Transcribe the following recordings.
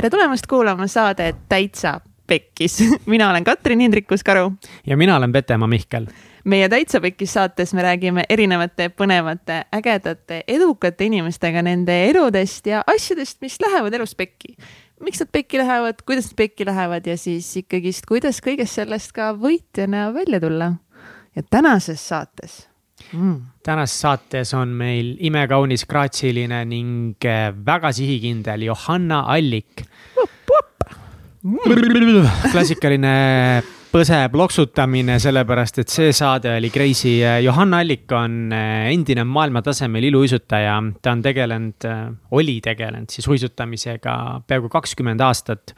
tere tulemast kuulama saadet Täitsa Pekkis. mina olen Katrin Hindrikus-Karu. ja mina olen Petemaa Mihkel. meie Täitsa Pekkis saates me räägime erinevate põnevate, ägedate, edukate inimestega nende eludest ja asjadest, mis lähevad elus pekki. miks nad pekki lähevad, kuidas nad pekki lähevad ja siis ikkagist, kuidas kõigest sellest ka võitjana välja tulla. ja tänases saates mm.. tänases saates on meil imekaunis graatsiline ning eh, väga sihikindel Johanna Allik. klassikaline põse ploksutamine, sellepärast et see saade oli crazy. Johanna Allik on eh, endine maailmatasemel iluuisutaja, ta on tegelenud, eh, oli tegelenud siis uisutamisega peaaegu kakskümmend aastat.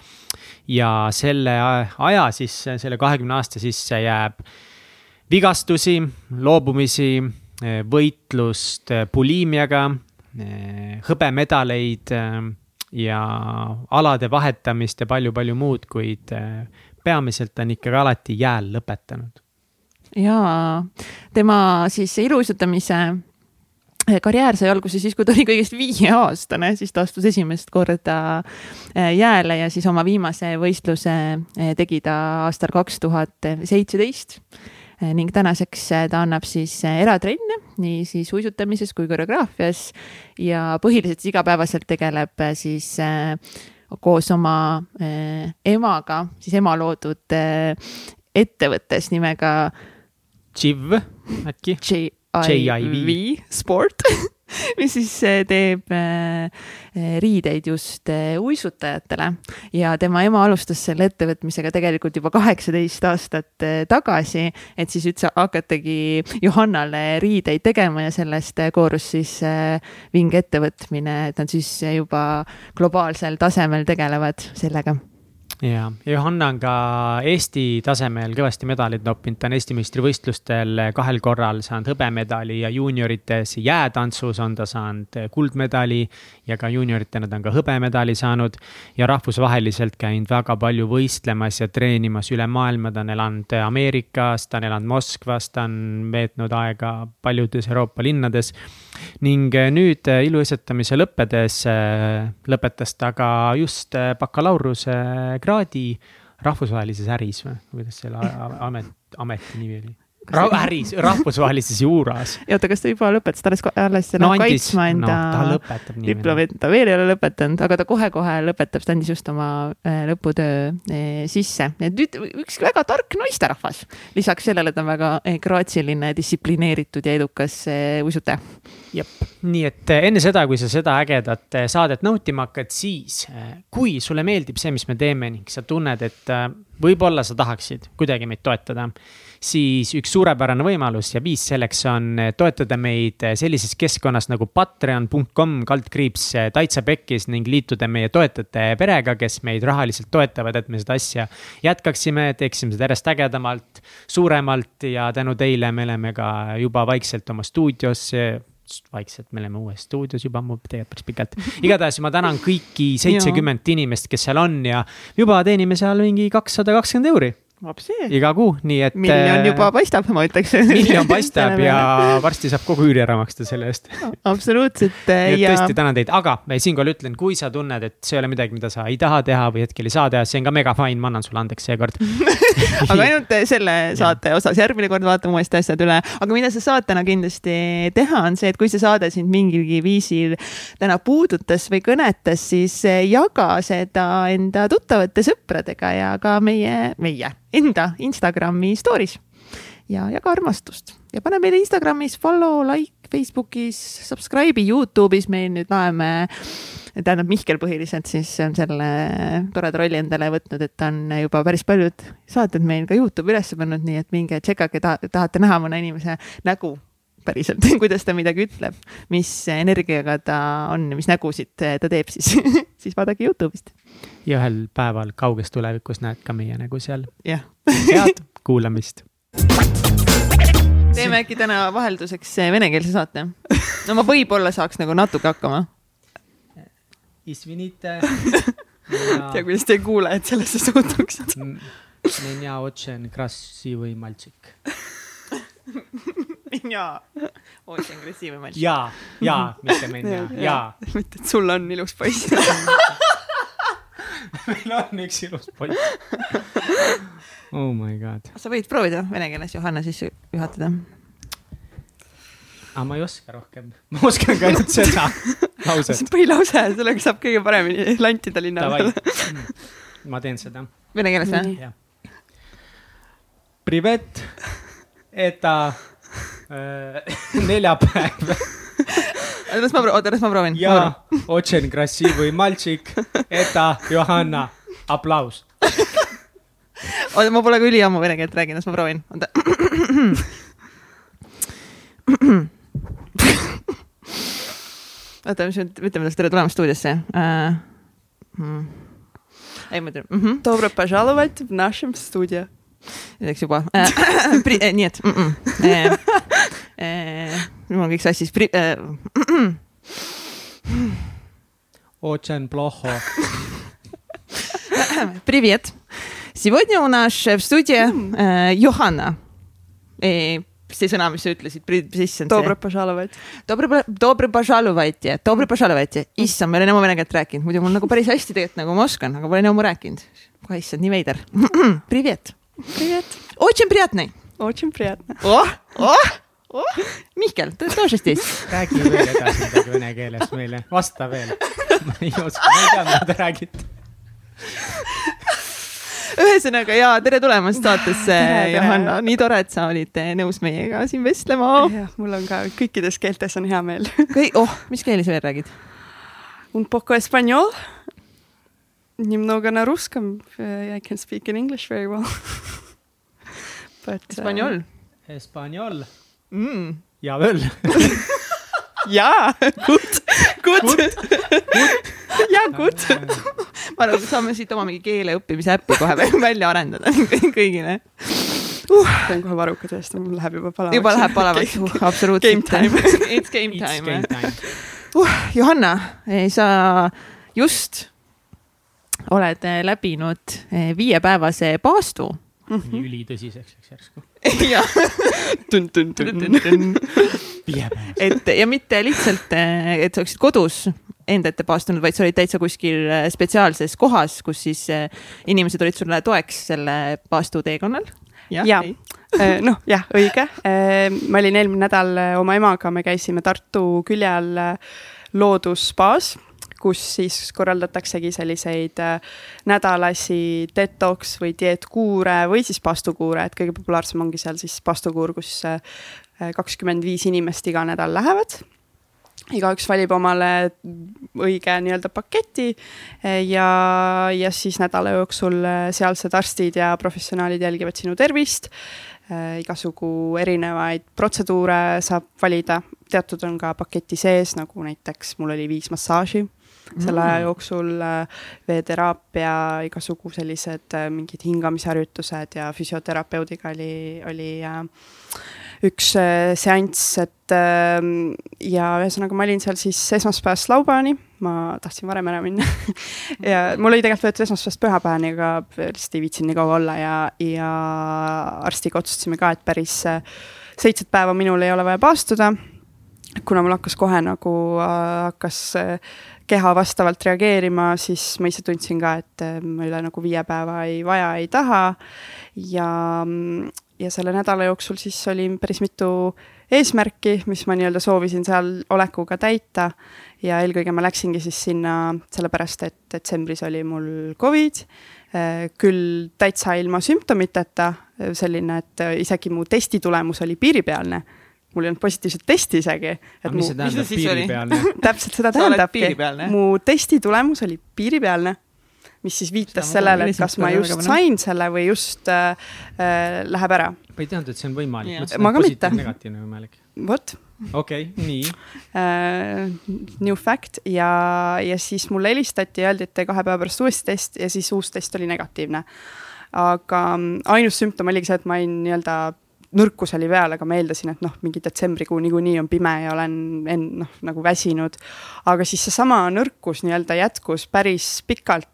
ja selle aja sisse, selle kahekümne aasta sisse jääb vigastusi, loobumisi, võitlust buliimiaga, hõbemedaleid ja alade vahetamist ja palju-palju muud, kuid peamiselt on ikkagi alati jääl lõpetanud. jaa, tema siis iluuisutamise karjäär sai alguse siis, kui ta oli kõigest viieaastane, siis ta astus esimest korda jääle ja siis oma viimase võistluse tegi ta aastal kaks tuhat seitseteist ning tänaseks äh, ta annab siis äh, eratrenne nii siis uisutamises kui koreograafias ja põhiliselt igapäevaselt tegeleb äh, siis koos oma emaga, siis ema loodud ettevõttes nimega. Chiv äkki? JIV Sport mis siis eh, teeb eh, eh, riideid just uisutajatele. Ja tema ema alustas selle ettevõtmisega tegelikult juba kaheksateist aastat tagasi, et siis üldse hakatagi Johannale riideid tegema ja sellest koorus siis vinge ettevõtmine, et nad siis juba globaalsel tasemel tegelevad sellega ja, Johanna on ka Eesti tasemel kõvasti medaleid noppinud, ta on Eesti meistrivõistlustel kahel korral saanud hõbemedali ja juuniorites jäätantsus on ta saanud kuldmedali ja ka juunioritena ta on ka hõbemedali saanud. ja rahvusvaheliselt käinud väga palju võistlemas ja treenimas üle maailma, ta on elanud Ameerikas, ta on elanud Moskvas, ta on veetnud aega paljudes Euroopa linnades ning nüüd iluuisutamise lõppedes lõpetas ta ka just bakalaureusekraadi kraadi rahvusvahelises äris või kuidas selle amet, ameti nimi oli? Äris, rahvusvahelises juuras. ja oota, kas ta juba lõpetas, ta alles, alles no, kaitsma enda no, diplomit, ta veel ei ole lõpetanud, aga ta kohe-kohe lõpetab, ta andis just oma äh, lõputöö äh, sisse. nüüd üks väga tark naisterahvas, lisaks sellele ta on väga äh, graatsiline, distsiplineeritud ja edukas uisutaja. jep, nii et enne seda, kui sa seda ägedat saadet nautima hakkad, siis kui sulle meeldib see, mis me teeme ning sa tunned, et võib-olla sa tahaksid kuidagi meid toetada siis üks suurepärane võimalus ja viis selleks on eh, toetada meid eh, sellises keskkonnas nagu patreon.com kaldkriips eh, täitsa pekkis ning liituda meie toetajate perega, kes meid rahaliselt toetavad, et me seda asja jätkaksime, teeksime seda järjest ägedamalt, suuremalt ja tänu teile me oleme ka juba vaikselt oma stuudios vaikselt, me oleme uues stuudios juba ammu, tegelikult päris pikalt. igatahes ma tänan kõiki seitsekümmend inimest, kes seal on ja juba teenime seal mingi kakssada kakskümmend euri iga kuu, nii et. miljon äh, juba paistab, ma ütleks. miljon paistab ja varsti saab kogu üüri ära maksta selle eest. Absoluutselt. nii et ja... tõesti tänan teid, aga siinkohal ütlen, kui sa tunned, et see ei ole midagi, mida sa ei taha teha või hetkel ei saa teha, see on ka mega fine, ma annan sulle andeks seekord. Aga ainult selle saate osas, järgmine kord vaatame uuesti asjad üle, aga mida sa saad täna kindlasti teha, on see, et kui see saade sind mingilgi viisil täna puudutas või kõnetas, siis jaga seda enda tuttavate sõpradega ja ka meie, meie enda Instagrami story's ja jaga armastust. Ja pane meile Instagramis follow, like, Facebookis, subscribe'i, Youtube'is. Meil nüüd loeme tähendab, Mihkel põhiliselt siis on selle toreda rolli endale võtnud, et ta on juba päris paljud saated meil ka Youtube'i üles pannud, nii et minge tšekkage ta,, tahate näha mõne inimese nägu päriselt kuidas ta midagi ütleb, mis energiaga ta on ja mis nägusid ta teeb, siis. Siis vaadake Youtube'ist ja ühel päeval kauges tulevikus näed ka meie nägu seal. jah. head kuulamist teeme äkki täna vahelduseks venekeelse saate? no ma võib-olla saaks nagu natuke hakkama. Извините. tea, kuidas teie kuulajad sellesse suhtuksid. Меня очень красивый мальчик Меня очень красивый мальчик. jaa, jaa, mitte меня, jaa. mitte, et sul on ilus poiss meil on üks ilus poiss. Oh my god, sa võid proovida vene keeles Johanna sisse juhatada. aga ma ei oska rohkem, ma oskan ka ainult seda lauset põhilause, sellega saab kõige paremini lantida linna peal., ma teen seda. Vene keeles või? Privet, eta äh, neljapäev las ma, oota, las ma proovin. ja очень красивый мальчик, eta Johanna, aplaus. oota, ma pole ka üliammu vene keelt rääkinud, las ma proovin. oota. oota, mis me ütleme talle tere tulemast stuudiosse uh,? Hmm. ei, ma ütlen mm -hmm., Добро пожаловать в нашем студию. ütleks juba uh,. nii et mm -mm. Uh, uh, mul on kõik sassis Pri, . Uh, Очень плохо . Привет. Сегодня у нас в студии э, Johanna e, . see sõna , mis sa ütlesid , sisse on Добро see . пожаловать . Dobre , dobre požalovajte , dobre požalovajte . issand , ma ei ole enam vene keelt rääkinud , muidu mul nagu päris hästi tegelikult nagu ma oskan , aga pole enam rääkinud . kohe issand , nii veider . Привет . Привет . Очень приятный . Очень приятно . oh , oh , oh . Mihkel , ты тоже здесь ? räägi veel edasi midagi vene keeles meile , vasta veel . ma ei oska , ma ei tea , mida te räägite . ühesõnaga ja tere tulemast saatesse , tere. Johanna , nii tore , et sa olid eh, nõus meiega siin vestlema . jah , mul on ka kõikides keeltes on hea meel . kõik , oh , mis keeli sa veel räägid ? Un poco español . Немного на русском . I can speak in English very well . But, Hispaaniol Hispaaniol mm.. ja veel. jaa, good, good. jaa, good. ma arvan, et saame siit oma mingi keele õppimise äppi kohe välja arendada kõigile. pean kohe varrukad tõesti, mul läheb juba palavaks. juba läheb palavaks uh,, absoluutselt. Game time. It's game It's time game. time. Uh, Johanna, sa just oled läbinud eh, viiepäevase paastu. Mhm. ülitõsiseks läks järsku. jah, et ja mitte lihtsalt, et sa oleksid kodus enda ette paastunud, vaid sa olid täitsa kuskil eh, spetsiaalses kohas, kus siis eh, inimesed olid sulle toeks selle paastuteekonnal. Jaa. Eh, noh, jah, õige. ma olin eelmine nädal eh, oma emaga, me käisime Tartu külje all eh, loodusspaas, kus siis korraldataksegi selliseid eh, nädalasi detox või dieetkuure või siis paastukuure, et kõige populaarsem ongi seal siis paastukuur, kus eh, kakskümmend viis inimest iga nädal lähevad igaüks valib omale õige nii-öelda paketi eh, ja, ja siis nädala jooksul sealsed arstid ja professionaalid jälgivad sinu tervist. igasugu erinevaid protseduure saab valida, teatud on ka paketi sees, nagu näiteks mul oli viis massaaži selle aja jooksul äh, veeteraapia, igasugu sellised äh, mingid hingamisharjutused ja füsioterapeudiga oli, oli äh, üks seanss, et äh, ja ühesõnaga ma olin seal siis esmaspäevast laupäevani, ma tahtsin varem ära minna. Ja mul oli tegelikult võetud esmaspäevast pühapäevani, aga lihtsalt ei viitsinud nii kaua olla ja, ja arstiga otsustasime ka, et päris seitset päeva minul ei ole vaja paastuda. Kuna mul hakkas kohe nagu äh, hakkas keha vastavalt reageerima, siis ma ise tundsin ka, et äh, ma üle nagu viie päeva ei vaja, ei taha. ja, ja selle nädala jooksul siis oli päris mitu eesmärki, mis ma nii-öelda soovisin seal olekuga täita. ja eelkõige ma läksingi siis sinna sellepärast, et detsembris oli mul Covid, küll täitsa ilma sümptomiteta, selline, et isegi mu testi tulemus oli piiripealne mul ei olnud positiivset testi isegi. aga mis see tähendab see oli? piiripealne? täpselt seda tähendabki mu testi tulemus oli piiripealne, mis siis viitas Seda sellele, et kas ma just sain selle või just äh, äh, läheb ära. ma ei teadnud, et see on võimalik. Ma ka mitte. negatiivne võimalik. vot okei okay,, nii. äh,, new fact ja, ja siis mulle helistati ja öeldi, et kahe päeva pärast uuesti test ja siis uus test oli negatiivne. aga mm, ainus sümptom oligi see, et ma olin nii-öelda nõrkus oli peal, aga ma eeldasin, et noh, mingi detsembrikuu niikuinii on pime ja olen en-, noh, nagu väsinud. aga siis seesama nõrkus nii-öelda jätkus päris pikalt,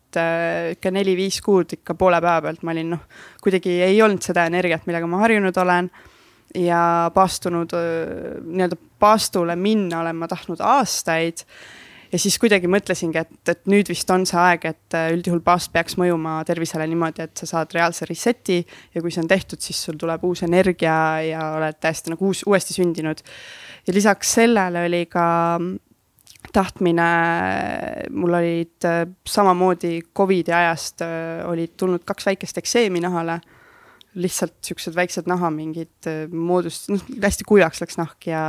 ikka neli-viis kuud ikka poole päeva pealt. Ma olin noh, kuidagi ei olnud seda energiat, millega ma harjunud olen. Ja paastunud, nii-öelda paastule minna olen ma tahtnud aastaid ja siis kuidagi mõtlesingi, et, et nüüd vist on see aeg, et äh, üldjuhul baas peaks mõjuma tervisele niimoodi, et sa saad reaalse reset'i ja kui see on tehtud, siis sul tuleb uus energia ja oled täiesti nagu uus, uuesti sündinud. ja lisaks sellele oli ka tahtmine, mul olid äh, samamoodi Covidi ajast äh, olid tulnud kaks väikest ekseemi nahale lihtsalt siuksed väiksed naha mingid äh, moodust-, noh hästi kuivaks läks nahk ja,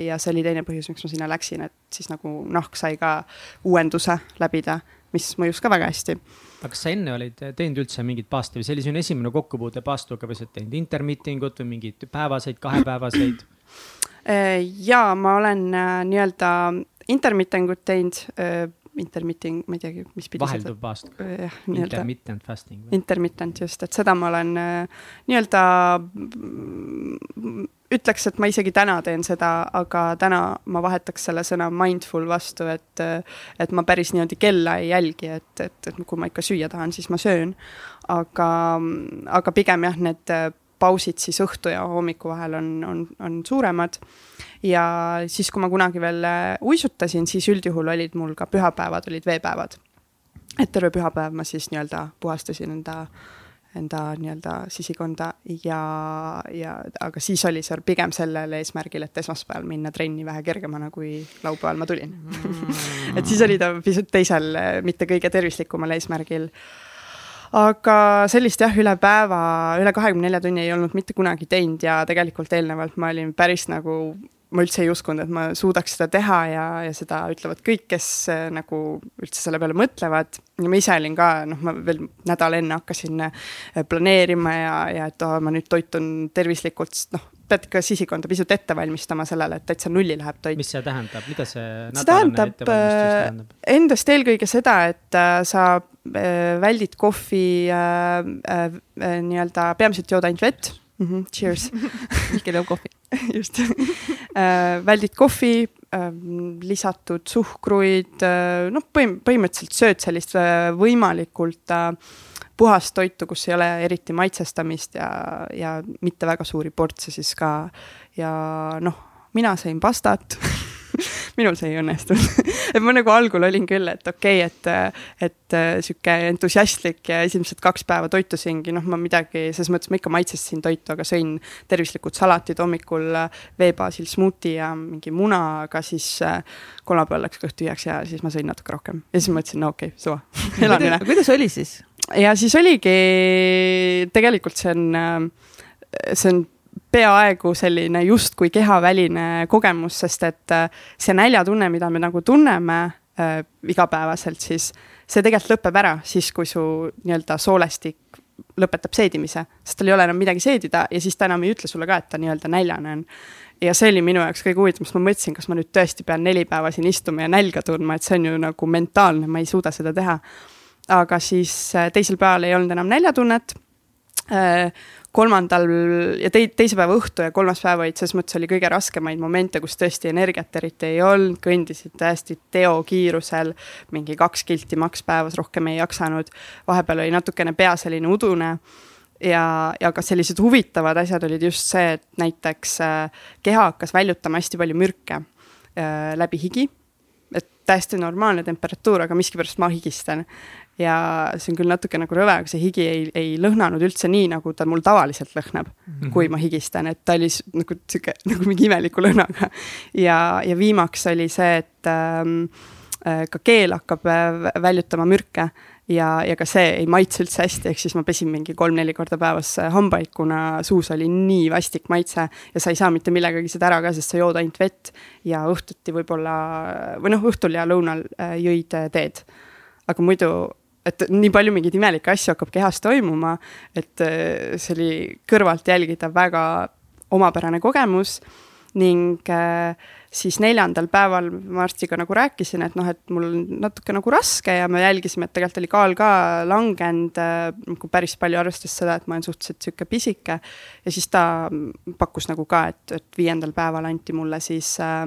ja see oli teine põhjus, miks ma sinna läksin, et siis nagu nahk sai ka uuenduse läbida, mis mõjus ka väga hästi. aga kas sa enne olid teinud üldse mingit paasti või see oli sinu esimene kokkupuude paastuga või sa oled teinud intermittingut või mingeid päevaseid, kahepäevaseid? Äh, ja ma olen äh, nii-öelda intermittengut teinud intermitting, ma ei teagi, mis pidi vahelduv nii-öelda. Intermittent fasting. Intermittent just, et seda ma olen äh, nii-öelda mm, ütleks, et ma isegi täna teen seda, aga täna ma vahetaks selle sõna mindful vastu, et, et ma päris niimoodi kella ei jälgi, et, et, et kui ma ikka süüa tahan, siis ma söön. aga, aga pigem jah, need pausid siis õhtu ja hommiku vahel on, on, on suuremad. Ja siis, kui ma kunagi veel äh, uisutasin, siis üldjuhul olid mul ka pühapäevad olid veepäevad. et terve pühapäev ma siis nii-öelda puhastasin enda, enda nii-öelda sisikonda ja, ja aga siis oli see pigem sellel eesmärgil, et esmaspäeval minna trenni vähe kergemana, kui laupäeval ma tulin. Et siis oli ta pisut teisel, mitte kõige tervislikumal eesmärgil aga sellist jah, üle päeva, üle kahekümne nelja tunni ei olnud mitte kunagi teinud ja tegelikult eelnevalt ma olin päris nagu ma üldse ei uskunud, et ma suudaks seda teha ja, ja seda ütlevad kõik, kes äh, nagu üldse selle peale mõtlevad. ja ma ise olin ka, noh, ma veel nädal enne hakkasin äh, planeerima ja, ja et oh, ma nüüd toitun tervislikult, sest noh, pead ikka sisikonda pisut ette valmistama sellele, et täitsa nulli läheb toit. mis see tähendab, mida see see tähendab, tähendab? endast eelkõige seda, et äh, sa äh, väldid kohvi äh, äh, äh, nii-öelda, peamiselt jood ainult vett mm. -hmm, cheers Mihkel joob kohvi just äh, väldid kohvi äh,, lisatud suhkruid äh,, noh, põhim-, põhimõtteliselt sööd sellist äh, võimalikult äh, puhast toitu, kus ei ole eriti maitsestamist ja, ja mitte väga suuri portse siis ka. ja noh, mina sõin pastat minul see ei õnnestunud et ma nagu algul olin küll, et okei okay,, et, et sihuke entusiastlik ja esimesed kaks päeva toitusingi, noh, ma midagi, selles mõttes ma ikka maitsestasin toitu, aga sõin tervislikud salatid hommikul, veebaasil smuuti ja mingi muna, aga siis kolmapäeval läks kõht tühjaks ja siis ma sõin natuke rohkem ja siis mõtlesin, no okei okay,, suva elan üle. kuidas oli siis? Ja siis oligi, tegelikult see on, see on peaaegu selline justkui kehaväline kogemus, sest et äh, see näljatunne, mida me nagu tunneme äh, igapäevaselt, siis see tegelikult lõpeb ära siis, kui su nii-öelda soolestik lõpetab seedimise, sest tal ei ole enam midagi seedida ja siis ta enam ei ütle sulle ka, et ta nii-öelda näljane on. ja see oli minu jaoks kõige huvitavam, sest ma mõtlesin, kas ma nüüd tõesti pean neli päeva siin istuma ja nälga tundma, et see on ju nagu mentaalne, ma ei suuda seda teha. Aga siis äh, teisel päeval ei olnud enam näljatunnet. Äh, kolmandal ja tei-, teise päeva õhtu ja kolmas päev olid selles mõttes oli kõige raskemaid momente, kus tõesti energiat eriti ei olnud, kõndisid täiesti teokiirusel, mingi kaks kilti maks päevas, rohkem ei jaksanud. vahepeal oli natukene pea selline udune ja, ja ka sellised huvitavad asjad olid just see, et näiteks äh, keha hakkas väljutama hästi palju mürke läbi higi. Et täiesti normaalne temperatuur, aga miskipärast ma higistan ja see on küll natuke nagu rõve, aga see higi ei, ei lõhnanud üldse nii, nagu ta mul tavaliselt lõhnab mm, -hmm. kui ma higistan, et ta oli nagu sihuke nagu mingi imeliku lõhnaga. ja, ja viimaks oli see, et ähm, äh, ka keel hakkab äh, väljutama mürke ja, ja ka see ei maitse üldse hästi, ehk siis ma pesin mingi kolm-neli korda päevas äh, hambaid, kuna suus oli nii vastik maitse ja sa ei saa mitte millegagi seda ära ka, sest sa jood ainult vett ja õhtuti võib-olla või noh, õhtul ja lõunal jõid teed. aga muidu et nii palju mingeid imelikke asju hakkab kehas toimuma, et äh, see oli kõrvalt jälgida väga omapärane kogemus ning äh, siis neljandal päeval ma arstiga nagu rääkisin, et noh, et mul on natuke nagu raske ja me jälgisime, et tegelikult oli kaal ka langenud nagu päris palju, arvestades seda, et ma olen suhteliselt sihuke pisike. ja siis ta pakkus nagu ka, et, et viiendal päeval anti mulle siis Äh,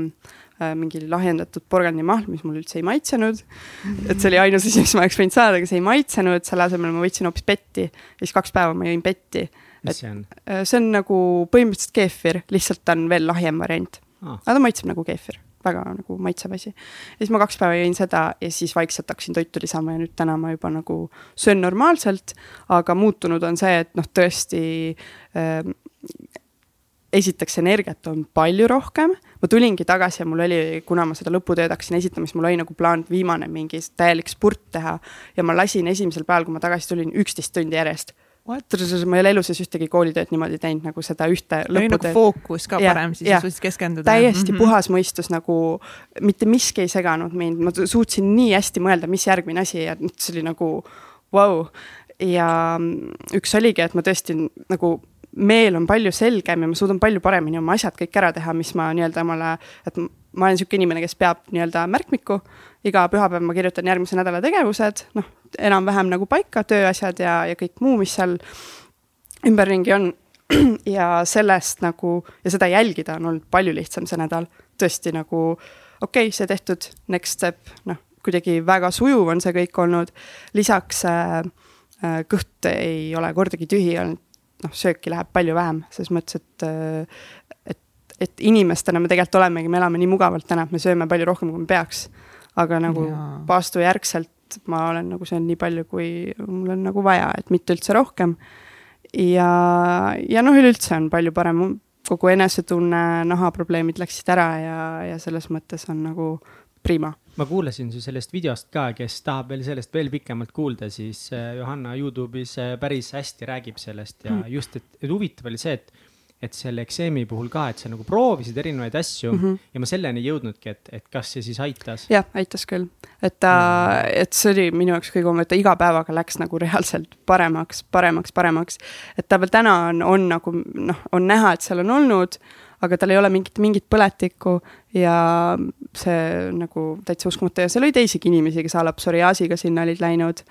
mingi lahjendatud porgandimahl, mis mulle üldse ei maitsenud. et see oli ainus asi, mis ma oleks võinud saada, aga see ei maitsenud, selle asemel ma võtsin hoopis petti ja siis kaks päeva ma jõin petti. mis see on? Äh, see on nagu põhimõtteliselt keefir, lihtsalt ta on veel lahjem variant ah.. aga ta maitseb nagu keefir väga nagu maitsev asi. ja siis ma kaks päeva jõin seda ja siis vaikselt hakkasin toitu lisama ja nüüd täna ma juba nagu söön normaalselt, aga muutunud on see, et noh, tõesti äh, esiteks energiat on palju rohkem, ma tulingi tagasi ja mul oli, kuna ma seda lõputööd hakkasin esitama, siis mul oli nagu plaan viimane mingi täielik spurt teha ja ma lasin esimesel päeval, kui ma tagasi tulin, üksteist tundi järjest ma ei ole elu sees ühtegi koolitööd niimoodi teinud nagu seda ühte lõputööd. nagu fookus ka ja, parem, siis suutsid keskenduda. täiesti mm -hmm. puhas mõistus nagu, mitte miski ei seganud mind, ma suutsin nii hästi mõelda, mis järgmine asi ja see oli nagu vau wow.. ja üks oligi, et ma tõesti nagu meel on palju selgem ja ma suudan palju paremini oma asjad kõik ära teha, mis ma nii-öelda omale, et ma olen niisugune inimene, kes peab nii-öelda märkmikku. iga pühapäev ma kirjutan järgmise nädala tegevused, noh, enam-vähem nagu paika, tööasjad ja, ja kõik muu, mis seal ümberringi on. ja sellest nagu ja seda jälgida on olnud palju lihtsam see nädal, tõesti nagu okei okay,, see tehtud, next step, noh, kuidagi väga sujuv on see kõik olnud. lisaks äh, äh kõht ei ole kordagi tühi olnud, noh, sööki läheb palju vähem, selles mõttes, et, äh, et, et inimestena me tegelikult olemegi, me elame nii mugavalt täna, et me sööme palju rohkem, kui me peaks. aga nagu paastujärgselt ma olen nagu söönud nii palju, kui mul on nagu vaja, et mitte üldse rohkem. ja, ja noh, üleüldse on palju parem, kogu enesetunne, nahaprobleemid läksid ära ja, ja selles mõttes on nagu prima ma kuulasin su sellest videost ka, kes tahab veel sellest veel pikemalt kuulda, siis äh, Johanna Youtube'is äh, päris hästi räägib sellest ja mm. just, et, et huvitav oli see, et et selle ekseemi puhul ka, et sa nagu proovisid erinevaid asju mm -hmm. ja ma selleni ei jõudnudki, et, et kas see siis aitas? jah, aitas küll, et ta mm, -hmm. et see oli minu jaoks kõige hullem, et ta iga päevaga läks nagu reaalselt paremaks, paremaks, paremaks. et ta veel täna on, on nagu noh, on näha, et seal on olnud aga tal ei ole mingit, mingit põletikku ja see nagu täitsa uskumatu ja seal oli teisigi inimesi, kes a la psoriaasiga sinna olid läinud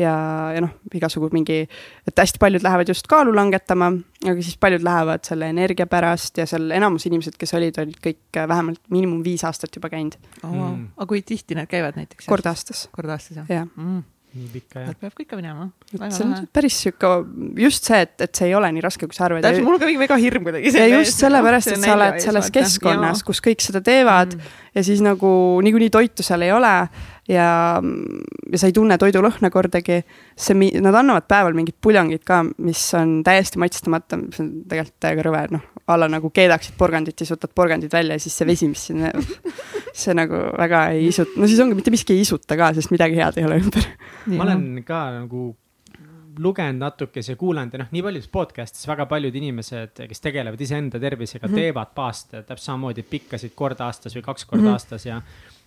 ja, ja noh, igasugu mingi, et hästi paljud lähevad just kaalu langetama, aga siis paljud lähevad selle energia pärast ja seal enamus inimesed, kes olid, olid kõik vähemalt miinimum viis aastat juba käinud oh,. Mm. aga kui tihti need käivad näiteks? kord aastas. kord aastas jah? jah mm nii pikka jah. peab ka ikka minema. see on päris sihuke, just see, et, et see ei ole nii raske, kui sa arvad. täpselt, mul on ka väga hirm kuidagi. ja just sellepärast, et sa oled selles keskkonnas, kus kõik seda teevad mm. ja siis nagu niikuinii toitu seal ei ole ja, ja sa ei tunne toidulõhna kordagi. see, nad annavad päeval mingit puljongit ka, mis on täiesti maitsestamata, mis on tegelikult täiega rõve, noh, a la nagu keedaksid porgandit, siis võtad porgandid välja ja siis see vesi, mis sinna, see nagu väga ei isuta, no siis ongi mitte miski ei isuta ka, sest midagi head ei ole ümber. ma olen ka nagu lugenud natukese, kuulanud ja noh, nii paljudes podcast'is väga paljud inimesed, kes tegelevad iseenda tervisega mm, -hmm. teevad paaste täpselt samamoodi, pikkasid kord aastas või kaks korda mm -hmm. aastas ja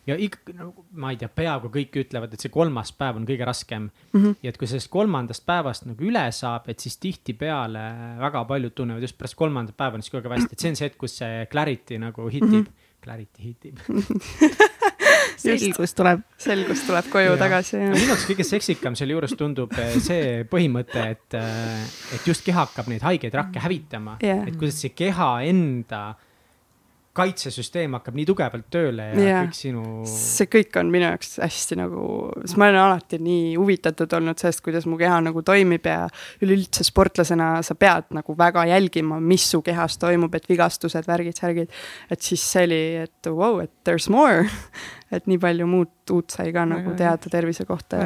ja ikka no,, ma ei tea, peaaegu kõik ütlevad, et see kolmas päev on kõige raskem mm. -hmm. ja et kui sellest kolmandast päevast nagu üle saab, et siis tihtipeale väga paljud tunnevad just pärast kolmandat päeva on siis kogu aeg hästi, et see on see hetk, kus see clarity nagu hitib mm. -hmm. Clarity hitib selgus tuleb. selgus tuleb koju ja. tagasi. minu jaoks kõige seksikam sealjuures tundub eh, see põhimõte, et, eh, et just keha hakkab neid haigeid rakke hävitama yeah., et kuidas see keha enda kaitsesüsteem hakkab nii tugevalt tööle ja yeah. kõik sinu. see kõik on minu jaoks hästi nagu, sest ma olen alati nii huvitatud olnud sellest, kuidas mu keha nagu toimib ja üleüldse sportlasena sa pead nagu väga jälgima, mis su kehas toimub, et vigastused, värgid, särgid. et siis see oli, et vau wow,, et there's more et nii palju muud uut sai ka nagu teada tervise kohta.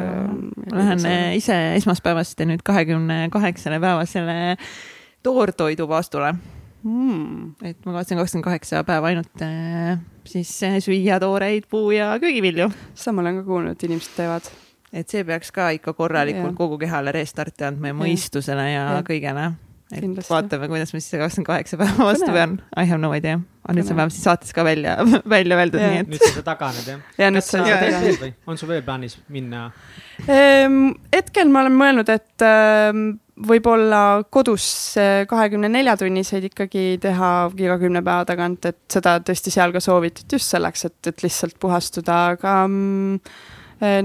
ma lähen ise esmaspäevast nüüd kahekümne kaheksale päevasele toortoidu vaastule mm.. et ma kavatsen kakskümmend kaheksa päeva ainult äh, siis äh, süüa tooreid puu- ja köögivilju. seda ma olen ka kuulnud, et inimesed teevad. et see peaks ka ikka korralikult ja. kogu kehale restarti andma ja mõistusele ja, ja. kõigele. et Kindlasti. vaatame, kuidas ma siis kakskümmend kaheksa päeva vastu pean. I have no idea. aga nüüd see on vähemalt siis saates ka välja, välja öeldud, nii et. nüüd sa taganed jah? ja nüüd sa taganed. on sul veel plaanis minna ehm,? hetkel ma olen mõelnud, et ähm, võib-olla kodus kahekümne nelja tunniseid ikkagi teha iga kümne päeva tagant, et seda tõesti seal ka soovitati just selleks, et, et lihtsalt puhastuda, aga mm,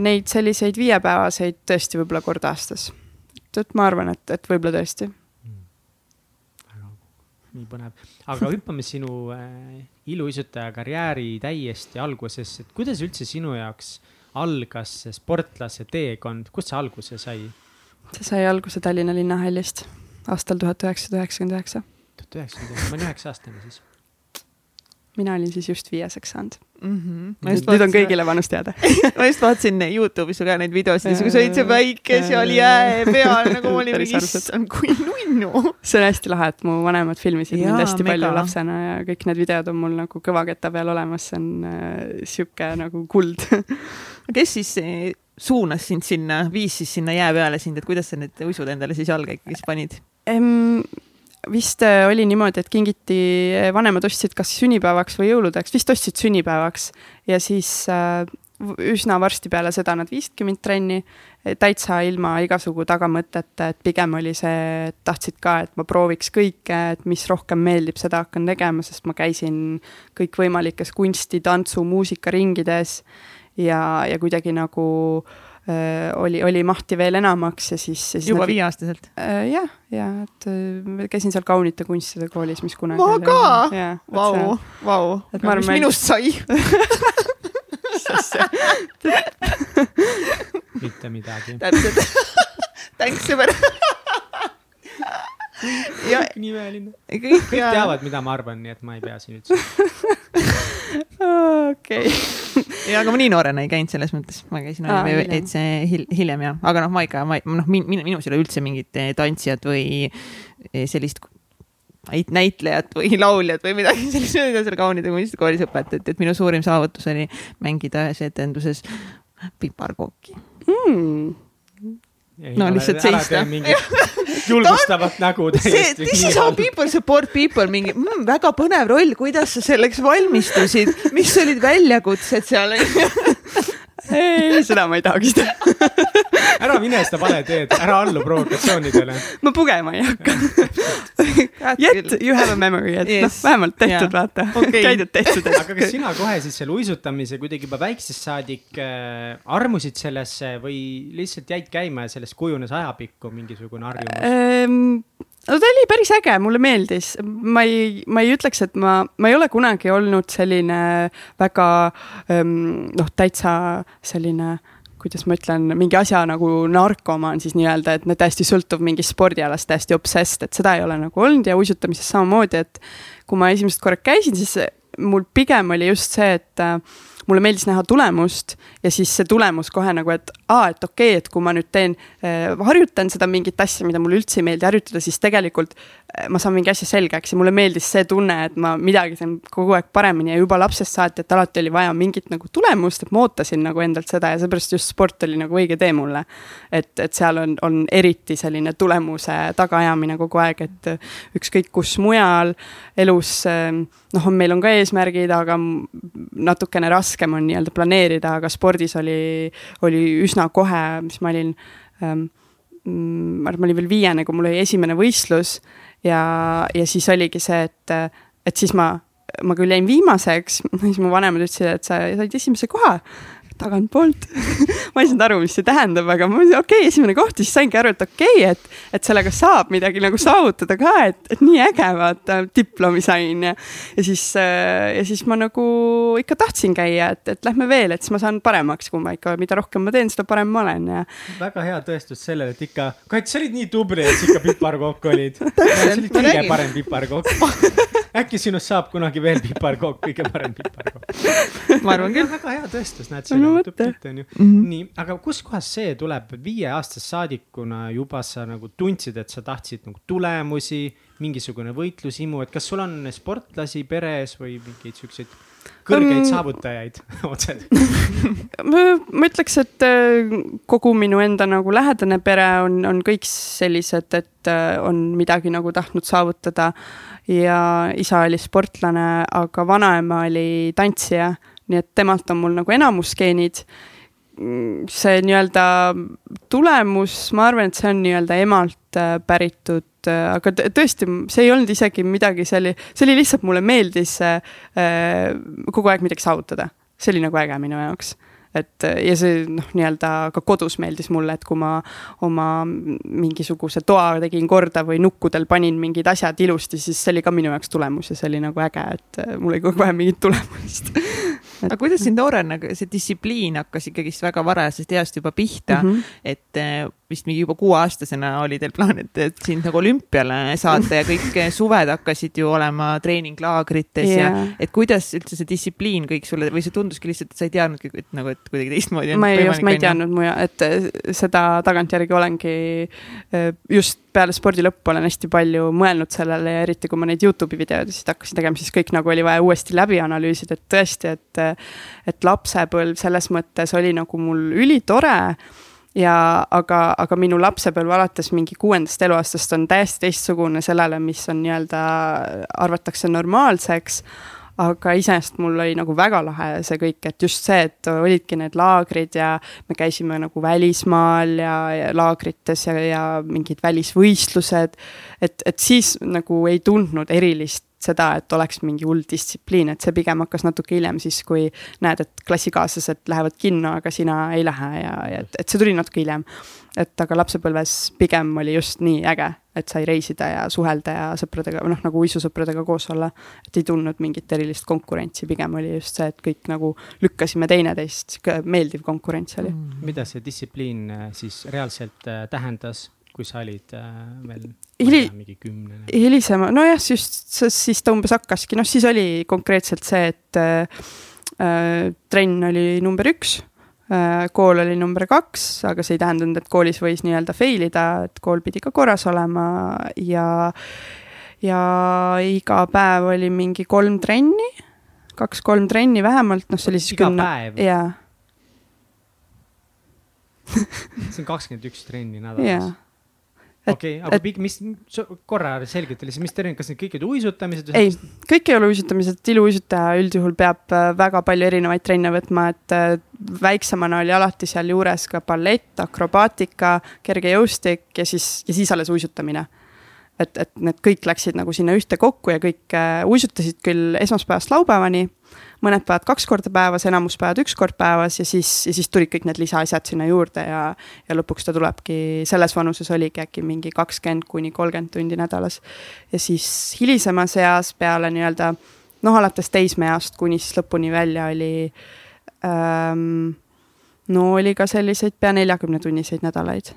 neid selliseid viiepäevaseid tõesti võib-olla kord aastas. et, et ma arvan, et, et võib-olla tõesti. Mm.. nii põnev, aga hüppame sinu äh, iluuisutaja karjääri täiesti algusesse, et kuidas üldse sinu jaoks algas see sportlase teekond, kust see alguse sai? See sai alguse Tallinna linnahallist aastal tuhat üheksasada üheksakümmend üheksa. tuhat üheksakümmend, ma olin üheksa aastane siis. mina olin siis just viieseks saanud mm. -hmm. nüüd on kõigile vanus teada ma just vaatasin Youtube'is ka neid videosid, kus olid see päike seal jää peal nagu ma olin mingi, issand, kui nunnu. see on hästi lahe, et mu vanemad filmisid mind hästi mega. palju lapsena ja kõik need videod on mul nagu kõvaketta peal olemas, see on äh, sihuke nagu kuld kes siis suunas sind sinna, viis siis sinna jää peale sind, et kuidas sa need uisud endale siis jalga ikkagi panid? vist äh, oli niimoodi, et kingiti, äh, vanemad ostsid kas sünnipäevaks või jõuludeks, vist ostsid sünnipäevaks ja siis äh, üsna varsti peale seda nad viisidki mind trenni, täitsa ilma igasugu tagamõteta, et pigem oli see, et tahtsid ka, et ma prooviks kõike, et mis rohkem meeldib, seda hakkan tegema, sest ma käisin kõikvõimalikes kunsti, tantsu, muusikaringides ja, ja kuidagi nagu äh, oli, oli mahti veel enamaks ja siis, siis. juba viieaastaselt? Äh, jah, ja et äh, käisin seal kaunite kunstide koolis, mis kunagi. ma ka, vau, vau, mis minust sai mitte midagi. täpselt, thanks sõber ja nii imeline. kõik teavad, mida ma arvan, nii et ma ei pea siin üldse. okei. ja, aga ma nii noorena ei käinud selles mõttes, ma käisin ah, veits hil, hiljem ja, aga noh, ma ikka, ma noh, min, minus ei ole üldse mingit eh, tantsijat või eh, sellist näitlejat või lauljat või midagi sellist, mida seal kaunide kunstikoolis õpetati, et minu suurim saavutus oli mängida ühes etenduses piparkooki. Mm no lihtsalt seista. julgustavat nägu täiesti. This is how people support people, mingi mm, väga põnev roll, kuidas sa selleks valmistusid, mis olid väljakutsed seal ei, seda ma ei tahaks teha ära mine seda vale teed, ära allu provokatsioonidele. ma pugema ei hakka. Yet you have a memory, et yes. noh, vähemalt tehtud, vaata okay., käidud tehtud. aga kas sina kohe siis selle uisutamise kuidagi juba väiksest saadik äh, armusid sellesse või lihtsalt jäid käima ja sellest kujunes ajapikku mingisugune harjumus ähm,? No ta oli päris äge, mulle meeldis, ma ei, ma ei ütleks, et ma, ma ei ole kunagi olnud selline väga ähm, noh, täitsa selline kuidas ma ütlen, mingi asja nagu narkomaan siis nii-öelda, et täiesti sõltuv mingist spordialast, täiesti obsessed, et seda ei ole nagu olnud. Ja uisutamises samamoodi, et kui ma esimest korda käisin, siis mul pigem oli just see, et mulle meeldis näha tulemust ja siis see tulemus kohe nagu, et aa, et okei okay,, et kui ma nüüd teen äh,, harjutan seda mingit asja, mida mulle üldse ei meeldi harjutada, siis tegelikult äh, ma saan mingi asja selgeks ja mulle meeldis see tunne, et ma midagi teen kogu aeg paremini ja juba lapsest saati, et alati oli vaja mingit nagu tulemust, et ma ootasin nagu endalt seda ja seepärast just sport oli nagu õige tee mulle. et, et seal on, on eriti selline tulemuse tagaajamine kogu aeg, et ükskõik kus mujal elus äh, noh, meil on ka eesmärgid, aga natukene raskem on nii-öelda planeerida, aga spordis oli, oli üsna kohe, mis ma olin ähm,, ma arvan, ma olin veel viiene, kui mul oli esimene võistlus ja, ja siis oligi see, et, et siis ma, ma küll jäin viimaseks, siis mu vanemad ütlesid, et sa said esimese koha tagantpoolt. Ma ei saanud aru, mis see tähendab, aga ma mõtlesin, okei okay,, esimene koht. Ja siis saingi aru, et okei okay,, et, et sellega saab midagi nagu saavutada ka, et, et nii äge, vaata, diplomi sain. Ja, ja siis, ja siis ma nagu ikka tahtsin käia, et, et lähme veel, et siis ma saan paremaks, kui ma ikka, mida rohkem ma teen, seda parem ma olen ja. väga hea tõestus sellele, et ikka, Kait, sa olid nii tubli, et sa ikka piparkokk olid. sa olid kõige parem piparkokk äkki sinust saab kunagi veel piparkook, kõige parem piparkook. ma arvan küll. väga hea tõestus, näed, see on no, tublit, onju. Mhm. nii, aga kuskohast see tuleb, viieaastase saadikuna juba sa nagu tundsid, et sa tahtsid nagu tulemusi, mingisugune võitlushimu, et kas sul on sportlasi peres või mingeid siukseid kõrgeid um, saavutajaid otseselt ma, ütleks, et äh, kogu minu enda nagu lähedane pere on, on kõik sellised, et äh, on midagi nagu tahtnud saavutada. Ja isa oli sportlane, aga vanaema oli tantsija, nii et temalt on mul nagu enamus geenid. See nii-öelda tulemus, ma arvan, et see on nii-öelda emalt äh, päritud, äh, aga tõesti, see ei olnud isegi midagi, see oli, see oli lihtsalt mulle meeldis äh, kogu aeg midagi saavutada. see oli nagu äge minu jaoks et ja see noh, nii-öelda ka kodus meeldis mulle, et kui ma oma mingisuguse toa tegin korda või nukkudel panin mingid asjad ilusti, siis see oli ka minu jaoks tulemus ja see oli nagu äge, et mul oli kogu aeg mingit tulemust et.... aga kuidas sind noorena see distsipliin hakkas ikkagist väga varajasest east juba pihta mm, -hmm. et eh, vist mingi juba kuueaastasena oli teil plaan, et, et sind nagu olümpiale saata ja kõik suved hakkasid ju olema treeninglaagrites yeah. ja et kuidas üldse see distsipliin kõik sulle või see tunduski lihtsalt, et sa ei teadnudki, et nagu, et kuidagi teistmoodi. ma ei, ma ei teadnud muja, et eh, seda tagantjärgi olengi eh, just peale spordi lõppu olen hästi palju mõelnud sellele ja eriti kui ma neid Youtube'i videosid hakkasin tegema, siis kõik nagu oli vaja uuesti läbi analüüsida, et tõesti, et, et lapsepõlv selles mõttes oli nagu mul ülitore ja aga, aga minu lapsepõlv alates mingi kuuendast eluaastast on täiesti teistsugune sellele, mis on nii-öelda, arvatakse normaalseks aga iseenesest mul oli nagu väga lahe see kõik, et just see, et olidki need laagrid ja me käisime nagu välismaal ja, ja laagrites ja, ja mingid välisvõistlused. et, et siis nagu ei tundnud erilist seda, et oleks mingi hull distsipliin, et see pigem hakkas natuke hiljem siis, kui näed, et klassikaaslased lähevad kinno, aga sina ei lähe ja, ja et, et see tuli natuke hiljem. et aga lapsepõlves pigem oli just nii äge, et sai reisida ja suhelda ja sõpradega, noh nagu uisusõpradega koos olla. et ei tundnud mingit erilist konkurentsi, pigem oli just see, et kõik nagu lükkasime teineteist, sihuke meeldiv konkurents oli mm.. mida see distsipliin äh, siis reaalselt äh, tähendas? Kui sa olid äh, veel Hili, mingi kümnene? hilisema, nojah, just siis ta umbes hakkaski, noh siis oli konkreetselt see, et äh, äh, trenn oli number üks äh,, kool oli number kaks, aga see ei tähendanud, et koolis võis nii-öelda fail ida, et kool pidi ka korras olema ja, ja iga päev oli mingi kolm trenni, kaks-kolm trenni vähemalt, noh, see oli siis iga kümne, päev? jaa see on kakskümmend üks trenni nädalas yeah okei okay,, aga et, mis, korra selgita lihtsalt, mis termin, kas need kõik olid uisutamised? ei, kõik ei ole uisutamised, iluuisutaja üldjuhul peab äh, väga palju erinevaid trenne võtma, et äh, väiksemana oli alati sealjuures ka ballett, akrobaatika, kergejõustik ja siis, ja siis alles uisutamine et, et need kõik läksid nagu sinna ühte kokku ja kõik äh, uisutasid küll esmaspäevast laupäevani mõned päevad kaks korda päevas, enamus päevad üks kord päevas ja siis, ja siis tulid kõik need lisaasjad sinna juurde ja, ja lõpuks ta tulebki, selles vanuses oligi äkki mingi kakskümmend kuni kolmkümmend tundi nädalas. ja siis hilisemas eas peale nii-öelda noh, alates teismeeast kuni siis lõpuni välja oli ähm,. no oli ka selliseid pea neljakümne tunniseid nädalaid.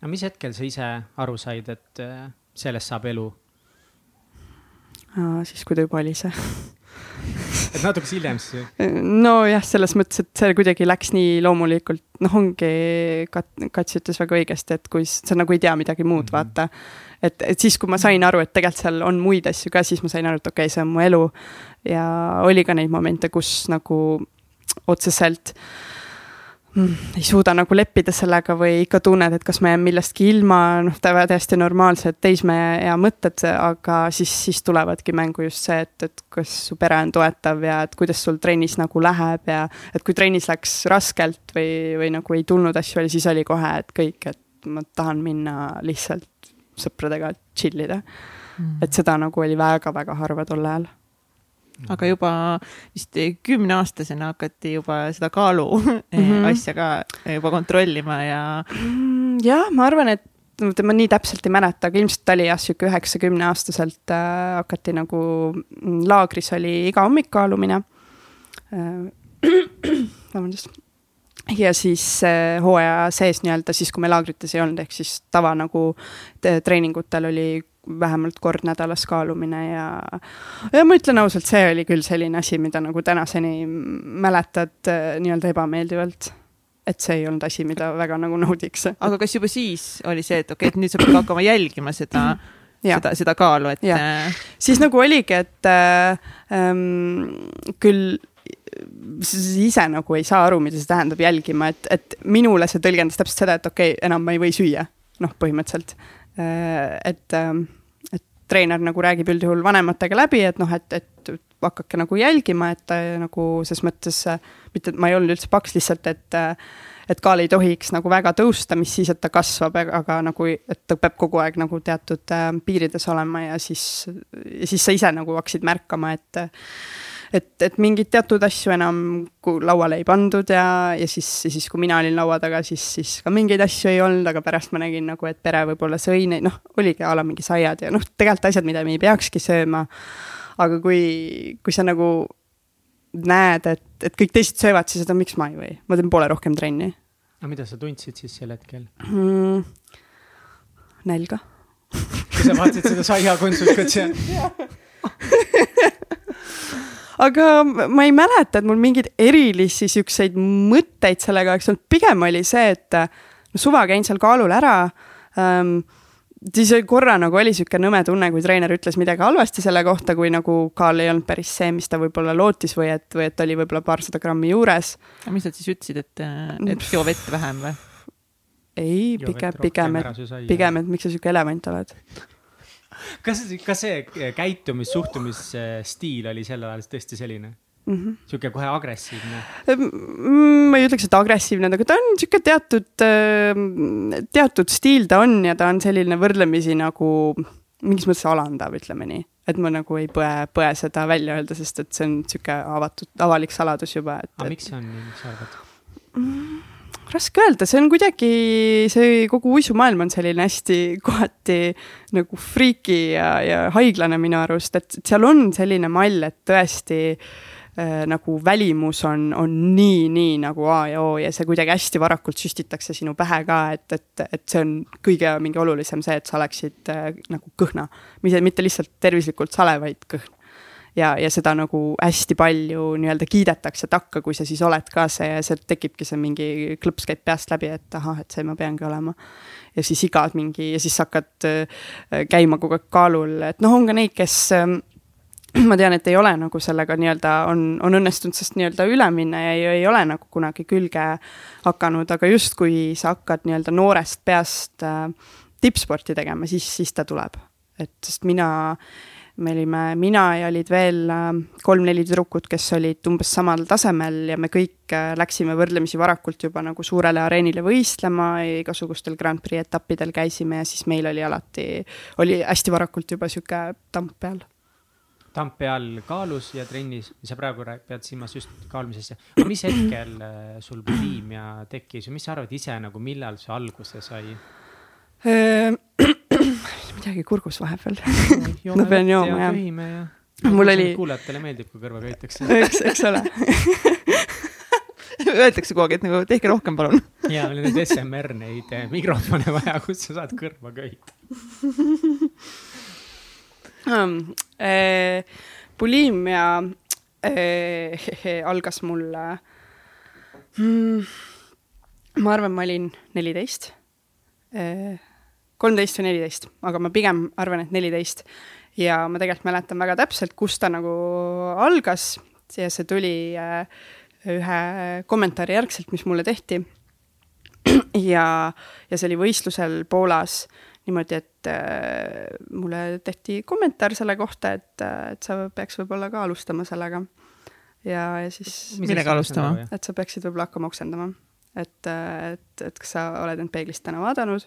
aga mis hetkel sa ise aru said, et äh, sellest saab elu? siis, kui ta juba oli see et natukese hiljem siis? nojah, selles mõttes, et see kuidagi läks nii loomulikult, noh, ongi Kat-, Kats ütles väga õigesti, et kui sa nagu ei tea midagi muud mm, -hmm. vaata. et, et siis, kui ma sain aru, et tegelikult seal on muid asju ka, siis ma sain aru, et okei okay,, see on mu elu. ja oli ka neid momente, kus nagu otseselt äh, ei suuda nagu leppida sellega või ikka tunned, et kas ma jään millestki ilma, noh, täiesti normaalsed teismeea mõtted, aga siis, siis tulevadki mängu just see, et, et kas su pere on toetav ja et kuidas sul trennis nagu läheb ja et kui trennis läks raskelt või, või nagu ei tulnud asju, siis oli kohe, et kõik, et ma tahan minna lihtsalt sõpradega chill ida mm.. et seda nagu oli väga-väga harva tol ajal aga juba vist kümneaastasena hakati juba seda kaalu mm -hmm. asja ka juba kontrollima ja. Mm, jah, ma arvan, et ma nii täpselt ei mäleta, aga ilmselt oli jah, sihuke üheksa-kümneaastaselt äh, hakati nagu, mm, laagris oli iga hommik kaalumine äh,. vabandust ja siis äh, hooaja sees nii-öelda siis, kui me laagrites ei olnud, ehk siis tava nagu treeningutel oli vähemalt kord nädalas kaalumine ja, ja ma ütlen ausalt, see oli küll selline asi, mida nagu tänaseni mäletad äh, nii-öelda ebameeldivalt et see ei olnud asi, mida väga nagu naudiks. aga kas juba siis oli see, et okei okay,, et nüüd sa pead hakkama jälgima seda Ja. seda, seda kaalu, et. Äh, siis nagu oligi, et äh, ähm, küll ise nagu ei saa aru, mida see tähendab jälgima, et, et minule see tõlgendas täpselt seda, et okei okay,, enam ma ei või süüa, noh, põhimõtteliselt äh,. et äh, treener nagu räägib üldjuhul vanematega läbi, et noh, et, et hakake nagu jälgima, et nagu ses mõttes, mitte et ma ei olnud üldse paks, lihtsalt et et kaal ei tohiks nagu väga tõusta, mis siis, et ta kasvab, aga nagu, et ta peab kogu aeg nagu teatud äh, piirides olema ja siis, ja siis sa ise nagu hakkasid märkama, et et, et mingeid teatud asju enam lauale ei pandud ja, ja siis, siis kui mina olin laua taga, siis, siis ka mingeid asju ei olnud, aga pärast ma nägin nagu, et pere võib-olla sõi neid, noh, oligi a la mingi saiad ja noh, tegelikult asjad, mida me ei peakski sööma. aga kui, kui sa nagu näed, et, et kõik teised söövad, siis et miks ma ei või, ma teen poole rohkem trenni. aga mida sa tundsid siis sel hetkel mm,? nälga kui sa vaatasid seda saiakontsukut seal aga ma ei mäleta, et mul mingeid erilisi siukseid mõtteid sellega oleks olnud, pigem oli see, et no suva käin seal kaalul ära ähm, siis korra nagu oli sihuke nõme tunne, kui treener ütles midagi halvasti selle kohta, kui nagu kaal ei olnud päris see, mis ta võib-olla lootis või et, või et oli võib-olla paarsada grammi juures. aga mis nad siis ütlesid, et, et joo vett vähem või? ei, pigem, pigem, et, pigem, et miks sa sihuke elevant oled kas, kas see käitumis, suhtumisstiil oli sel ajal tõesti selline? mm -hmm. sihuke kohe agressiivne? Mm, ma ei ütleks, et agressiivne, aga ta on sihuke teatud, teatud stiil ta on ja ta on selline võrdlemisi nagu mingis mõttes alandav, ütleme nii. et ma nagu ei põe, põe seda välja öelda, sest et see on sihuke avatud, avalik saladus juba, et. aga miks see on nii, miks sa arvad mm,? Raske öelda, see on kuidagi, see kogu uisumaailm on selline hästi kohati nagu friiki ja, ja haiglane minu arust, et seal on selline mall, et tõesti äh, nagu välimus on, on nii, nii nagu A ja O ja see kuidagi hästi varakult süstitakse sinu pähe ka, et, et, et see on kõige mingi olulisem see, et sa oleksid äh, nagu kõhna. mitte lihtsalt tervislikult sale, vaid kõhn ja, ja seda nagu hästi palju nii-öelda kiidetakse takka, kui sa siis oled ka see sealt tekibki see mingi klõps käib peast läbi, et ahah, et see ma peangi olema. ja siis igad mingi ja siis hakkad äh, käima kogu aeg kaalul, et noh, on ka neid, kes äh, ma tean, et ei ole nagu sellega nii-öelda on, on õnnestunud sellest nii-öelda üle minna ja ei, ei ole nagu kunagi külge hakanud, aga just kui sa hakkad nii-öelda noorest peast äh, tippsporti tegema, siis, siis ta tuleb. et sest mina, me olime, mina ja olid veel äh, kolm-neli tüdrukut, kes olid umbes samal tasemel ja me kõik äh, läksime võrdlemisi varakult juba nagu suurele areenile võistlema, igasugustel Grand Prix etappidel käisime ja siis meil oli alati, oli hästi varakult juba sihuke tamp peal tampe all kaalus ja trennis, sa praegu pead silmas just kaalumisesse. aga mis hetkel äh, sul buliimia tekkis ja mis sa arvad ise nagu, millal see alguse sai? Midagi kurgus vahepeal ma pean jooma jah. ja mul oli. kuulajatele meeldib, kui kõrva köitakse. eks, eks ole Öeldakse kogu aeg, et nagu tehke rohkem, palun. ja, meil on neid SMR neid eh, mikrofone vaja, kus sa saad kõrva köita um, äh, bulimia äh, algas mul mm,, ma arvan, ma olin neliteist äh,, kolmteist või neliteist, aga ma pigem arvan, et neliteist. ja ma tegelikult mäletan väga täpselt, kust ta nagu algas ja see tuli äh, ühe kommentaari järgselt, mis mulle tehti. ja, ja see oli võistlusel Poolas niimoodi, et äh, mulle tehti kommentaar selle kohta, et, äh, et sa peaks võib-olla ka alustama sellega. ja, ja siis. millega alustama? et sa peaksid võib-olla hakkama oksendama. et, äh, et, et kas sa oled end peeglist täna vaadanud?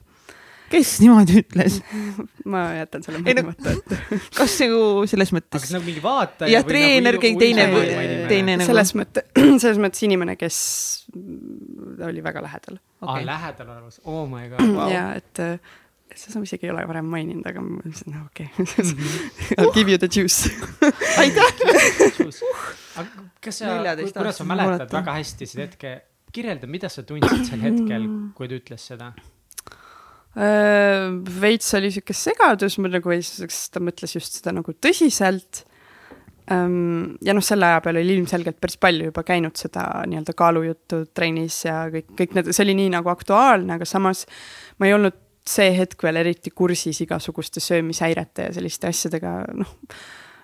Kes niimoodi ütles? Ma jätan selle mõtlemata, et kas nagu selles mõttes. kas nagu mingi vaataja? jah, treener nagu,, keegi teine või teine nagu. selles mõttes, selles mõttes inimene, kes oli väga lähedal. Okay.. aa, lähedal olemas, oh my god. Wow.. ja et seda ma isegi ei ole varem maininud, aga ma mõtlesin, no okei. Okay. I will give you the juice. Aitäh! Aga kas sa, kuna sa mäletad väga hästi seda hetke, kirjelda, mida sa tundsid sel hetkel, kui ta ütles seda. uh,? Veits oli sihuke segadus, ma nagu ei, sest ta mõtles just seda nagu tõsiselt um,. ja noh, selle aja peal oli ilmselgelt päris palju juba käinud seda nii-öelda kaalujuttu trennis ja kõik, kõik need, see oli nii nagu aktuaalne, aga samas ma ei olnud see hetk veel eriti kursis igasuguste söömishäirete ja selliste asjadega, noh,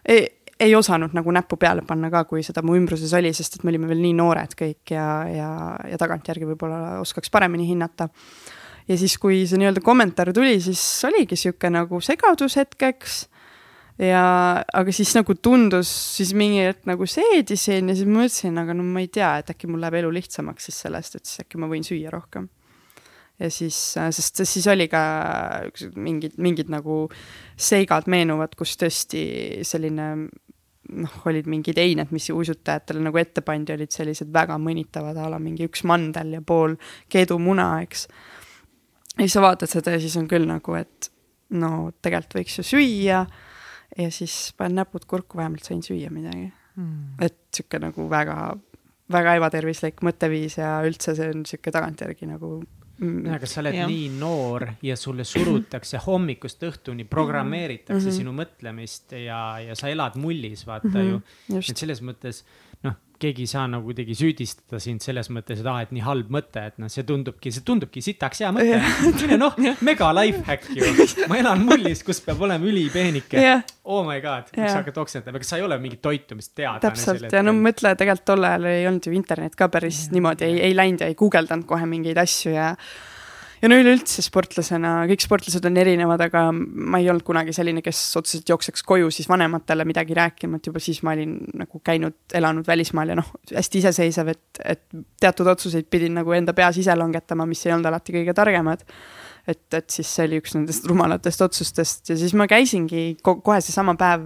ei, ei osanud nagu näppu peale panna ka, kui seda mu ümbruses oli, sest et me olime veel nii noored kõik ja, ja, ja tagantjärgi võib-olla oskaks paremini hinnata. Ja siis, kui see nii-öelda kommentaar tuli, siis oligi sihuke nagu segadus hetkeks ja, aga siis nagu tundus siis mingi hetk nagu seedisin ja siis mõtlesin, aga no ma ei tea, et äkki mul läheb elu lihtsamaks siis sellest, et siis äkki ma võin süüa rohkem ja siis, äh, sest siis oli ka mingid, mingid nagu seigad meenuvad, kus tõesti selline noh, olid mingid eined, mis uisutajatele nagu ette pandi, olid sellised väga mõnitavad a la mingi üks mandel ja pool keedumuna, eks. Ja siis sa vaatad seda ja siis on küll nagu, et no tegelikult võiks ju süüa ja siis panen näpud kurku, vähemalt sain süüa midagi mm.. et sihuke nagu väga, väga ebatervislik mõtteviis ja üldse see on sihuke tagantjärgi nagu mm.. aga sa oled ja. nii noor ja sulle surutakse hommikust õhtuni, programmeeritakse mm -hmm. sinu mõtlemist ja, ja sa elad mullis, vaata mm -hmm. ju. et selles mõttes noh, keegi ei saa nagu kuidagi süüdistada sind selles mõttes, et aa et nii halb mõte, et noh, see tundubki, see tundubki sitaks hea mõte. mine noh, mega life hack ju. ma elan mullis, kus peab olema ülipeenike yeah.. Oh my god, miks sa hakkad oksendama, ega sa ei ole mingit toitumist teada. täpselt ja no mõtle, tegelikult tol ajal ei olnud ju internet ka päris yeah. niimoodi, ei, ei läinud ja ei guugeldanud kohe mingeid asju ja ja no üleüldse sportlasena, kõik sportlased on erinevad, aga ma ei olnud kunagi selline, kes otseselt jookseks koju siis vanematele midagi rääkima, et juba siis ma olin nagu käinud, elanud välismaal ja noh, hästi iseseisev, et, et teatud otsuseid pidin nagu enda peas ise langetama, mis ei olnud alati kõige targemad. et, et siis see oli üks nendest rumalatest otsustest ja siis ma käisingi ko kohe seesama päev,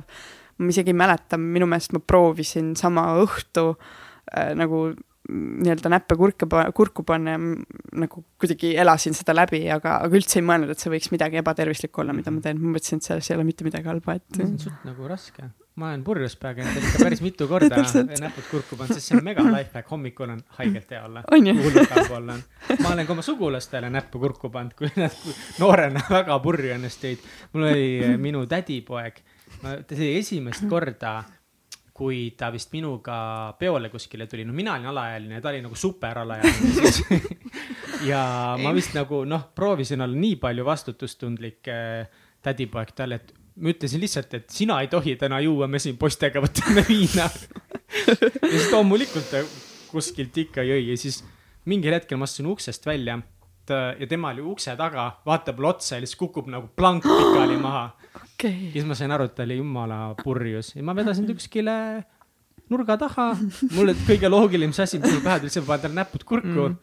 ma isegi ei mäleta, minu meelest ma proovisin sama õhtu äh, nagu nii-öelda näppe kurke, kurku panna ja nagu kuidagi elasin seda läbi, aga, aga üldse ei mõelnud, et see võiks midagi ebatervislikku olla, mida ma teen. ma mõtlesin, et selles ei ole mitte midagi halba, et. see on suht nagu raske. ma olen purjus peaga endale ikka päris mitu korda näpud kurku pannud, sest see on mega lifehack, hommikul on haigelt hea olla. hullult halb olla on. ma olen ka oma sugulastele näppu kurku pannud, kui nad noorena väga purju ennast jõid. mul oli minu tädipoeg, ta sai esimest korda kui ta vist minuga peole kuskile tuli, no mina olin alaealine ja ta oli nagu super alaealine siis. Ja ma vist nagu noh, proovisin olla nii palju vastutustundlik äh, tädipoeg talle, et ma ütlesin lihtsalt, et sina ei tohi täna juua, me siin poistega võtame viina. Ja siis loomulikult ta kuskilt ikka jõi ja siis mingil hetkel ma astusin uksest välja ja tema oli ukse taga, vaatab otsa ja lihtsalt kukub nagu plank pikali maha okay.. siis ma sain aru, et ta oli jumala purjus ja ma vedasin ta kuskile nurga taha. mulle kõige loogilisem asi, mis mul pähe tuli, see ma panen talle näpud kurku mm.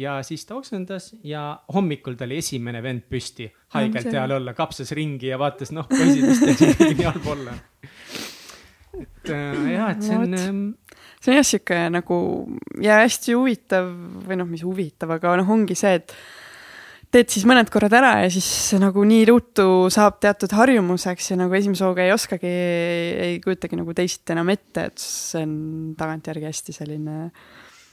ja siis ta oksendas ja hommikul ta oli esimene vend püsti, haigelt hea olla, kapsas ringi ja vaatas, noh, poisid, mis teil siin nii halb olla. Et äh, jah, et see on ähm, see on jah, sihuke nagu ja hästi huvitav või noh, mis huvitav, aga noh, ongi see, et teed siis mõned korrad ära ja siis nagu nii ruttu saab teatud harjumuseks ja nagu esimese hooga ei oskagi, ei kujutagi nagu teisiti enam ette, et see on tagantjärgi hästi selline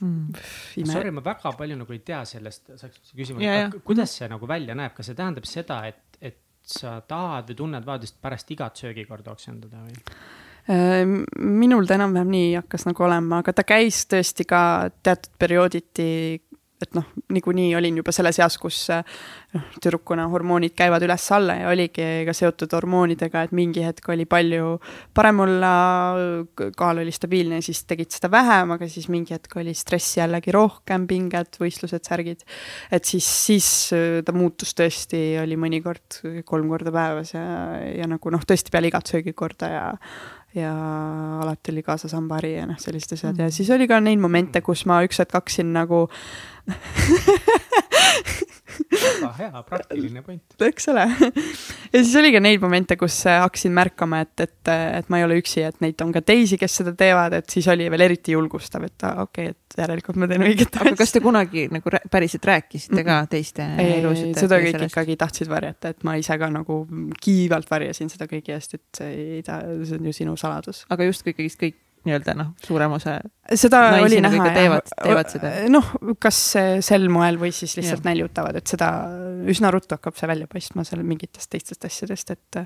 mm.. Sorry, ma väga palju nagu ei tea sellest, saaks küsima, kuidas see nagu välja näeb, kas see tähendab seda, et, et sa tahad või tunned vajadust pärast igat söögikorda oksendada või? Äh, minul ta enam-vähem nii hakkas nagu olema, aga ta käis tõesti ka teatud periooditi et noh, niikuinii olin juba selles eas, kus noh, tüdrukuna hormoonid käivad üles-alla ja oligi ka seotud hormoonidega, et mingi hetk oli palju parem olla, kaal oli stabiilne siis tegid seda vähem, aga siis mingi hetk oli stressi jällegi rohkem, pinged, võistlused, särgid. et siis, siis ta muutus tõesti, oli mõnikord kolm korda päevas ja, ja nagu noh, tõesti peale igat söögikorda ja ja alati oli kaasas hambahari ja noh, sellised asjad mm. ja siis oli ka neid momente, kus ma üks hetk hakkasin nagu väga hea, praktiline point. eks ole. ja siis oli ka neid momente, kus hakkasin märkama, et, et, et ma ei ole üksi, et neid on ka teisi, kes seda teevad, et siis oli veel eriti julgustav, et okei okay,, et järelikult ma teen õiget asja. aga kas te kunagi nagu päriselt rääkisite ka teiste elusid? seda kõik sellest? ikkagi tahtsid varjata, et ma ise ka nagu kiivalt varjasin seda kõigi eest, et see ei, see on ju sinu saladus. aga justkui ikkagist kõik nii-öelda noh, suurem osa. seda oli näha jah. teevad, teevad seda. noh, kas sel moel või siis lihtsalt ja. näljutavad, et seda üsna ruttu hakkab see välja paistma seal mingitest teistest asjadest, et.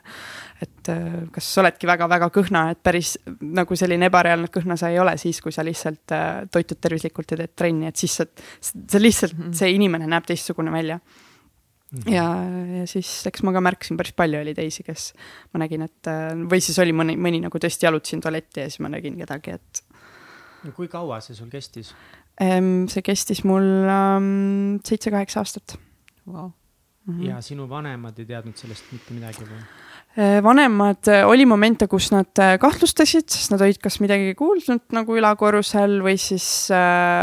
et kas oledki väga-väga kõhna, et päris nagu selline ebareaalne kõhna sa ei ole siis, kui sa lihtsalt äh, toitud tervislikult ja teed trenni, et siis sa, sa lihtsalt, mhm. see inimene näeb teistsugune välja. Ja, ja siis eks ma ka märkasin, päris palju oli teisi, kes ma nägin, et või siis oli mõni, mõni nagu tõesti jalutasin tualetti ja siis ma nägin kedagi, et. kui kaua see sul kestis? see kestis mul seitse-kaheksa um, aastat wow.. Mm -hmm. ja sinu vanemad ei teadnud sellest mitte midagi või? vanemad, oli momente, kus nad kahtlustasid, sest nad olid kas midagi kuulnud nagu ülakorrusel või siis,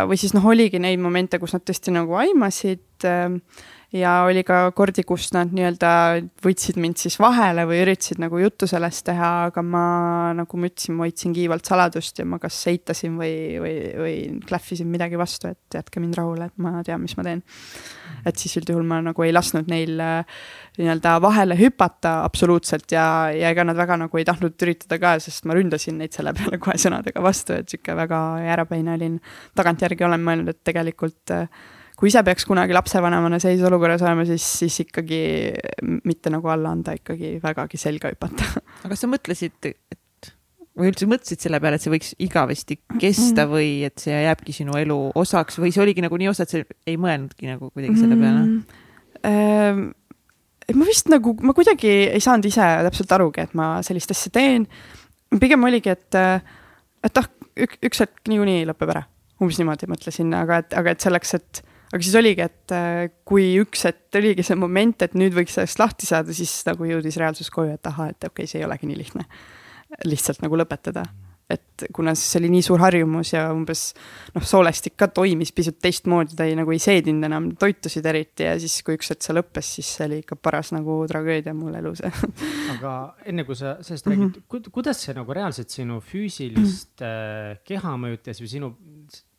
või siis noh, oligi neid momente, kus nad tõesti nagu aimasid ja oli ka kordi, kus nad nii-öelda võtsid mind siis vahele või üritasid nagu juttu sellest teha, aga ma nagu ma ütlesin, ma hoidsin kiivalt saladust ja ma kas eitasin või, või, või klähvisin midagi vastu, et jätke mind rahule, et ma tean, mis ma teen. et siis üldjuhul ma nagu ei lasknud neil äh, nii-öelda vahele hüpata absoluutselt ja, ja ega nad väga nagu ei tahtnud üritada ka, sest ma ründasin neid selle peale kohe sõnadega vastu, et sihuke väga jäärapäine olin. tagantjärgi olen mõelnud, et tegelikult äh, kui ise peaks kunagi lapsevanemana sellises olukorras olema, siis, siis ikkagi mitte nagu alla anda, ikkagi vägagi selga hüpata. aga kas sa mõtlesid, et või üldse mõtlesid selle peale, et see võiks igavesti kesta või et see jääbki sinu elu osaks või see oligi nagu nii osa, et sa ei mõelnudki nagu kuidagi selle peale mm,? Äh, ma vist nagu, ma kuidagi ei saanud ise täpselt arugi, et ma sellist asja teen. pigem oligi, et, et ah, üks hetk niikuinii lõpeb ära umbes niimoodi mõtlesin, aga et, aga et selleks, et aga siis oligi, et äh, kui üks hetk oligi see moment, et nüüd võiks sellest lahti saada, siis nagu jõudis reaalsus koju, et ahah, et okei okay,, see ei olegi nii lihtne. lihtsalt nagu lõpetada et kuna siis oli nii suur harjumus ja umbes noh, soolestik ka toimis pisut teistmoodi, ta ei nagu ei seedinud enam toitusid eriti ja siis, kui üks hetk see lõppes, siis see oli ikka paras nagu tragöödia mul elus aga enne kui sa sellest mm -hmm. räägid, kuidas see nagu reaalselt sinu füüsilist äh, keha mõjutas või sinu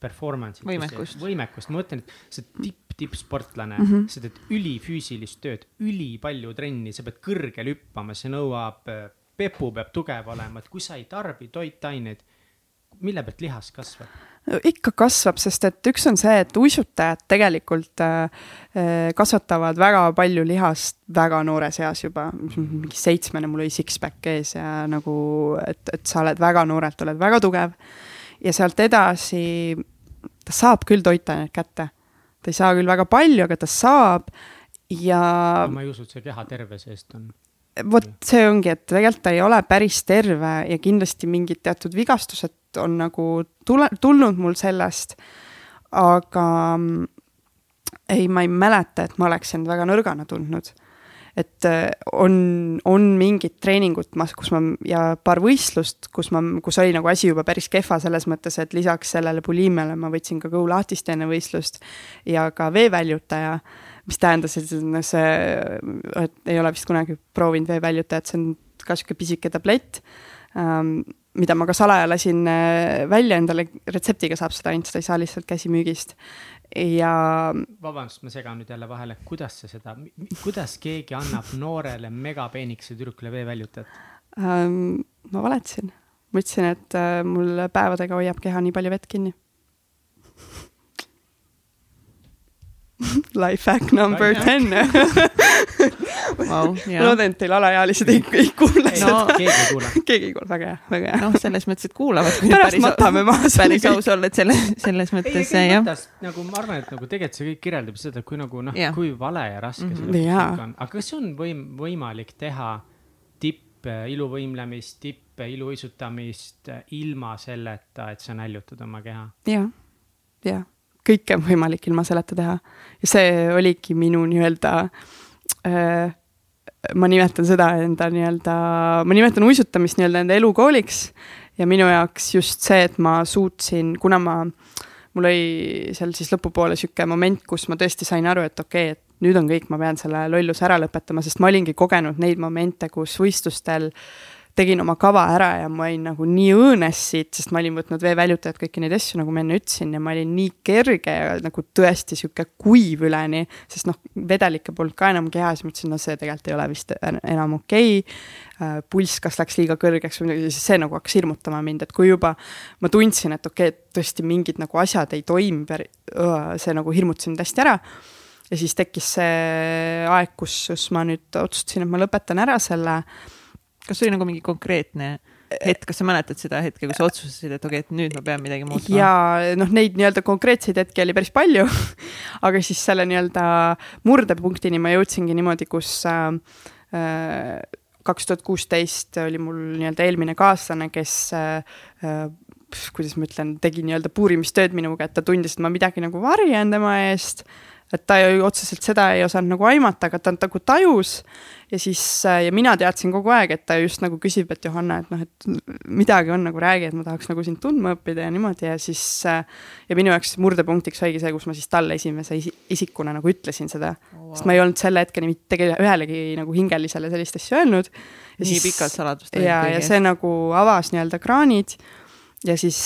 performance'it. võimekust. võimekust, ma mõtlen, et sa tipp, tippsportlane mm, -hmm. sa teed ülifüüsilist tööd, ülipalju trenni, sa pead kõrgel hüppama, see nõuab äh, pepu peab tugev olema, et kui sa ei tarbi toitaineid, mille pealt lihas kasvab? ikka kasvab, sest et üks on see, et uisutajad tegelikult äh, äh, kasvatavad väga palju lihast väga noores eas juba, mingi seitsmene, mul oli six-pack ees ja nagu, et, et sa oled väga noorelt, oled väga tugev. ja sealt edasi ta saab küll toitaineid kätte. ta ei saa küll väga palju, aga ta saab ja. ma ei usu, et see keha terve seest on vot see ongi, et tegelikult ta ei ole päris terve ja kindlasti mingid teatud vigastused on nagu tule, tulnud mul sellest. aga mm, ei, ma ei mäleta, et ma oleks end väga nõrgana tundnud. Et äh, on, on mingid treeningud, kus ma ja paar võistlust, kus ma, kus oli nagu asi juba päris kehva selles mõttes, et lisaks sellele buliimiale ma võtsin ka kõhulahtist enne võistlust ja ka veeväljutaja mis tähendas, et see, et ei ole vist kunagi proovinud veeväljutajat, see on ka sihuke pisike tablett ähm,, mida ma ka salaja lasin äh, välja endale, retseptiga saab seda ainult, seda ei saa lihtsalt käsimüügist ja. vabandust, ma segan nüüd jälle vahele, kuidas sa seda, kuidas keegi annab noorele megapeenikese tüdrukule veeväljutajat ähm,? ma valetasin, ma ütlesin, et äh, mul päevadega hoiab keha nii palju vett kinni Life hack number ten wow, loodan, et teil alaealised ei, ei kuule ei, seda no,. keegi ei kuule. keegi ei kuule, väga hea, väga hea. noh, selles mõttes, et kuulavad. pärast matame maha. päris aus olla, et selle, selles mõttes ei, jah. nagu ma arvan, et nagu tegelikult see kõik kirjeldab seda, kui nagu noh, kui vale ja raske mm -hmm. see lõpuks on. aga kas on võim-, võimalik teha tipp iluvõimlemist, tipp iluuisutamist ilma selleta, et sa näljutad oma keha? jah, jah kõike on võimalik ilma selleta teha. ja see oligi minu nii-öelda äh,, ma nimetan seda enda nii-öelda, ma nimetan uisutamist nii-öelda enda elukooliks ja minu jaoks just see, et ma suutsin, kuna ma, mul oli seal siis lõpupoole sihuke moment, kus ma tõesti sain aru, et okei okay,, et nüüd on kõik, ma pean selle lolluse ära lõpetama, sest ma olingi kogenud neid momente, kus võistlustel äh, tegin oma kava ära ja ma olin nagu nii õõnes siit, sest ma olin võtnud veeväljutajat, kõiki neid asju, nagu ma enne ütlesin, ja ma olin nii kerge ja nagu tõesti sihuke kuiv üleni, sest noh, vedelikke polnud ka enam kehas, mõtlesin, no see tegelikult ei ole vist enam okei okay. Äh, pulss kas läks liiga kõrgeks või midagi, see nagu hakkas hirmutama mind, et kui juba ma tundsin, et okei okay,, et tõesti mingid nagu asjad ei toimi, see nagu hirmutas mind hästi ära ja siis tekkis see aeg, kus, kus ma nüüd otsustasin, et ma lõpetan ära selle kas see oli nagu mingi konkreetne hetk, kas sa mäletad seda hetke, kui sa otsustasid, et okei okay,, et nüüd ma pean midagi muutma? ja noh, neid nii-öelda konkreetseid hetki oli päris palju. Aga siis selle nii-öelda murdepunktini ma jõudsingi niimoodi, kus äh, kaks tuhat kuusteist oli mul nii-öelda eelmine kaaslane, kes äh, äh kuidas ma ütlen, tegi nii-öelda puurimistööd minuga, et ta tundis, et ma midagi nagu varjan tema eest et ta ju otseselt seda ei osanud nagu aimata, aga ta nagu tajus ja siis ja mina teadsin kogu aeg, et ta just nagu küsib, et Johanna, et noh, et midagi on nagu räägi, et ma tahaks nagu sind tundma õppida ja niimoodi ja siis ja minu jaoks murdepunktiks oligi see, kus ma siis talle esimese isikuna nagu ütlesin seda oh,, wow. sest ma ei olnud selle hetkeni mitte ühelegi nagu hingelisele sellist asja öelnud. nii pikalt saladust. ja, ja see nagu avas nii-öelda kraanid ja siis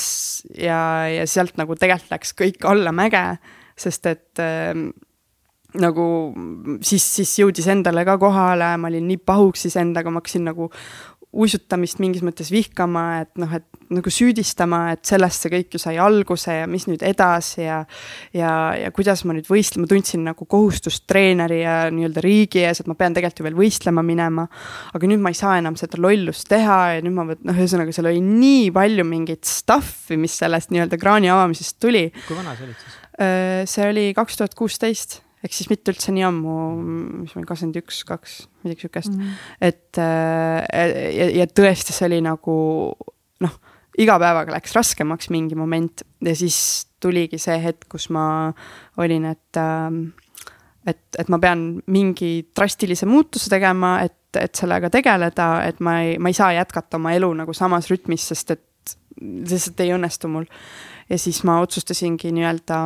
ja, ja sealt nagu tegelikult läks kõik allamäge sest et äh, nagu siis, siis jõudis endale ka kohale, ma olin nii pahuksis endaga, ma hakkasin nagu uisutamist mingis mõttes vihkama, et noh, et nagu süüdistama, et sellest see kõik ju sai alguse ja mis nüüd edasi ja ja, ja kuidas ma nüüd võistlen, ma tundsin nagu kohustust treeneri ja nii-öelda riigi ees, et ma pean tegelikult ju veel võistlema minema. aga nüüd ma ei saa enam seda lollust teha ja nüüd ma võt-, noh, ühesõnaga seal oli nii palju mingit stuff'i, mis sellest nii-öelda kraani avamisest tuli. kui vana sa olid siis? Äh, see oli kaks tuhat kuusteist, ehk siis mitte üldse nii ammu, mis olin, kakskümmend üks, kaks, midagi sihukest mm. -hmm. et äh, ja, ja tõesti, see oli nagu noh, iga päevaga läks raskemaks mingi moment ja siis tuligi see hetk, kus ma olin, et äh, et, et ma pean mingi drastilise muutuse tegema, et, et sellega tegeleda, et ma ei, ma ei saa jätkata oma elu nagu samas rütmis, sest et lihtsalt ei õnnestu mul ja siis ma otsustasingi nii-öelda,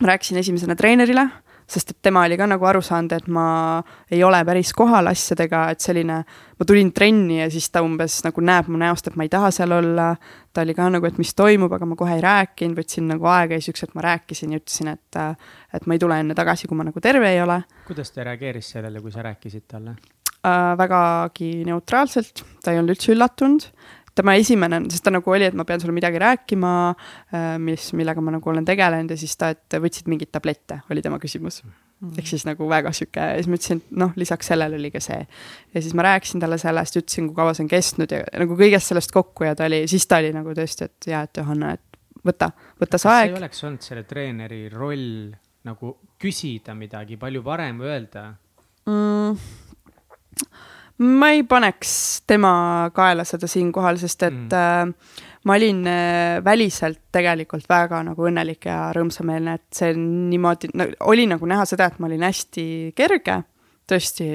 ma rääkisin esimesena treenerile, sest et tema oli ka nagu aru saanud, et ma ei ole päris kohal asjadega, et selline, ma tulin trenni ja siis ta umbes nagu näeb mu näost, et ma ei taha seal olla. ta oli ka nagu, et mis toimub, aga ma kohe ei rääkinud, võtsin nagu aega ja siukse, et ma rääkisin ja ütlesin, et, et ma ei tule enne tagasi, kui ma nagu terve ei ole. kuidas ta reageeris sellele, kui sa rääkisid talle äh,? vägagi neutraalselt, ta ei olnud üldse üllatunud tema esimene, sest ta nagu oli, et ma pean sulle midagi rääkima, äh, mis, millega ma nagu olen tegelenud ja siis ta, et võtsid mingeid tablette, oli tema küsimus mm. ehk siis nagu väga sihuke siis ma ütlesin, et noh, lisaks sellele oli ka see. ja siis ma rääkisin talle sellest, ütlesin, kui kaua see on kestnud ja nagu kõigest sellest kokku ja ta oli, siis ta oli nagu tõesti, et jaa, et Johanna, et võta, võta see aeg. kas ei oleks olnud selle treeneri roll nagu küsida midagi palju parem, öelda mm.? Ma ei paneks tema kaela seda siinkohal, sest et mm. äh, ma olin äh, väliselt tegelikult väga nagu õnnelik ja rõõmsameelne, et see niimoodi no,, oli nagu näha seda, et ma olin hästi kerge. tõesti,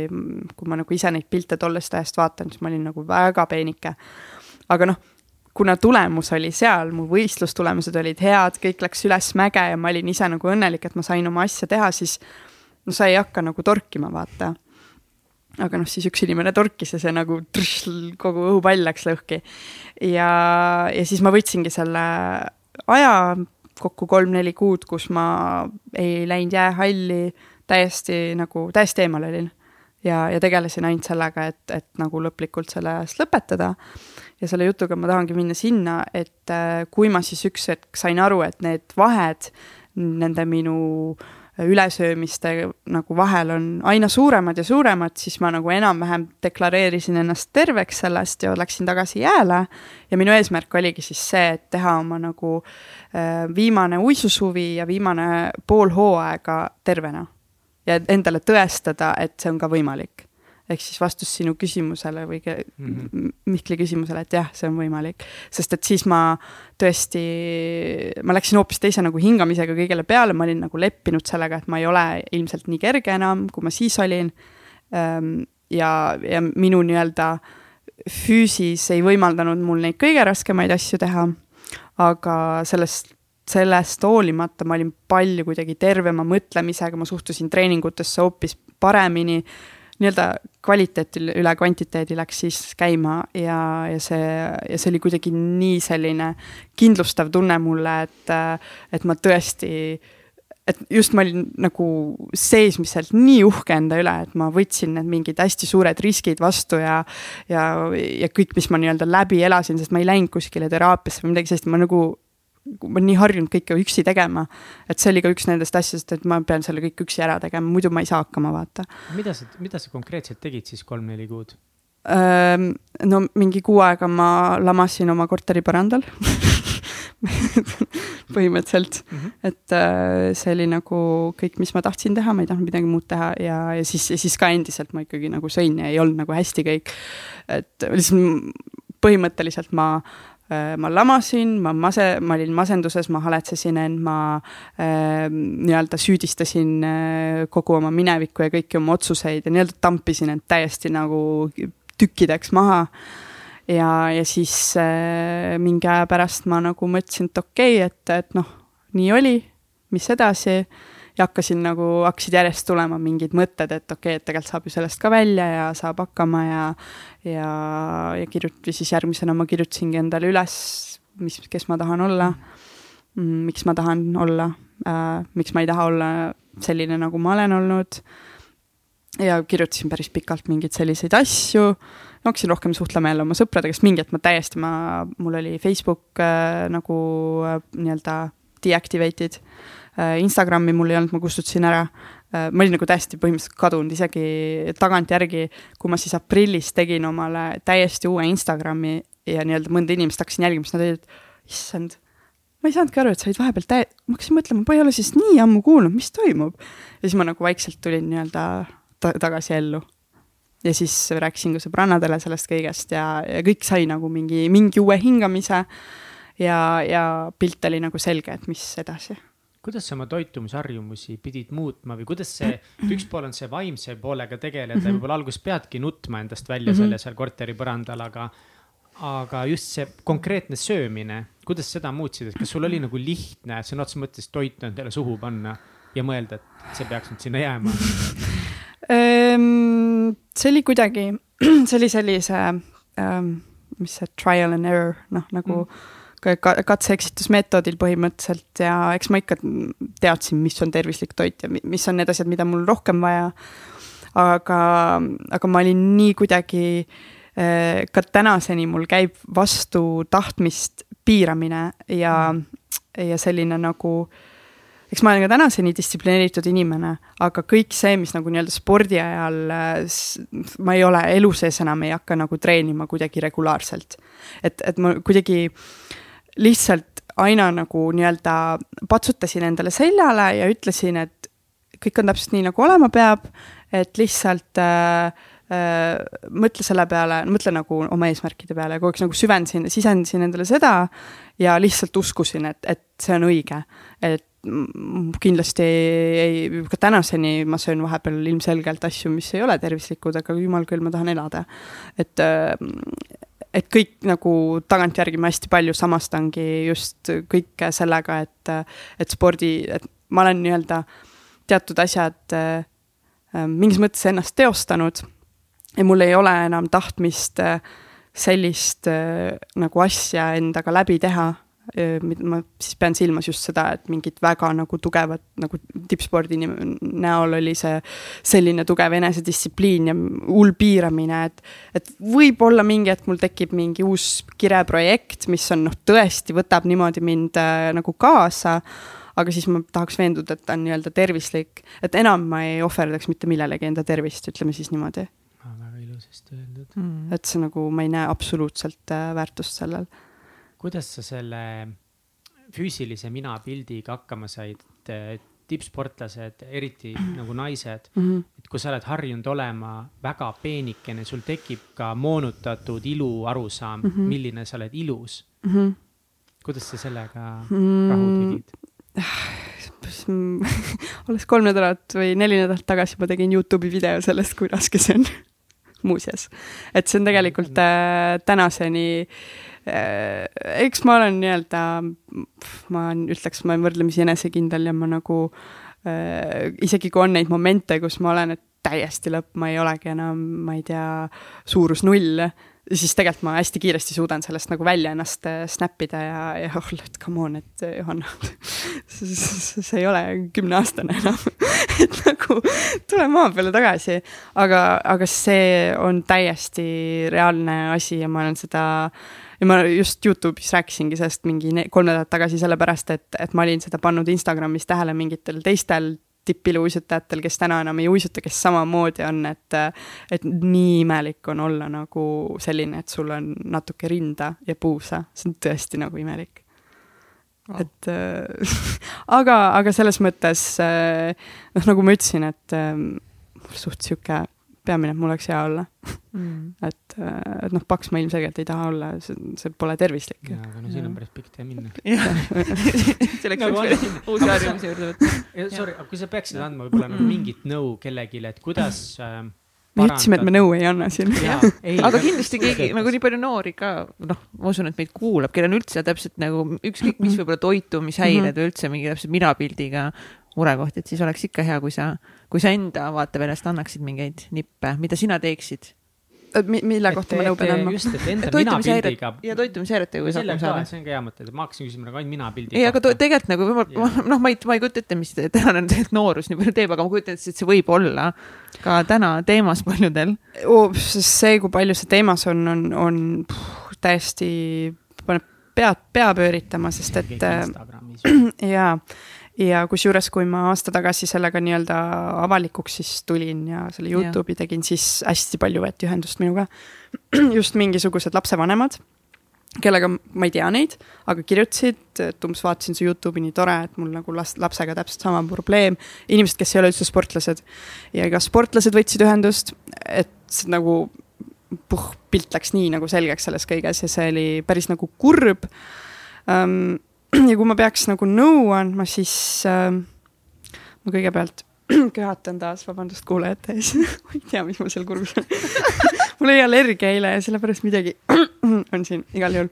kui ma nagu ise neid pilte tollest ajast vaatan, siis ma olin nagu väga peenike. aga noh, kuna tulemus oli seal, mu võistlustulemused olid head, kõik läks üles mäge ja ma olin ise nagu õnnelik, et ma sain oma asja teha, siis no sa ei hakka nagu torkima, vaata aga noh, siis üks inimene torkis ja see nagu trš, kogu õhupall läks lõhki. ja, ja siis ma võtsingi selle aja, kokku kolm-neli kuud, kus ma ei läinud jäähalli, täiesti nagu, täiesti eemal olin. ja, ja tegelesin ainult sellega, et, et nagu lõplikult selle eest lõpetada. ja selle jutuga ma tahangi minna sinna, et äh, kui ma siis üks hetk sain aru, et need vahed nende minu äh, ülesöömiste nagu vahel on aina suuremad ja suuremad, siis ma nagu enam-vähem deklareerisin ennast terveks sellest ja läksin tagasi jääle. ja minu eesmärk oligi siis see, et teha oma nagu äh, viimane uisusuvi ja viimane pool hooaega tervena. ja endale tõestada, et see on ka võimalik ehk siis vastus sinu küsimusele või mm -hmm. Mihkli küsimusele, et jah, see on võimalik. sest et siis ma tõesti, ma läksin hoopis teise nagu hingamisega kõigele peale, ma olin nagu leppinud sellega, et ma ei ole ilmselt nii kerge enam, kui ma siis olin. Ehm, ja, ja minu nii-öelda füüsis ei võimaldanud mul neid kõige raskemaid asju teha. aga sellest sellest hoolimata ma olin palju kuidagi tervema mõtlemisega, ma suhtusin treeningutesse hoopis paremini nii-öelda kvaliteet üle kvantiteedi läks siis käima ja, ja see, ja see oli kuidagi nii selline kindlustav tunne mulle, et, et ma tõesti, et just ma olin nagu seesmiselt nii uhke enda üle, et ma võtsin need mingid hästi suured riskid vastu ja, ja, ja kõik, mis ma nii-öelda läbi elasin, sest ma ei läinud kuskile teraapiasse või midagi sellist, ma nagu ma olen nii harjunud kõike üksi tegema, et see oli ka üks nendest asjadest, et ma pean selle kõik üksi ära tegema, muidu ma ei saa hakkama, vaata. mida sa, mida sa konkreetselt tegid siis kolm-neli kuud? no mingi kuu aega ma lamasin oma korteri põrandal põhimõtteliselt mm, -hmm. et äh, see oli nagu kõik, mis ma tahtsin teha, ma ei tahtnud midagi muud teha ja, ja siis, siis ka endiselt ma ikkagi nagu sõin ja ei olnud nagu hästi kõik. et lihtsalt põhimõtteliselt ma ma lamasin, ma mase, ma olin masenduses, ma haletsesin end, ma äh, nii-öelda süüdistasin äh, kogu oma minevikku ja kõiki oma otsuseid ja nii-öelda tampisin end täiesti nagu tükkideks maha. ja, ja siis äh, mingi aja pärast ma nagu mõtlesin, et okei okay,, et, et noh, nii oli, mis edasi ja hakkasin nagu, hakkasid järjest tulema mingid mõtted, et okei okay,, et tegelikult saab ju sellest ka välja ja saab hakkama ja ja, ja kirjuti siis järgmisena ma kirjutasingi endale üles, mis, kes ma tahan olla mm,, miks ma tahan olla äh,, miks ma ei taha olla selline, nagu ma olen olnud. Ja kirjutasin päris pikalt mingeid selliseid asju, hakkasin rohkem suhtlema jälle oma sõpradega, sest mingi hetk ma täiesti, ma, mul oli Facebook äh, nagu äh, nii-öelda deactivated Instagrami mul ei olnud, ma kustutasin ära. Äh, ma olin nagu täiesti põhimõtteliselt kadunud, isegi tagantjärgi, kui ma siis aprillis tegin omale täiesti uue Instagrami ja nii-öelda mõnda inimest hakkasin jälgima, siis nad olid, issand, ma ei saanudki aru, et sa olid vahepeal täie-, ma hakkasin mõtlema, ma ei ole siis nii ammu kuulnud, mis toimub. ja siis ma nagu vaikselt tulin nii-öelda ta tagasi ellu. ja siis rääkisin ka sõbrannadele sellest kõigest ja, ja kõik sai nagu mingi, mingi uue hingamise ja, ja pilt oli nagu selge, et mis edasi kuidas sa oma toitumisharjumusi pidid muutma või kuidas see, üks pool on see vaimse poolega tegeleda mm -hmm. võib-olla alguses peadki nutma endast välja mm -hmm. selle seal korteri põrandal, aga aga just see konkreetne söömine, kuidas seda muutsid, et kas sul oli nagu lihtne sõna otseses mõttes toitu endale suhu panna ja mõelda, et see peaks nüüd sinna jääma ehm, see oli kuidagi, see oli sellise um,, mis see trial and error, noh nagu mm katse-eksitusmeetodil põhimõtteliselt ja eks ma ikka teadsin, mis on tervislik toit ja mis on need asjad, mida mul rohkem vaja. aga, aga ma olin nii kuidagi, eh, ka tänaseni mul käib vastu tahtmist piiramine ja, ja selline nagu eks ma olen ka tänaseni distsiplineeritud inimene, aga kõik see, mis nagu nii-öelda spordi ajal, ma ei ole elu sees enam ei hakka nagu treenima kuidagi regulaarselt. et, et ma kuidagi äh, lihtsalt aina nagu nii-öelda patsutasin endale seljale ja ütlesin, et kõik on täpselt nii, nagu olema peab, et lihtsalt äh, äh, mõtle selle peale, mõtle nagu oma eesmärkide peale ja kogu aeg nagu süvendasin, sisendasin endale seda ja lihtsalt uskusin, et, et see on õige. et kindlasti ei, ka tänaseni ma söön vahepeal ilmselgelt asju, mis ei ole tervislikud, aga jumal küll, ma tahan elada. et äh, et kõik nagu tagantjärgi ma hästi palju samastangi just kõike sellega, et, et spordi, et ma olen nii-öelda teatud asjad äh, mingis mõttes ennast teostanud ja mul ei ole enam tahtmist äh, sellist äh, nagu asja endaga läbi teha ma siis pean silmas just seda, et mingit väga nagu tugevat nagu tippspordi näol oli see selline tugev enesedistsipliin ja hull piiramine, et, et võib-olla mingi hetk mul tekib mingi uus kireprojekt, mis on noh, tõesti võtab niimoodi mind äh, nagu kaasa aga siis ma tahaks veenduda, et ta on nii-öelda tervislik, et enam ma ei ohverdaks mitte millelegi enda tervist, ütleme siis niimoodi. väga ilusasti öeldud. Mm.. et see nagu, ma ei näe absoluutselt äh, väärtust sellel kuidas sa selle füüsilise mina pildiga hakkama said? tippsportlased, eriti nagu naised mm, -hmm. et kui sa oled harjunud olema väga peenikene, sul tekib ka moonutatud ilu arusaam mm, -hmm. milline sa oled ilus mm. -hmm. kuidas sa sellega mm -hmm. rahu tegid? alles kolm nädalat või neli nädalat tagasi ma tegin Youtube'i video sellest, kui raske see on muuseas, et see on tegelikult äh, tänaseni Äh, eks ma olen nii-öelda, ma ütleks, ma olen võrdlemisi enesekindel ja ma nagu äh, isegi kui on neid momente, kus ma olen, et täiesti lõpp, ma ei olegi enam, ma ei tea, suurus null, siis tegelikult ma hästi kiiresti suudan sellest nagu välja ennast äh, snap ida ja, ja olla, et come on, et Johanna sa ei ole kümneaastane enam et nagu tule maa peale tagasi. aga, aga see on täiesti reaalne asi ja ma olen seda äh, ja ma just Youtube'is rääkisingi sellest mingi kolm nädalat tagasi, sellepärast et, et ma olin seda pannud Instagramis tähele mingitel teistel tippiluuisutajatel, kes täna enam ei uisuta, kes samamoodi on, et et nii imelik on olla nagu selline, et sul on natuke rinda ja puusa, see on tõesti nagu imelik. Oh.. et äh, aga, aga selles mõttes äh, noh, nagu ma ütlesin, et äh, suht sihuke peamine, et mul oleks hea olla mm. et, et noh, paks ma ilmselgelt ei taha olla, see, see pole tervislik. aga no siin on päris pikk tee minna. selleks Nagu võiks on. veel uusi harjumusi juurde võtta. Sorry, aga kui sa peaksid andma võib-olla nagu mingit nõu kellelegi, et kuidas äh, me ütlesime, et me nõu ei anna siin. aga kindlasti keegi nagu nii palju noori ka, noh, ma usun, et meid kuulab, kellel on üldse täpselt nagu ükskõik mis võib-olla toitumishäired või üldse mingi täpselt minapildiga murekoht, et siis oleks ikka hea, kui sa, kui sa enda vaateväljast annaksid mingeid nippe, mida sina teeksid. Mi, mille kohta ma nõu pean andma? just, et enda minapildiga. ja toitumishäiretega, kui sa selle hakkama ka, saada. see on ka hea mõte, et ma hakkasin küsima nagu ainult minapildi ei, aga tegelikult nagu ma, ma, noh, ma ei, ma ei kujuta ette, mis tänane tegelikult noorus nii palju teeb, aga ma kujutan ette, et see võib olla ka täna teemas paljudel. oh, see, kui palju see teemas on, on, on puh, täiesti, paneb pead, pea pööritama, sest et äh, Instagramis. ja, ja kusjuures, kui ma aasta tagasi sellega nii-öelda avalikuks siis tulin ja selle. Youtube'i tegin, siis hästi palju võeti ühendust minuga. just mingisugused lapsevanemad, kellega ma ei tea neid, aga kirjutasid, et umbes vaatasin su Youtube'i, nii tore, et mul nagu last, lapsega täpselt sama probleem. inimesed, kes ei ole üldse sportlased ja ka sportlased võtsid ühendust, et nagu puh, pilt läks nii nagu selgeks selles kõiges ja see oli päris nagu kurb ähm, ja kui ma peaks nagu nõu andma, siis äh, ma kõigepealt köhatan taas, vabandust kuulajate ees. Ma ei tea, mis mul seal kurgus on mul oli allergia eile ja sellepärast midagi on siin igal juhul.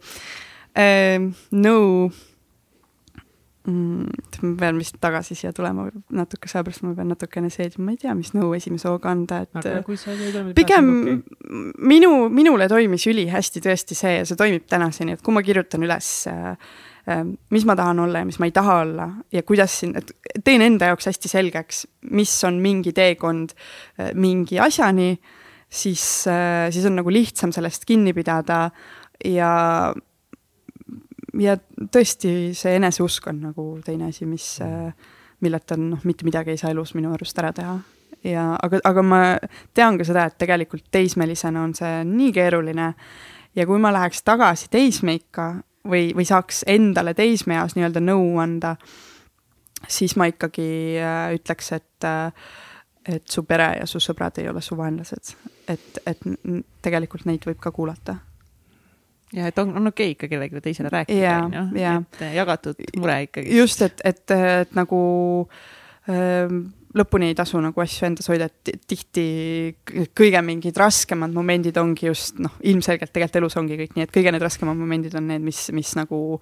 Äh, nõu mm, ma pean vist tagasi siia tulema natuke, sellepärast ma pean natukene seedima, ma ei tea, mis nõu esimese hooga anda, et aga pigem minu, minule toimis ülihästi tõesti see ja see toimib tänaseni, et kui ma kirjutan üles äh, mis ma tahan olla ja mis ma ei taha olla ja kuidas siin, et teen enda jaoks hästi selgeks, mis on mingi teekond äh, mingi asjani, siis, siis on nagu lihtsam sellest kinni pidada ja ja tõesti, see eneseusk on nagu teine asi, mis, milleta noh, mitte midagi ei saa elus minu arust ära teha. Ja aga, aga ma tean ka seda, et tegelikult teismelisena on see nii keeruline ja kui ma läheks tagasi teismeikka või, või saaks endale teismeeas nii-öelda nõu anda, siis ma ikkagi äh, ütleks, et äh, et su pere ja su sõbrad ei ole su vaenlased, et, et tegelikult neid võib ka kuulata. ja et on, on okei okay ikka kellelegi teisele rääkida, onju, jaa. et jagatud mure ikkagi. just, et, et, et nagu ähm, lõpuni ei tasu nagu asju endas hoida, et ti- tihti kõige mingid raskemad momendid ongi just noh, ilmselgelt tegelikult elus ongi kõik nii, et kõige need raskemad momendid on need, mis, mis nagu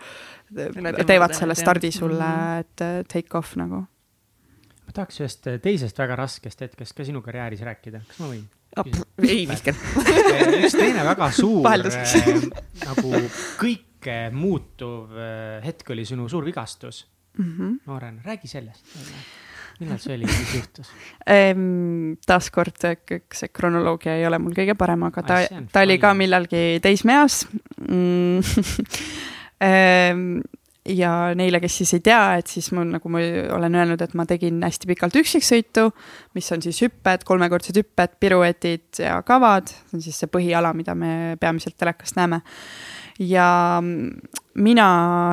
Läbi teevad selle stardi sulle mm, -hmm. et äh, take off nagu. ma tahaks ühest teisest väga raskest hetkest ka sinu karjääris rääkida, kas ma võin? ei viskel. üks teine väga suur äh, nagu kõike muutuv äh, hetk oli sinu suur vigastus Mm -hmm. noorena, räägi sellest. Millal see oli, mis juhtus? Ehm, taaskord see kronoloogia ei ole mul kõige parem, aga ta ta oli ka millalgi teismeeas mm. Ehm, ja neile, kes siis ei tea, et siis mul nagu ma olen öelnud, et ma tegin hästi pikalt üksiksõitu, mis on siis hüpped, kolmekordsed hüpped, piruetid ja kavad, see on siis see põhiala, mida me peamiselt telekast näeme ja mina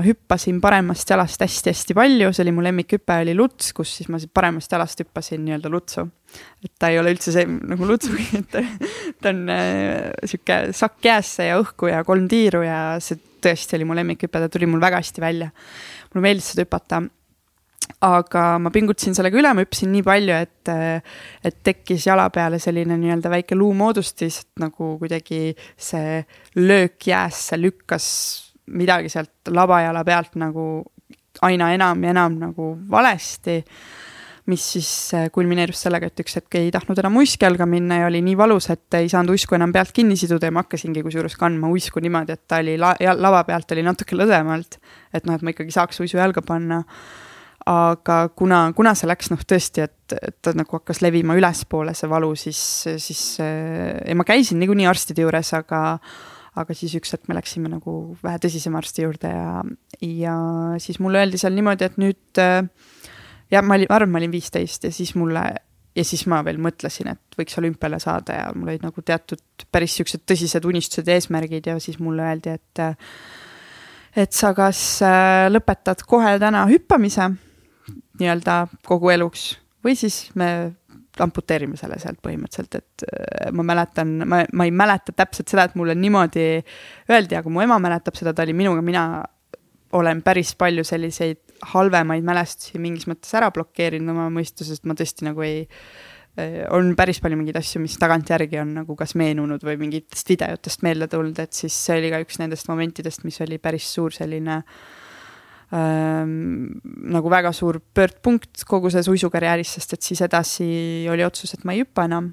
hüppasin paremast jalast hästi-hästi palju, see oli mu lemmikhüpe, oli luts, kus siis ma siis paremast jalast hüppasin nii-öelda lutsu. et ta ei ole üldse see nagu lutsu, et ta, ta on äh, sihuke sakk jäässe ja õhku ja kolm tiiru ja see tõesti oli mu lemmikhüpe, ta tuli mul väga hästi välja. mulle meeldis seda hüpata aga ma pingutasin sellega üle, ma hüppasin nii palju, et, et tekkis jala peale selline nii-öelda väike luumoodustis, nagu kuidagi see löök jäässe lükkas midagi sealt labajala pealt nagu aina enam ja enam nagu valesti. mis siis kulmineerus sellega, et üks hetk ei tahtnud enam uiski jalga minna ja oli nii valus, et ei saanud uisku enam pealt kinni siduda ja ma hakkasingi kusjuures kandma uisku niimoodi, et ta oli la lava pealt oli natuke lõdvemalt. et noh, et ma ikkagi saaks uisu jalga panna aga kuna, kuna see läks noh, tõesti, et, et ta nagu hakkas levima ülespoole, see valu, siis, siis ja ma käisin niikuinii arstide juures, aga aga siis üks hetk me läksime nagu vähe tõsisema arsti juurde ja, ja siis mulle öeldi seal niimoodi, et nüüd ja ma olin, ma arvan, ma olin viisteist ja siis mulle ja siis ma veel mõtlesin, et võiks olümpiale saada ja mul olid nagu teatud päris siuksed tõsised unistused ja eesmärgid ja siis mulle öeldi, et et sa kas äh, lõpetad kohe täna hüppamise nii-öelda kogu eluks. Või siis me amputeerime selle sealt põhimõtteliselt, et äh, ma mäletan, ma, ma ei mäleta täpselt seda, et mulle niimoodi öeldi, aga mu ema mäletab seda, ta oli minuga, mina olen päris palju selliseid halvemaid mälestusi mingis mõttes ära blokeerinud oma mõistusest, ma tõesti nagu ei äh, on päris palju mingeid asju, mis tagantjärgi on nagu kas meenunud või mingitest videotest meelde tulnud, et siis see oli ka üks nendest momentidest, mis oli päris suur selline äh, ähm, nagu väga suur pöördpunkt kogu selles uisukarjääris, sest et siis edasi oli otsus, et ma ei hüppa enam.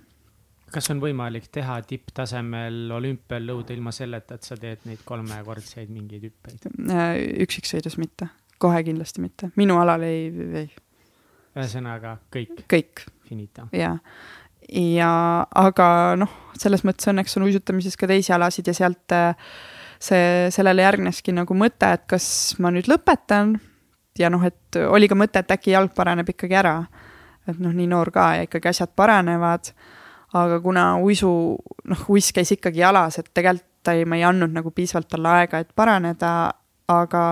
kas on võimalik teha tipptasemel olümpial lõuda ilma selleta, et sa teed neid kolmekordseid mingeid hüppeid? Äh, üksiksõidus mitte, kohe kindlasti mitte, minu alal ei, ei. ühesõnaga kõik? kõik. Finita. jaa ja aga noh, selles mõttes õnneks on uisutamises ka teisi alasid ja sealt äh, see, sellele järgneski nagu mõte, et kas ma nüüd lõpetan ja noh, et oli ka mõte, et äkki jalg paraneb ikkagi ära. et noh, nii noor ka ja ikkagi asjad paranevad. aga kuna uisu, noh, uiss käis ikkagi jalas, et tegelikult ta ei, ma ei andnud nagu piisavalt talle aega, et paraneda, aga,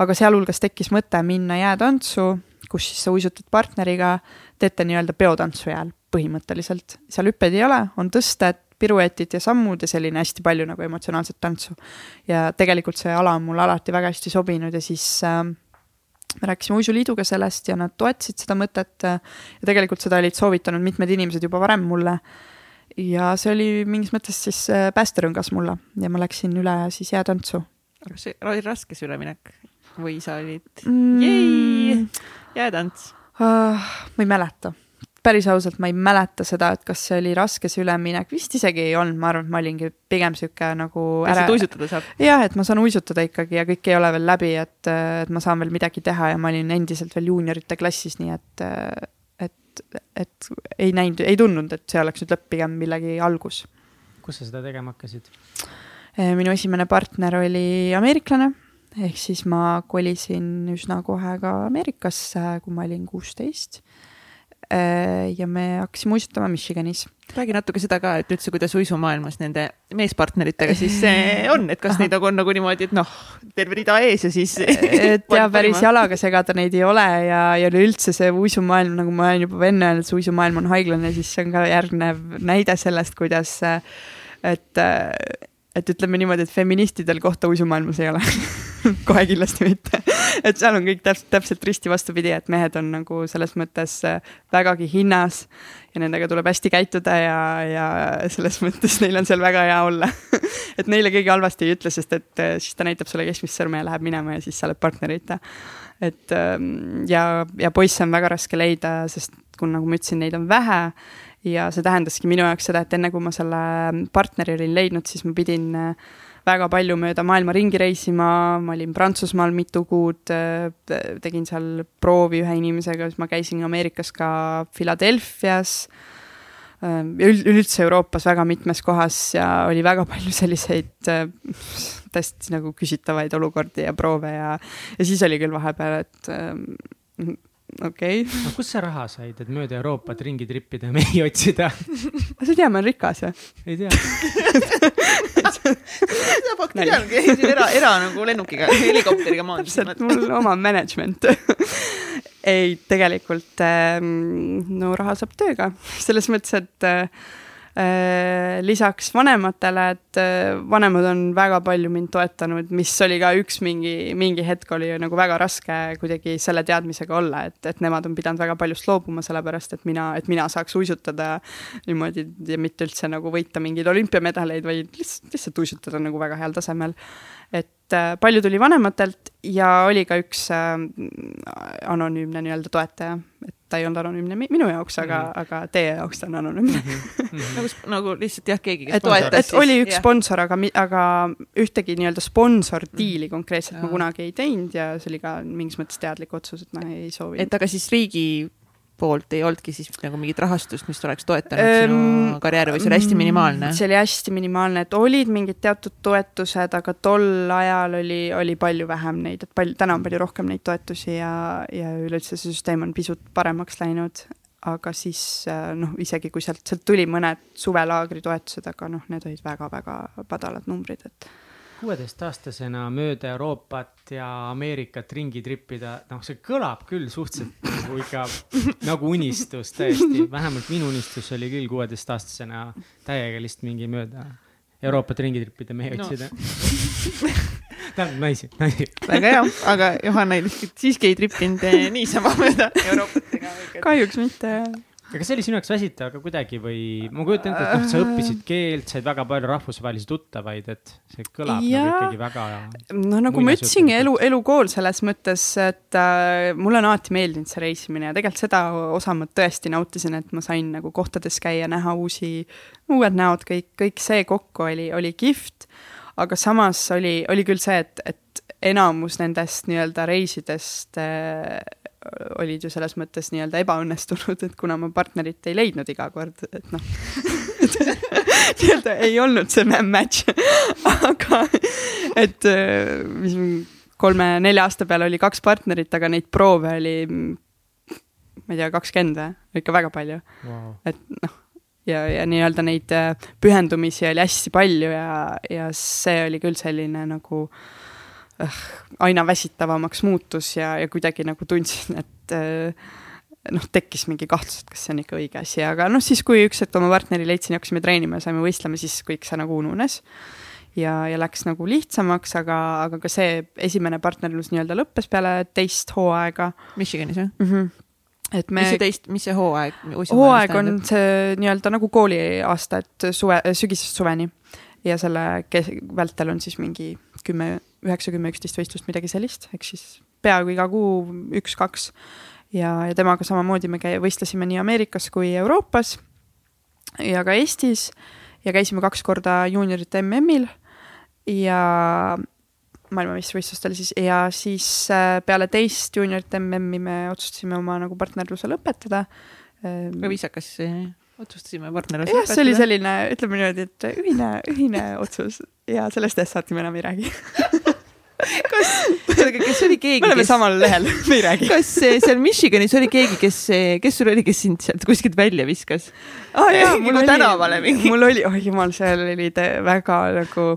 aga sealhulgas tekkis mõte minna jäätantsu, kus siis sa uisutad partneriga, teete nii-öelda peotantsu jääl põhimõtteliselt. seal hüppeid ei ole, on tõsted, piruetid ja sammud ja selline hästi palju nagu emotsionaalset tantsu. ja tegelikult see ala on mulle alati väga hästi sobinud ja siis äh, me rääkisime Uisuliiduga sellest ja nad toetasid seda mõtet äh, ja tegelikult seda olid soovitanud mitmed inimesed juba varem mulle. ja see oli mingis mõttes siis äh, päästerõngas mulle ja ma läksin üle siis jäätantsu. aga see oli raske see üleminek või sa olid mm., jäätants uh,? ma ei mäleta päris ausalt, ma ei mäleta seda, et kas see oli raske see üleminek, vist isegi ei olnud, ma arvan, et ma olingi pigem sihuke nagu ära. uisutada saab? jah, et ma saan uisutada ikkagi ja kõik ei ole veel läbi, et, et ma saan veel midagi teha ja ma olin endiselt veel juuniorite klassis, nii et, et, et ei näinud, ei tundnud, et see oleks nüüd lõpp, pigem millegi algus. kus sa seda tegema hakkasid? minu esimene partner oli ameeriklane ehk siis ma kolisin üsna kohe ka Ameerikasse, kui ma olin kuusteist ja me hakkasime uisutama Michiganis. räägi natuke seda ka, et üldse, kuidas uisumaailmas nende meespartneritega siis on, et kas neid nagu on nagu niimoodi, et noh, terve rida ees ja siis. et ja päris jalaga segada neid ei ole ja, ja üleüldse see uisumaailm, nagu ma olen juba enne öelnud, see uisumaailm on haiglane, siis see on ka järgnev näide sellest, kuidas, et, et ütleme niimoodi, et feministidel kohta uisumaailmas ei ole. Kohe kindlasti mitte. Et seal on kõik täpselt, täpselt risti vastupidi, et mehed on nagu selles mõttes äh, vägagi hinnas ja nendega tuleb hästi käituda ja, ja selles mõttes neil on seal väga hea olla. Et neile keegi halvasti ei ütle, sest et äh, siis ta näitab sulle keskmist sõrme ja läheb minema ja siis sa oled partnerita. et ähm, ja, ja poisse on väga raske leida, sest kuna, nagu ma ütlesin, neid on vähe ja see tähendaski minu jaoks seda, et enne kui ma selle partneri olin leidnud, siis ma pidin äh, väga palju mööda maailma ringi reisima, ma olin Prantsusmaal mitu kuud, tegin seal proovi ühe inimesega, siis ma käisin Ameerikas ka Philadelphia's ja üleüldse Euroopas väga mitmes kohas ja oli väga palju selliseid täiesti nagu küsitavaid olukordi ja proove ja, ja siis oli küll vahepeal, et okei. Okay.. no kust sa raha said, et mööda Euroopat ringi trippida ja mehi otsida? Sa ei tea, ma olen rikas või? ei tea. Seda fakti ei teadnudki, käisin era, era nagu lennukiga, helikopteriga maandusin. täpselt, mul oma management. Ei, tegelikult ähm, no raha saab tööga, selles mõttes, et Äh, lisaks vanematele, et äh, vanemad on väga palju mind toetanud, mis oli ka üks mingi, mingi hetk oli nagu väga raske kuidagi selle teadmisega olla, et, et nemad on pidanud väga paljust loobuma, sellepärast et mina, et mina saaks uisutada niimoodi ja mitte üldse nagu võita mingeid olümpiamedaleid, vaid lihtsalt, lihtsalt uisutada nagu väga heal tasemel. et äh, palju tuli vanematelt ja oli ka üks äh, anonüümne nii-öelda toetaja, et ta ei olnud anonüümne minu jaoks, aga mm, -hmm. aga teie jaoks ta on anonüümne mm. -hmm. nagu, nagu lihtsalt jah, keegi, kes et, et, oli üks yeah. sponsor, aga, aga ühtegi nii-öelda sponsordiili konkreetselt ja. ma kunagi ei teinud ja see oli ka mingis mõttes teadlik otsus, et ma ei soovi. et aga siis riigi poolt ei olnudki siis nagu mingit rahastust, mis oleks toetanud ähm, sinu karjääri või see oli hästi minimaalne? see oli hästi minimaalne, et olid mingid teatud toetused, aga tol ajal oli, oli palju vähem neid, et palju, täna on palju rohkem neid toetusi ja, ja üleüldse see süsteem on pisut paremaks läinud. aga siis äh, noh, isegi kui sealt, sealt tuli mõned suvelaagri toetused, aga noh, need olid väga-väga madalad numbrid, et kuueteistaastasena mööda Euroopat ja Ameerikat ringi trippida, noh, see kõlab küll suhteliselt nagu ikka nagu unistus tõesti, vähemalt minu unistus oli küll kuueteistaastasena täiega lihtsalt mingi mööda Euroopat ringi trippida mehi otsida no. tähendab naisi, naisi. väga hea, aga Johanna lihtsalt siiski ei trippinud eh, niisama mööda Euroopat ega. kahjuks mitte aga kas see oli sinu jaoks väsitav ka kuidagi või ma kujutan ette, et noh, sa õppisid keelt, said väga palju rahvusvahelisi tuttavaid, et see kõlab ja... nagu ikkagi väga. no nagu ma ütlesingi, elu, elukool selles mõttes, et äh, mulle on alati meeldinud see reisimine ja tegelikult seda osa ma tõesti nautisin, et ma sain nagu kohtades käia, näha uusi, uued näod, kõik, kõik see kokku oli, oli kihvt. aga samas oli, oli küll see, et, et enamus nendest nii-öelda reisidest äh, olid ju selles mõttes nii-öelda ebaõnnestunud, et kuna ma partnerit ei leidnud iga kord, et noh nii-öelda ei olnud see match. Aga et mis kolme-nelja aasta peale oli kaks partnerit, aga neid proove oli, ma ei tea, kakskümmend või, ikka väga palju. Wow.. et noh, ja, ja nii-öelda neid pühendumisi oli hästi palju ja, ja see oli küll selline nagu äh, äh, aina väsitavamaks muutus ja, ja kuidagi nagu tundsin, et äh, noh, tekkis mingi kahtlus, et kas see on ikka õige asi, aga noh, siis kui üks hetk oma partneri leidsin ja hakkasime treenima ja saime võistlema, siis kõik see nagu ununes. ja, ja läks nagu lihtsamaks, aga, aga ka see esimene partnerlus nii-öelda lõppes peale teist hooaega. Michiganis jah mm? -hmm et me. mis see teist, mis see hooaeg? hooaeg on see nii-öelda nagu kooliaasta, et suve, sügisest suveni ja selle vältel on siis mingi kümme üheksa, kümme, üksteist võistlust, midagi sellist, ehk siis peaaegu iga kuu üks-kaks. ja, ja temaga samamoodi me käi-, võistlesime nii Ameerikas kui Euroopas ja ka Eestis ja käisime kaks korda juuniorite MM-il ja maailmameistrivõistlustel siis ja siis äh, peale teist juuniorite MM-i me otsustasime oma nagu partnerluse lõpetada. viisakas otsustasime partnerluse lõpetada. see oli selline, ütleme niimoodi, et ühine, ühine otsus ja sellest ajast saati me enam ei räägi kas, kas oli keegi, me oleme kes... samal lehel, me ei räägi. kas seal Michiganis oli keegi, kes, kes sul oli, kes sind sealt kuskilt välja viskas ah,? jaa, mul oli, tänavale mingi. mul oli, oh jumal, seal olid väga nagu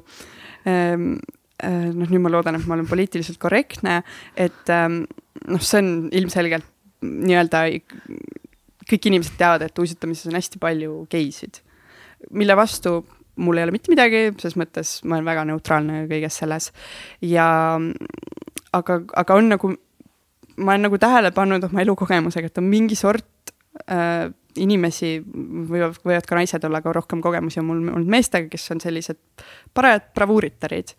ähm, noh, nüüd ma loodan, et ma olen poliitiliselt korrektne, et ähm, noh, see on ilmselgelt nii-öelda kõik inimesed teavad, et uisutamises on hästi palju geisid, mille vastu mul ei ole mitte midagi, selles mõttes ma olen väga neutraalne kõiges selles. ja aga, aga on nagu, ma olen nagu tähele pannud oma elukogemusega, et on mingi sort äh, inimesi, võivad, võivad ka naised olla, aga rohkem kogemusi on mul olnud meestega, kes on sellised parajad bravuuritarid.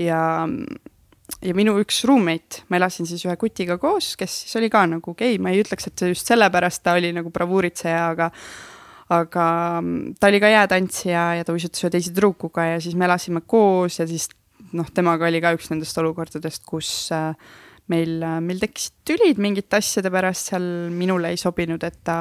ja, ja minu üks roommate, ma elasin siis ühe kutiga koos, kes siis oli ka nagu gei, ma ei ütleks, et see just sellepärast ta oli nagu bravuuritseja, aga aga mm, ta oli ka jäätantsija ja ta uisutas ühe teise tüdrukuga ja siis me elasime koos ja siis noh, temaga oli ka üks nendest olukordadest, kus äh, meil, meil tekkisid tülid mingite asjade pärast, seal minule ei sobinud, et ta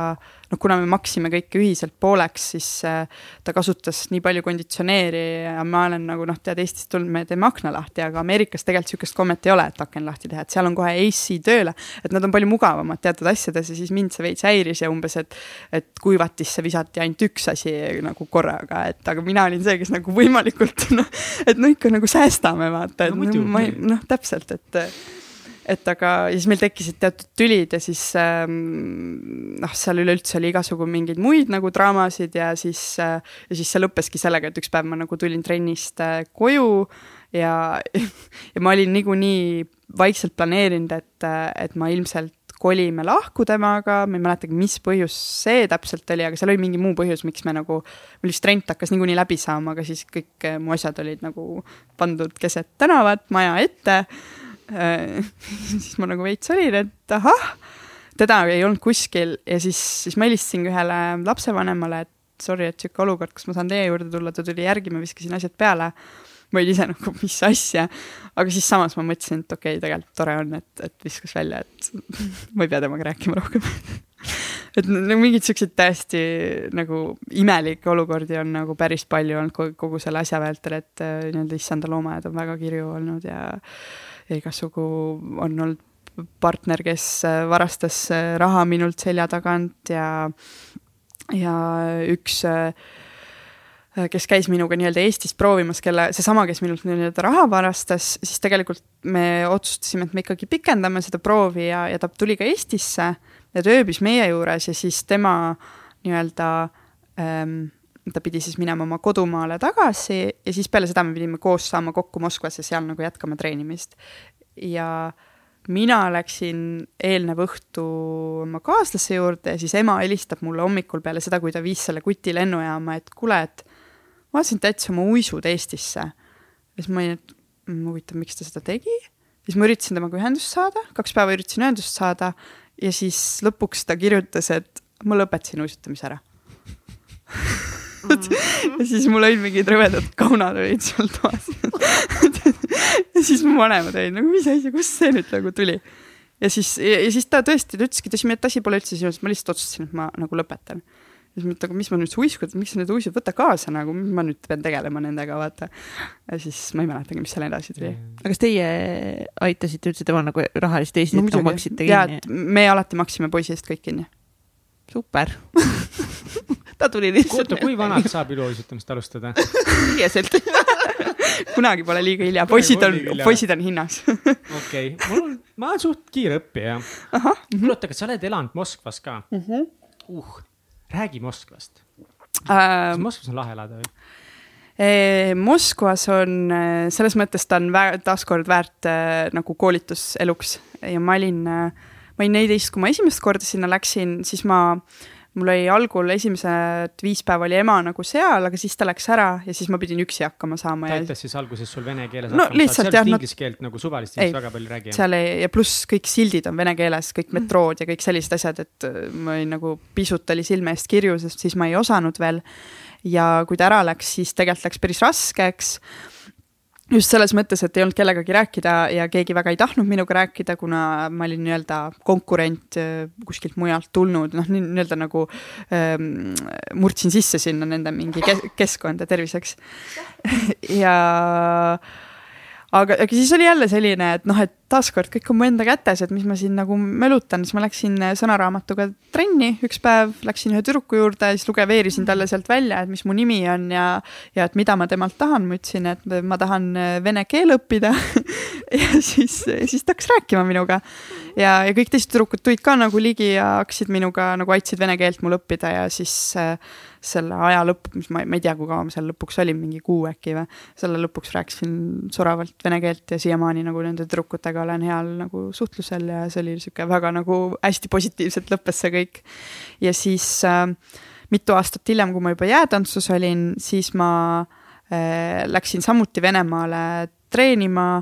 noh, kuna me maksime kõike ühiselt pooleks, siis äh, ta kasutas nii palju konditsioneeri ja ma olen nagu noh, tead Eestist tulnud, me teeme akna lahti, aga Ameerikas tegelikult niisugust kommet ei ole, et aken lahti teha, et seal on kohe AC tööle, et nad on palju mugavamad teatud asjades ja siis mind see veits häiris ja umbes, et et kuivatisse visati ainult üks asi nagu korraga, et aga mina olin see, kes nagu võimalikult noh, et no ikka nagu säästame vaata, et no, no, ma ei noh, täpselt, et et aga siis meil tekkisid teatud tülid ja siis ähm, noh, seal üleüldse oli igasugu mingeid muid nagu draamasid ja siis äh,, ja siis see lõppeski sellega, et üks päev ma nagu tulin trennist äh, koju ja, ja ma olin niikuinii vaikselt planeerinud, et, äh, et ma ilmselt kolime lahku temaga, ma ei mäletagi, mis põhjus see täpselt oli, aga seal oli mingi muu põhjus, miks me nagu, meil vist rent hakkas niikuinii läbi saama, aga siis kõik äh, mu asjad olid nagu pandud keset tänavat, maja ette siis ma nagu veits olin, et ahah, teda ei olnud kuskil ja siis, siis ma helistasin ühele lapsevanemale, et sorry, et sihuke olukord, kas ma saan teie juurde tulla, ta tuli järgi, ma viskasin asjad peale. ma olin ise nagu, mis asja, aga siis samas ma mõtlesin, et okei okay,, tegelikult tore on, et, et viskas välja, et ma ei pea temaga rääkima rohkem et nagu mingeid siukseid täiesti nagu imelikke olukordi on nagu päris palju olnud kogu, kogu selle asja vältel, et äh, nii-öelda issanda loomaaed on väga kirju olnud ja ja igasugu on olnud partner, kes äh, varastas äh, raha minult selja tagant ja, ja üks äh, kes käis minuga nii-öelda Eestis proovimas, kelle, seesama, kes minult nii-öelda raha varastas, siis tegelikult me otsustasime, et me ikkagi pikendame seda proovi ja, ja ta tuli ka Eestisse ja ta ööbis meie juures ja siis tema nii-öelda ähm, ta pidi siis minema oma kodumaale tagasi ja siis peale seda me pidime koos saama kokku Moskvas ja seal nagu jätkama treenimist. ja mina läksin eelnev õhtu oma kaaslase juurde ja siis ema helistab mulle hommikul peale seda, kui ta viis selle kuti lennujaama, et kuule, et ma vaatasin täitsa oma uisud Eestisse. ja siis ma olin, et mm, huvitav, miks ta seda tegi. siis ma üritasin temaga ühendust saada, kaks päeva üritasin ühendust saada ja siis lõpuks ta kirjutas, et ma lõpetasin uisutamise ära ja siis mul olid mingid rõvedad kaunad olid seal toas ja siis mu vanemad olid nagu, mis asja, kust see nüüd nagu tuli? ja siis, ja siis ta tõesti, ta ütleski, ta ütles, et asi pole üldse sinust, ma lihtsalt otsustasin, et ma nagu lõpetan. ja siis ma ütlen, aga mis ma nüüd su uiskud, miks sa need uisud, võta kaasa nagu, mis ma nüüd pean tegelema nendega, vaata. ja siis ma ei mäletagi, mis seal edasi tuli. aga kas teie aitasite üldse temal nagu rahalist Eestit no,, maksite kinni? me alati maksime poisi eest kõik kinni. super ta tuli lihtsalt. oota, kui vanaks saab iluuisutamist alustada? viieselt kunagi pole liiga hilja, poisid on, poisid on hinnas. okei, mul on, ma olen suht kiire õppija. kuule, oota, kas sa oled elanud Moskvas ka mm? -hmm. uh, räägi Moskvast uh,. kas Moskvas on lahe elada või? Moskvas on, selles mõttes ta on taaskord väärt äh, nagu koolituseluks ja ma olin, ma olin neliteist, kui ma esimest korda sinna läksin, siis ma äh, mul oli algul esimesed viis päeva oli ema nagu seal, aga siis ta läks ära ja siis ma pidin üksi hakkama saama. ta aitas siis alguses sul vene keeles no, hakkama saada, seal inglise keelt nagu suvalist inimest väga palju ei räägi. seal ei, ja pluss kõik sildid on vene keeles, kõik metrood ja kõik sellised asjad, et äh, ma olin nagu pisut oli silme eest kirju, sest siis ma ei osanud veel. ja kui ta ära läks, siis tegelikult läks päris raskeks just selles mõttes, et ei olnud kellegagi rääkida ja keegi väga ei tahtnud minuga rääkida, kuna ma olin nii-öelda konkurent äh, kuskilt mujalt tulnud, noh, nii-öelda nagu ähm, murdsin sisse sinna nende mingi kes keskkonda terviseks. Ja aga, aga siis oli jälle selline, et noh, et taaskord kõik on mu enda kätes, et mis ma siin nagu mölutan, siis ma läksin sõnaraamatuga trenni üks päev, läksin ühe tüdruku juurde siis luge-, veerisin talle sealt välja, et mis mu nimi on ja, ja et mida ma temalt tahan, ma ütlesin, et ma tahan vene keele õppida ja siis, siis ta hakkas rääkima minuga. ja, ja kõik teised tüdrukud tulid ka nagu ligi ja hakkasid minuga nagu aitasid vene keelt mul õppida ja siis äh, selle aja lõpp, mis ma, ma ei tea, kui kaua ma seal lõpuks olin, mingi kuu äkki või, selle lõpuks rääkisin soravalt vene keelt ja siiamaani nagu nende tüdrukutega olen heal nagu suhtlusel ja see oli niisugune väga nagu hästi positiivselt lõppes see kõik. ja siis äh, mitu aastat hiljem, kui ma juba jäätantsus olin, siis ma äh, läksin samuti Venemaale treenima.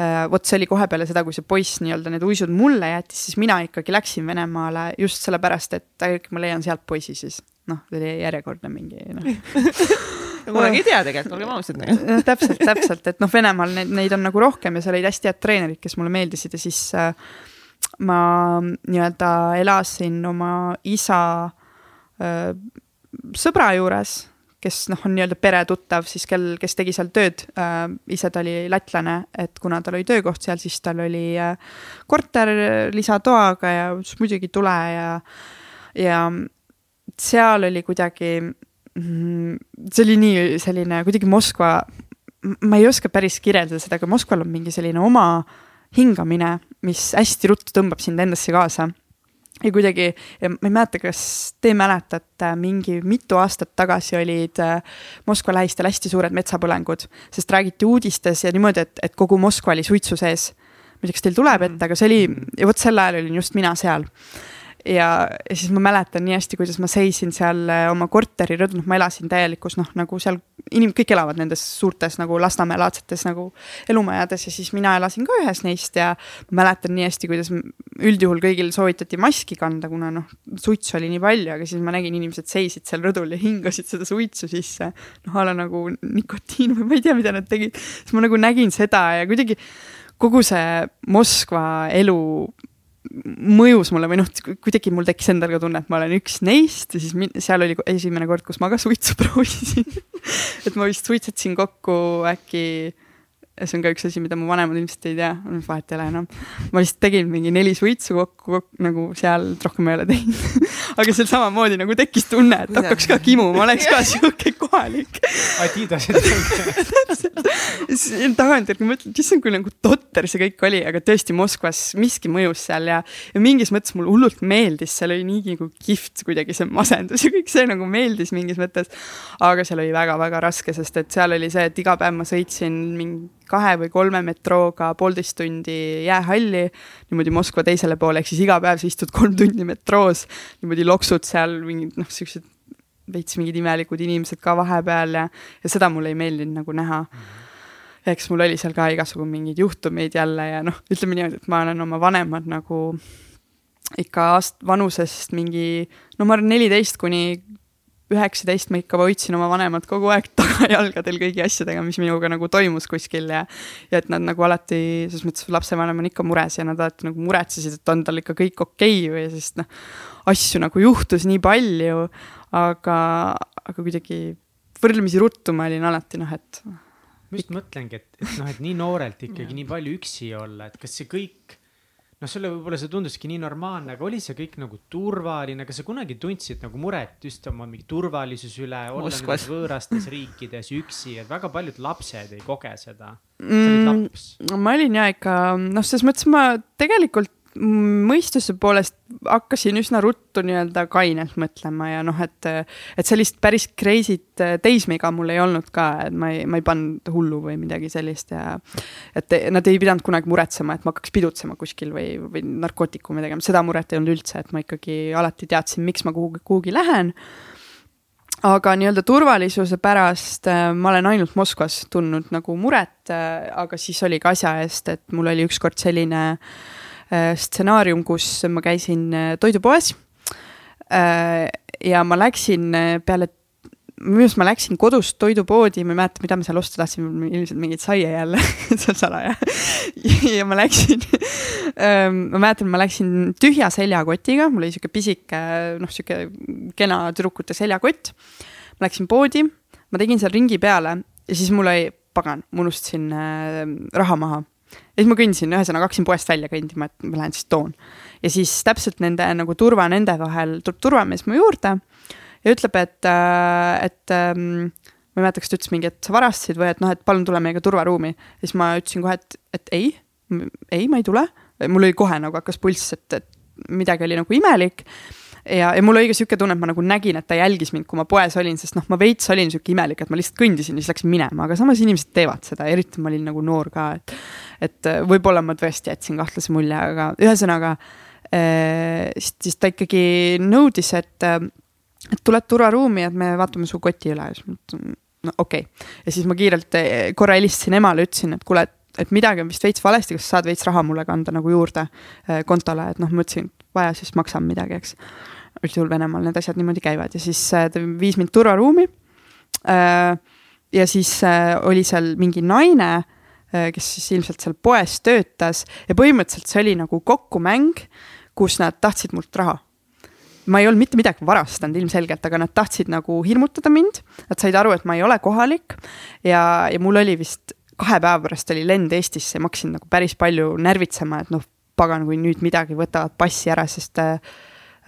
Äh, vot see oli kohe peale seda, kui see poiss nii-öelda need uisud mulle jättis, siis mina ikkagi läksin Venemaale just sellepärast, et äkki ma leian sealt poisi siis. Noh, oli järjekordne mingi noh kunagi ei tea tegelikult, olgem ausad nagu. täpselt, täpselt, et noh, Venemaal neid, neid on nagu rohkem ja seal olid hästi head treenerid, kes mulle meeldisid ja siis äh, ma nii-öelda elasin oma isa äh, sõbra juures, kes noh, on nii-öelda peretuttav siis, kel, kes tegi seal tööd äh,. ise ta oli lätlane, et kuna tal oli töökoht seal, siis tal oli äh, korter lisatoaga ja muidugi tule ja, ja seal oli kuidagi, see oli nii selline kuidagi Moskva, ma ei oska päris kirjeldada seda, aga Moskval on mingi selline oma hingamine, mis hästi ruttu tõmbab sind endasse kaasa. ja kuidagi, ma ei mäleta, kas te mäletate, mingi mitu aastat tagasi olid äh, Moskva lähistel hästi suured metsapõlengud, sest räägiti uudistes ja niimoodi, et, et kogu Moskva oli suitsu sees. ma ei tea, kas teil tuleb ette, aga see oli, ja vot sel ajal olin just mina seal ja, siis ma mäletan nii hästi, kuidas ma seisin seal äh, oma korteri rõdul, ma elasin täielikus noh, nagu seal inim-, kõik elavad nendes suurtes nagu Lasnamäe-laadsetes nagu elumajades ja siis mina elasin ka ühes neist ja mäletan nii hästi, kuidas üldjuhul kõigil soovitati maski kanda, kuna noh, suitsu oli nii palju, aga siis ma nägin, inimesed seisid seal rõdul ja hingasid seda suitsu sisse. noh, a la nagu nikotiin või ma ei tea, mida nad tegid, siis ma nagu nägin seda ja kuidagi kogu see Moskva elu mõjus mulle või noh, kuidagi mul tekkis endal ka tunne, et ma olen üks neist ja siis seal oli esimene kord, kus ma ka suitsu proovisin. Et ma vist suitsetasin kokku äkki see on ka üks asi, mida mu vanemad ilmselt ei tea, vahet ei ole enam. ma lihtsalt tegin mingi neli suitsu kokku, kokku, nagu seal, rohkem ei ole teinud aga seal samamoodi nagu tekkis tunne, et hakkaks ka kimuma, oleks ka sihuke kohalik. Adidasid tagantjärgi mõtled, issand, kui nagu totter see kõik oli, aga tõesti Moskvas miski mõjus seal ja, ja mingis mõttes mulle hullult meeldis, seal oli nii nagu kihvt kuidagi see masendus ja kõik see nagu meeldis mingis mõttes. aga seal oli väga-väga raske, sest et seal oli see, et iga päev ma sõitsin mingi kahe või kolme metrooga poolteist tundi jäähalli, niimoodi Moskva teisele poole, ehk siis iga päev sa istud kolm tundi metroos, niimoodi loksud seal mingid noh, siuksed veits mingid imelikud inimesed ka vahepeal ja, ja seda mulle ei meeldinud nagu näha. Eks mul oli seal ka igasugu mingeid juhtumeid jälle ja noh, ütleme niimoodi, et ma olen oma vanemad nagu ikka aast-, vanusest mingi, no ma arvan, neliteist kuni üheksateist ma ikka hoidsin oma vanemad kogu aeg tagajalgadel kõigi asjadega, mis minuga nagu toimus kuskil ja ja et nad nagu alati, selles mõttes lapsevanem on ikka mures ja nad alati nagu muretsesid, et on tal ikka kõik okei okay või sest noh, asju nagu juhtus nii palju, aga, aga kuidagi võrdlemisi ruttu ma olin alati noh, et ma just mõtlengi, et, et noh, et nii noorelt ikkagi nii palju üksi olla, et kas see kõik noh, sulle võib-olla see tunduski nii normaalne, aga oli see kõik nagu turvaline, kas sa kunagi tundsid nagu muret just oma mingi turvalisuse üle, olla nendes võõrastes riikides üksi, et väga paljud lapsed ei koge seda. mm,. ma olin ja ikka, noh, selles mõttes ma tegelikult mõistuse poolest hakkasin üsna ruttu nii-öelda kainelt mõtlema ja noh, et, et sellist päris crazy't teismeiga mul ei olnud ka, et ma ei, ma ei pannud hullu või midagi sellist ja et nad ei pidanud kunagi muretsema, et ma hakkaks pidutsema kuskil või, või narkootikume tegema, seda muret ei olnud üldse, et ma ikkagi alati teadsin, miks ma kuhugi, kuhugi lähen. Aga nii-öelda turvalisuse pärast äh, ma olen ainult Moskvas tundnud nagu muret äh,, aga siis oli ka asja eest, et mul oli ükskord selline Äh, stsenaarium, kus ma käisin äh, toidupoes. Äh, ja ma läksin peale, minu arust ma läksin kodust toidupoodi, ma ei mäleta, mida ma seal osta tahtsin, ilmselt mingit saia jälle on salaja ja ma läksin ähm, ma mäletan, ma läksin tühja seljakotiga, mul oli sihuke pisike, noh, sihuke kena tüdrukute seljakott. ma läksin poodi, ma tegin seal ringi peale ja siis mul oli, pagan, ma unustasin äh, raha maha ja siis ma kõndisin, ühesõnaga hakkasin poest välja kõndima, et ma lähen siis toon. ja siis täpselt nende nagu turva nende vahel tuleb turvamees mu juurde ja ütleb, et, äh, et ähm, ma ei mäleta, kas ta ütles mingi, et sa varastasid või et noh, et palun tule meiega turvaruumi. ja siis ma ütlesin kohe, et, et ei, ei, ma ei tule. mul oli kohe nagu hakkas pulss, et, et midagi oli nagu imelik ja, ja mul oli ka sihuke tunne, et ma nagu nägin, et ta jälgis mind, kui ma poes olin, sest noh, ma veits olin sihuke imelik, et ma lihtsalt kõndisin ja siis läksin minema, aga samas inimesed teevad seda, eriti ma olin nagu noor ka, et. et äh, võib-olla ma tõesti jätsin kahtlase mulje, aga ühesõnaga äh, siis, siis ta ikkagi nõudis, et, äh, et tuled turvaruumi, et me vaatame su koti üle ja siis ma mõtlesin, no okei okay.. ja siis ma kiirelt äh, korra helistasin emale, ütlesin, et kuule, et midagi on vist veits valesti, kas sa saad veits raha mulle kanda nagu juurde kontole, et noh, mõtlesin, et vaja, siis maksan midagi, eks. Üldjuhul Venemaal need asjad niimoodi käivad ja siis äh, ta viis mind turvaruumi. Äh, ja siis äh, oli seal mingi naine, kes siis ilmselt seal poes töötas ja põhimõtteliselt see oli nagu kokkumäng, kus nad tahtsid mult raha ma ei olnud mitte midagi varastanud ilmselgelt, aga nad tahtsid nagu hirmutada mind. Nad said aru, et ma ei ole kohalik ja, ja mul oli vist kahe päeva pärast oli lend Eestisse ja ma hakkasin nagu päris palju närvitsema, et noh, pagan, kui nüüd midagi võtavad passi ära, sest äh,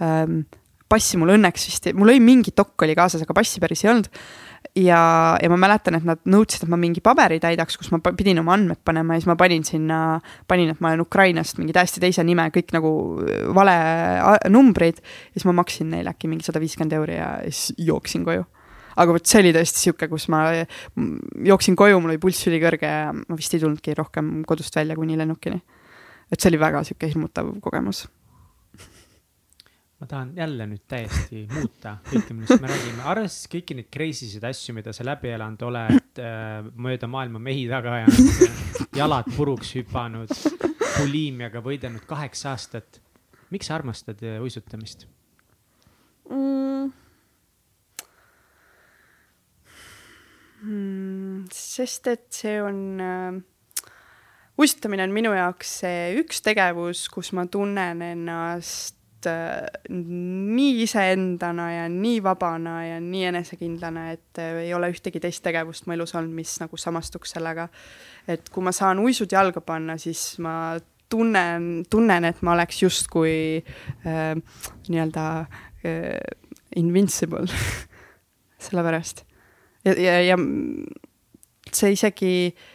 ähm, passi mul õnneks vist, mul oli mingi dokk oli kaasas, aga passi päris ei olnud. ja, ja ma mäletan, et nad nõudsid, et ma mingi paberi täidaks, kus ma pidin oma andmed panema ja siis ma panin sinna, panin, et ma olen Ukrainast, mingi täiesti teise nime, kõik nagu äh, vale numbrid. ja siis ma maksin neile äkki mingi sada viiskümmend euri ja siis jooksin koju aga vot see oli tõesti sihuke, kus ma jooksin koju, mul oli pulss ülikõrge ja ma vist ei tulnudki rohkem kodust välja kuni lennukini et see oli väga sihuke hirmutav kogemus ma tahan jälle nüüd täiesti muuta kõike, millest me räägime, arvestades kõiki neid crazy sid asju, mida sa läbi elanud oled äh,, mööda maailma mehi taga ajanud, jalad puruks hüpanud, buliimiaga võidelnud kaheksa aastat. miks sa armastad äh, uisutamist mm.? Mm, sest et see on äh uisutamine on minu jaoks see üks tegevus, kus ma tunnen ennast nii iseendana ja nii vabana ja nii enesekindlana, et äh, ei ole ühtegi teist tegevust mu elus olnud, mis nagu samastuks sellega. et kui ma saan uisud jalga panna, siis ma tunnen, tunnen, et ma oleks justkui äh, nii-öelda äh, invincible sellepärast. ja, ja, ja see isegi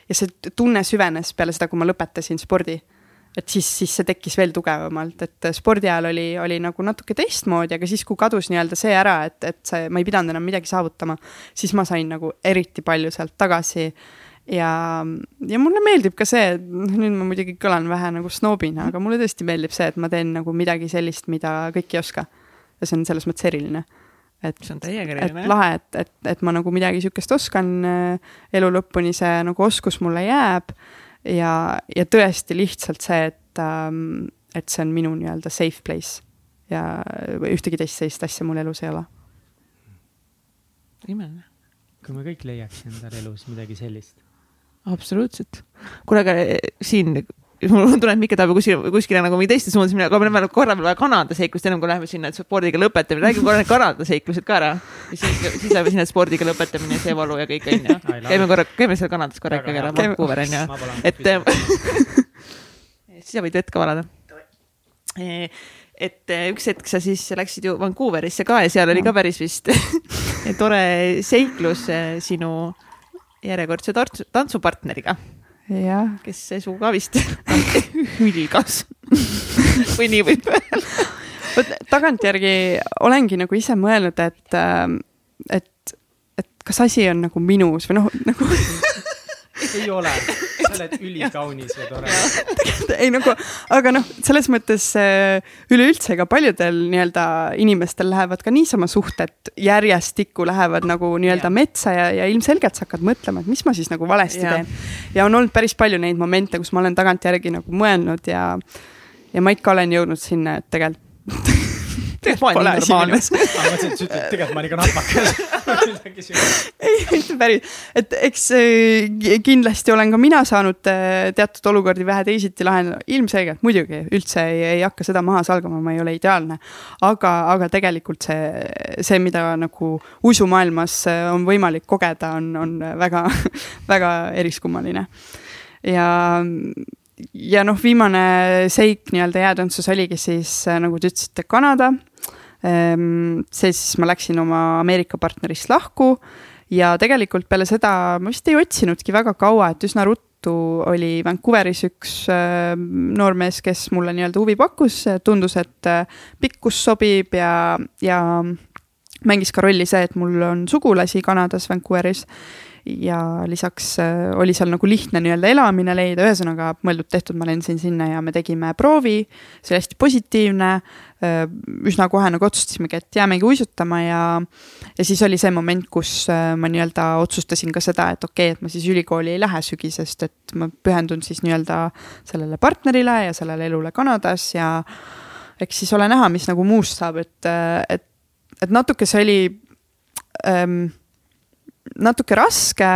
ja see tunne süvenes peale seda, kui ma lõpetasin spordi et siis, siis see tekkis veel tugevamalt, et spordi ajal oli, oli nagu natuke teistmoodi, aga siis, kui kadus nii-öelda see ära, et, et see, ma ei pidanud enam midagi saavutama, siis ma sain nagu eriti palju sealt tagasi. ja, ja mulle meeldib ka see, nüüd ma muidugi kõlan vähe nagu snoobina, aga mulle tõesti meeldib see, et ma teen nagu midagi sellist, mida kõik ei oska. ja see on selles mõttes eriline et et lahe, et, et, et ma nagu midagi sihukest oskan elu lõpuni, see nagu oskus mulle jääb ja, ja tõesti lihtsalt see, et ähm,, et see on minu nii-öelda safe place ja ühtegi teist sellist asja mul elus ei ole. imeline. kui me kõik leiaks endale elus midagi sellist. absoluutselt. kuule, aga eh, siin mul on tunne, et Mikke tahab kuskile, kuskile nagu mingi teiste suunas minna, aga me oleme korra veel vaja Kanada seiklust, ennem kui läheme sinna, et spordiga lõpetamine, räägime korra need Kanada seiklused ka ära. ja siis, siis läheme sinna spordiga lõpetamine, see valu ja kõik onju. käime korra, käime seal Kanadas korra ikkagi ära, Vancouver onju, et siis sa võid vett ka valada. et üks hetk sa siis läksid ju Vancouverisse ka ja seal oli ka päris vist tore seiklus sinu järjekordse tantsupartneriga kes see su ka vist hülgas? Või nii võib öelda. vot tagantjärgi olengi nagu ise mõelnud, et, ähm, et, et kas asi on nagu minus või noh, nagu ei ole, oled ülikaunis ja tore. ei nagu, aga noh, selles mõttes äh, üleüldse ega paljudel nii-öelda inimestel lähevad ka niisama suhted järjestikku lähevad nagu nii-öelda metsa ja, ja ilmselgelt sa hakkad mõtlema, et mis ma siis nagu valesti ja. teen. ja on olnud päris palju neid momente, kus ma olen tagantjärgi nagu mõelnud ja, ja ma ikka olen jõudnud sinna, et tegelikult tegelikult ma olen normaalne. ma mõtlesin, et sa ütled, tegelikult ma olin ka nahmakas ei, mitte päris, et eks äh, kindlasti olen ka mina saanud äh, teatud olukordi vähe teisiti lahendada, ilmselgelt muidugi üldse ei, ei hakka seda maha salgama, ma ei ole ideaalne. aga, aga tegelikult see, see, mida nagu uisumaailmas äh, on võimalik kogeda, on, on väga, väga eriskummaline. Ja ja noh, viimane seik nii-öelda jäätantsus oligi siis nagu te ütlesite, Kanada. Ehm, see siis ma läksin oma Ameerika partnerist lahku ja tegelikult peale seda ma vist ei otsinudki väga kaua, et üsna ruttu oli Vancouveris üks ehm, noormees, kes mulle nii-öelda huvi pakkus, tundus, et äh, pikkus sobib ja, ja mängis ka rolli see, et mul on sugulasi Kanadas, Vancouveris ja lisaks äh, oli seal nagu lihtne nii-öelda elamine leida, ühesõnaga mõeldud-tehtud, ma lendasin sinna ja me tegime proovi, see oli hästi positiivne, äh, üsna kohe nagu otsustasimegi, et jäämegi uisutama ja ja siis oli see moment, kus äh, ma nii-öelda otsustasin ka seda, et okei okay,, et ma siis ülikooli ei lähe sügisest, et ma pühendun siis nii-öelda sellele partnerile ja sellele elule Kanadas ja eks siis ole näha, mis nagu muust saab, et, et, et natuke see oli ähm, natuke raske,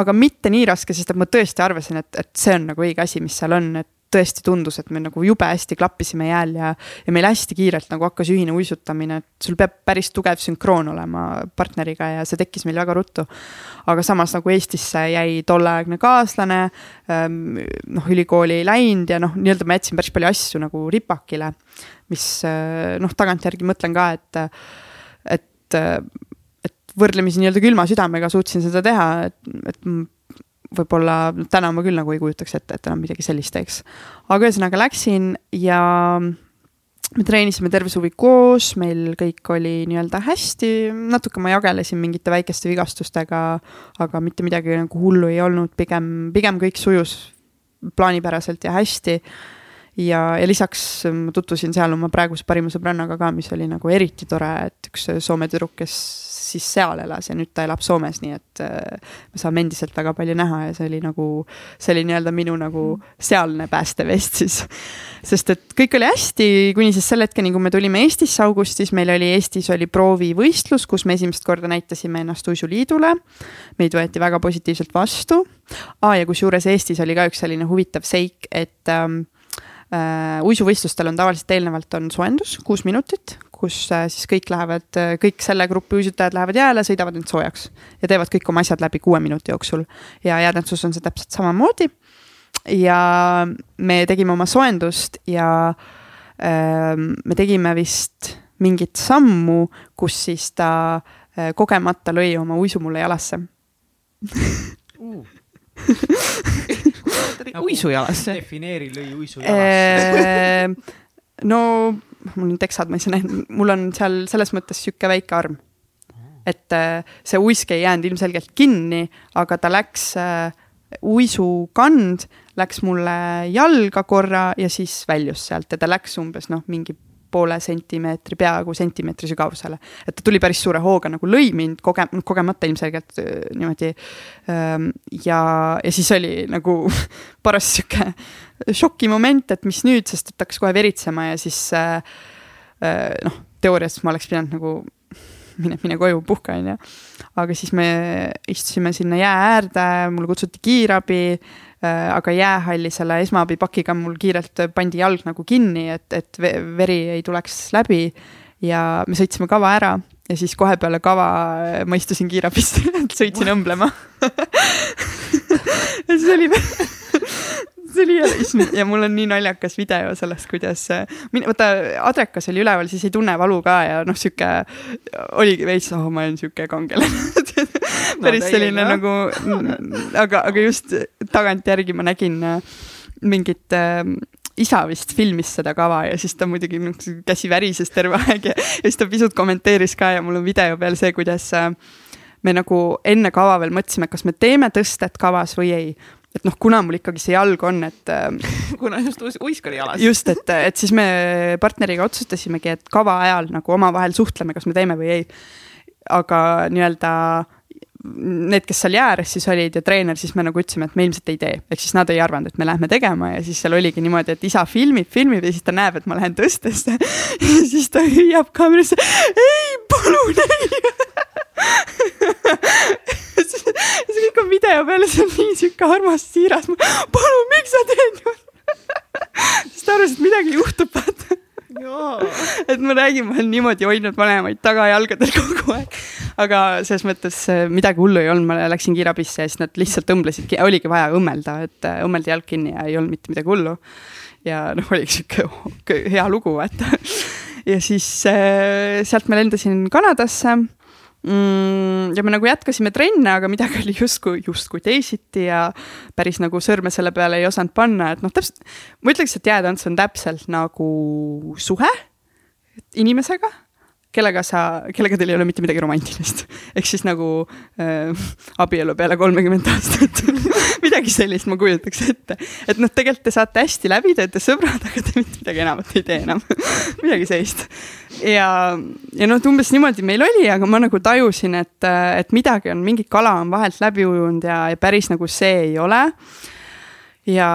aga mitte nii raske, sest et ma tõesti arvasin, et, et see on nagu õige asi, mis seal on, et tõesti tundus, et me nagu jube hästi klappisime jääl ja, ja meil hästi kiirelt nagu hakkas ühine uisutamine, et sul peab päris tugev sünkroon olema partneriga ja see tekkis meil väga ruttu. aga samas nagu Eestisse jäi tolleaegne kaaslane ähm,, noh, ülikooli ei läinud ja noh, nii-öelda ma jätsin päris palju asju nagu ripakile, mis äh, noh, tagantjärgi mõtlen ka, et, et võrdlemisi nii-öelda külma südamega suutsin seda teha, et, et võib-olla täna ma küll nagu ei kujutaks ette, et enam midagi sellist teeks. aga ühesõnaga läksin ja me treenisime terve suvi koos, meil kõik oli nii-öelda hästi, natuke ma jagelesin mingite väikeste vigastustega, aga mitte midagi nagu hullu ei olnud, pigem, pigem kõik sujus plaanipäraselt ja hästi ja, ja lisaks ma tutvusin seal oma praeguse parima sõbrannaga ka, mis oli nagu eriti tore, et üks Soome tüdruk, kes siis seal elas ja nüüd ta elab Soomes, nii et äh, me saame endiselt väga palju näha ja see oli nagu, see oli nii-öelda minu nagu sealne päästevest siis. sest et kõik oli hästi, kuni siis selle hetkeni, kui me tulime Eestisse augustis, meil oli Eestis oli proovivõistlus, kus me esimest korda näitasime ennast uisuliidule. meid võeti väga positiivselt vastu ah,. ja kusjuures Eestis oli ka üks selline huvitav seik, et ähm, äh, uisuvõistlustel on tavaliselt eelnevalt on soojendus, kuus minutit, kus äh, siis kõik lähevad, kõik selle grupi uisutajad lähevad jääle, sõidavad end soojaks ja teevad kõik oma asjad läbi kuue minuti jooksul. ja jäätantsus on see täpselt samamoodi. ja me tegime oma soojendust ja äh, me tegime vist mingit sammu, kus siis ta äh, kogemata lõi oma uisu mulle jalasse uh. Nagu uisujalasse. defineeri lõi uisujalasse. no mul on teksad, ma ei saa näha, mul on seal selles mõttes sihuke väike arm. et äh, see uisk ei jäänud ilmselgelt kinni, aga ta läks, äh, uisukand läks mulle jalga korra ja siis väljus sealt ja ta läks umbes noh, mingi poole sentimeetri, peaaegu sentimeetri sügavusele. et ta tuli päris suure hooga nagu lõi mind koge-, kogemata ilmselgelt niimoodi. Ja, ja siis oli nagu paras sihuke šokimoment, et mis nüüd, sest et hakkas kohe veritsema ja siis noh, teoorias ma oleks pidanud nagu mine, mine koju, puhka, onju. aga siis me istusime sinna jää äärde, mulle kutsuti kiirabi aga jäähalli selle esmaabipakiga mul kiirelt pandi jalg nagu kinni, et, et veri ei tuleks läbi. ja me sõitsime kava ära ja siis kohe peale kava ma istusin kiirabist sõitsin õmblema. Ja siis oli see oli jälle, ja mul on nii naljakas video sellest, kuidas, vaata adrekas oli üleval, siis ei tunne valu ka ja noh, sihuke oligi veits, oh, ma olen sihuke kangelane päris no, selline jah. nagu, aga, aga just tagantjärgi ma nägin äh, mingit äh, isa vist filmis seda kava ja siis ta muidugi käsi värises terve aeg ja, ja siis ta pisut kommenteeris ka ja mul on video peal see, kuidas äh, me nagu enne kava veel mõtlesime, kas me teeme tõstet kavas või ei et noh, kuna mul ikkagi see jalg on, et äh, kuna just uisk oli jalas. just, et, et siis me partneriga otsustasimegi, et kava ajal nagu omavahel suhtleme, kas me teeme või ei. aga nii-öelda need, kes seal jää ääres siis olid ja treener, siis me nagu ütlesime, et me ilmselt ei tee. ehk siis nad ei arvanud, et me lähme tegema ja siis seal oligi niimoodi, et isa filmib, filmib ja siis ta näeb, et ma lähen tõstesse ja siis ta hüüab kaamerasse, ei, palun ei see kõik on video peal ja see on nii sihuke armas, siiras. palun, miks sa teed niimoodi? siis ta arvas, et midagi juhtub, vaata. Et ma räägin, ma olen niimoodi hoidnud vanemaid tagajalgadel kogu aeg. aga selles mõttes äh, midagi hullu ei olnud, ma läksin kiirabisse ja siis nad lihtsalt õmblesid, oligi vaja õmmelda, et äh, õmmeldi jalg kinni ja ei olnud mitte midagi hullu. ja noh, oligi sihuke hea lugu, vaata. ja siis äh, sealt ma lendasin Kanadasse. Ja me nagu jätkasime trenne, aga midagi oli justkui, justkui teisiti ja päris nagu sõrme selle peale ei osanud panna, et noh, täpselt. ma ütleks, et jäätants on täpselt nagu suhe inimesega kellega sa, kellega teil ei ole mitte midagi romantilist. ehk siis nagu äh, abielu peale kolmekümmet aastat midagi sellist ma kujutaks ette. et noh, tegelikult te saate hästi läbi, te olete sõbrad, aga te mitte midagi enamat ei tee enam midagi sellist. ja, ja noh, umbes niimoodi meil oli, aga ma nagu tajusin, et, et midagi on, mingi kala on vahelt läbi ujunud ja, ja päris nagu see ei ole ja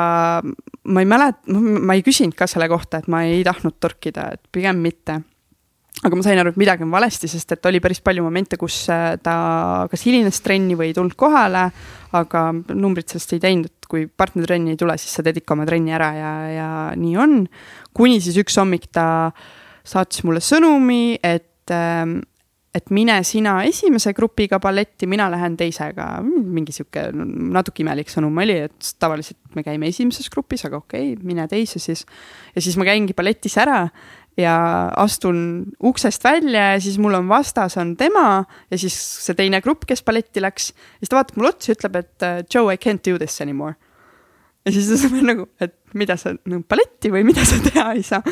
ma ei mäleta, ma ei küsinud ka selle kohta, et ma ei tahtnud torkida, et pigem mitte aga ma sain aru, et midagi on valesti, sest et oli päris palju momente, kus äh, ta kas hilines trenni või ei tulnud kohale, aga numbrid sellest ei teinud, et kui partner trenni ei tule, siis sa teed ikka oma trenni ära ja, ja nii on. kuni siis üks hommik ta saatis mulle sõnumi, et, ähm, et mine sina esimese grupiga balletti, mina lähen teisega. mingi sihuke natuke imelik sõnum oli, et tavaliselt me käime esimeses grupis, aga okei okay,, mine teise siis. ja siis ma käingi balletis ära ja astun uksest välja ja siis mul on vastas on tema ja siis see teine grupp, kes balletti läks. siis ta vaatab mulle otsa ja ütleb, et Joe, I can't do this anymore. ja siis saab nagu, et mida sa nagu balletti või mida sa teha ei saa.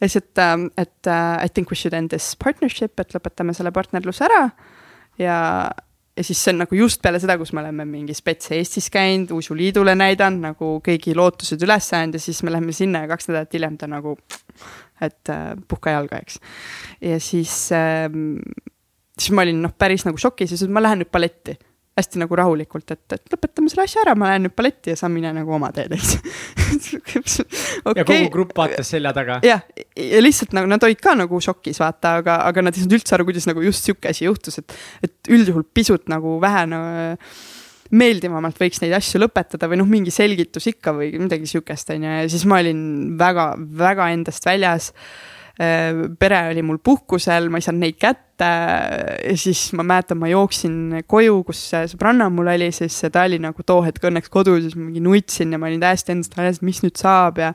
ja siis, et, ähm, et uh, I think we should end this partnership, et lõpetame selle partnerluse ära. ja, ja siis see on nagu just peale seda, kus me oleme mingi spets Eestis käinud, uisuliidule näidanud, nagu kõigi lootused üles ajanud ja siis me läheme sinna ja kaks nädalat hiljem ta nagu et äh, puhka jalga, eks. ja siis äh,, siis ma olin noh, päris nagu šokis ja siis ma lähen nüüd balletti hästi nagu rahulikult, et, et lõpetame selle asja ära, ma lähen nüüd balletti ja saan mine nagu oma teed, eks okay.. ja kogu grupp vaatas selja taga. jah, ja lihtsalt nagu nad olid ka nagu šokis, vaata, aga, aga nad ei saanud üldse aru, kuidas nagu just sihuke asi juhtus, et, et üldjuhul pisut nagu vähe no, meeldivamalt võiks neid asju lõpetada või noh, mingi selgitus ikka või midagi sihukest, on ju, ja siis ma olin väga, väga endast väljas. Äh, pere oli mul puhkusel, ma ei saanud neid kätte. Ja siis ma mäletan, ma jooksin koju, kus sõbranna mul oli, siis ta oli nagu too hetk õnneks kodus, siis ma mingi nutsin ja ma olin täiesti endast väljas, mis nüüd saab ja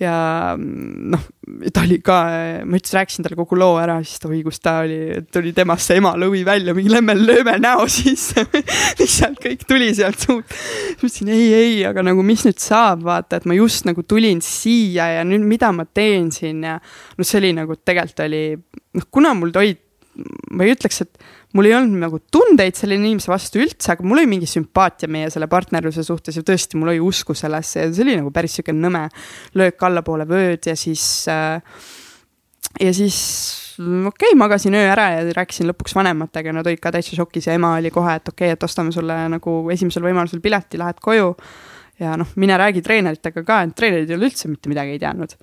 ja noh, ta oli ka, ma ütlesin, rääkisin talle kogu loo ära, siis ta, oi kus ta oli, tuli temast see ema lõvi välja, mingi lämme lööme näo sisse lihtsalt kõik tuli sealt suust. ma ütlesin ei, ei, aga nagu mis nüüd saab, vaata, et ma just nagu tulin siia ja nüüd mida ma teen siin ja noh, see oli nagu tegelikult oli, noh, kuna mul olid, ma ei ütleks, et mul ei olnud nagu tundeid selle inimese vastu üldse, aga mul oli mingi sümpaatia meie selle partnerluse suhtes ja tõesti, mul oli usku sellesse ja see oli nagu päris sihuke nõme löök allapoole vööd ja siis äh,. ja siis okei okay,, magasin öö ära ja rääkisin lõpuks vanematega, nad olid ka täitsa šokis ja ema oli kohe, et okei okay,, et ostame sulle nagu esimesel võimalusel pileti, lähed koju. ja noh, mine räägi treeneritega ka, et treenerid ei ole üldse mitte midagi ei teadnud.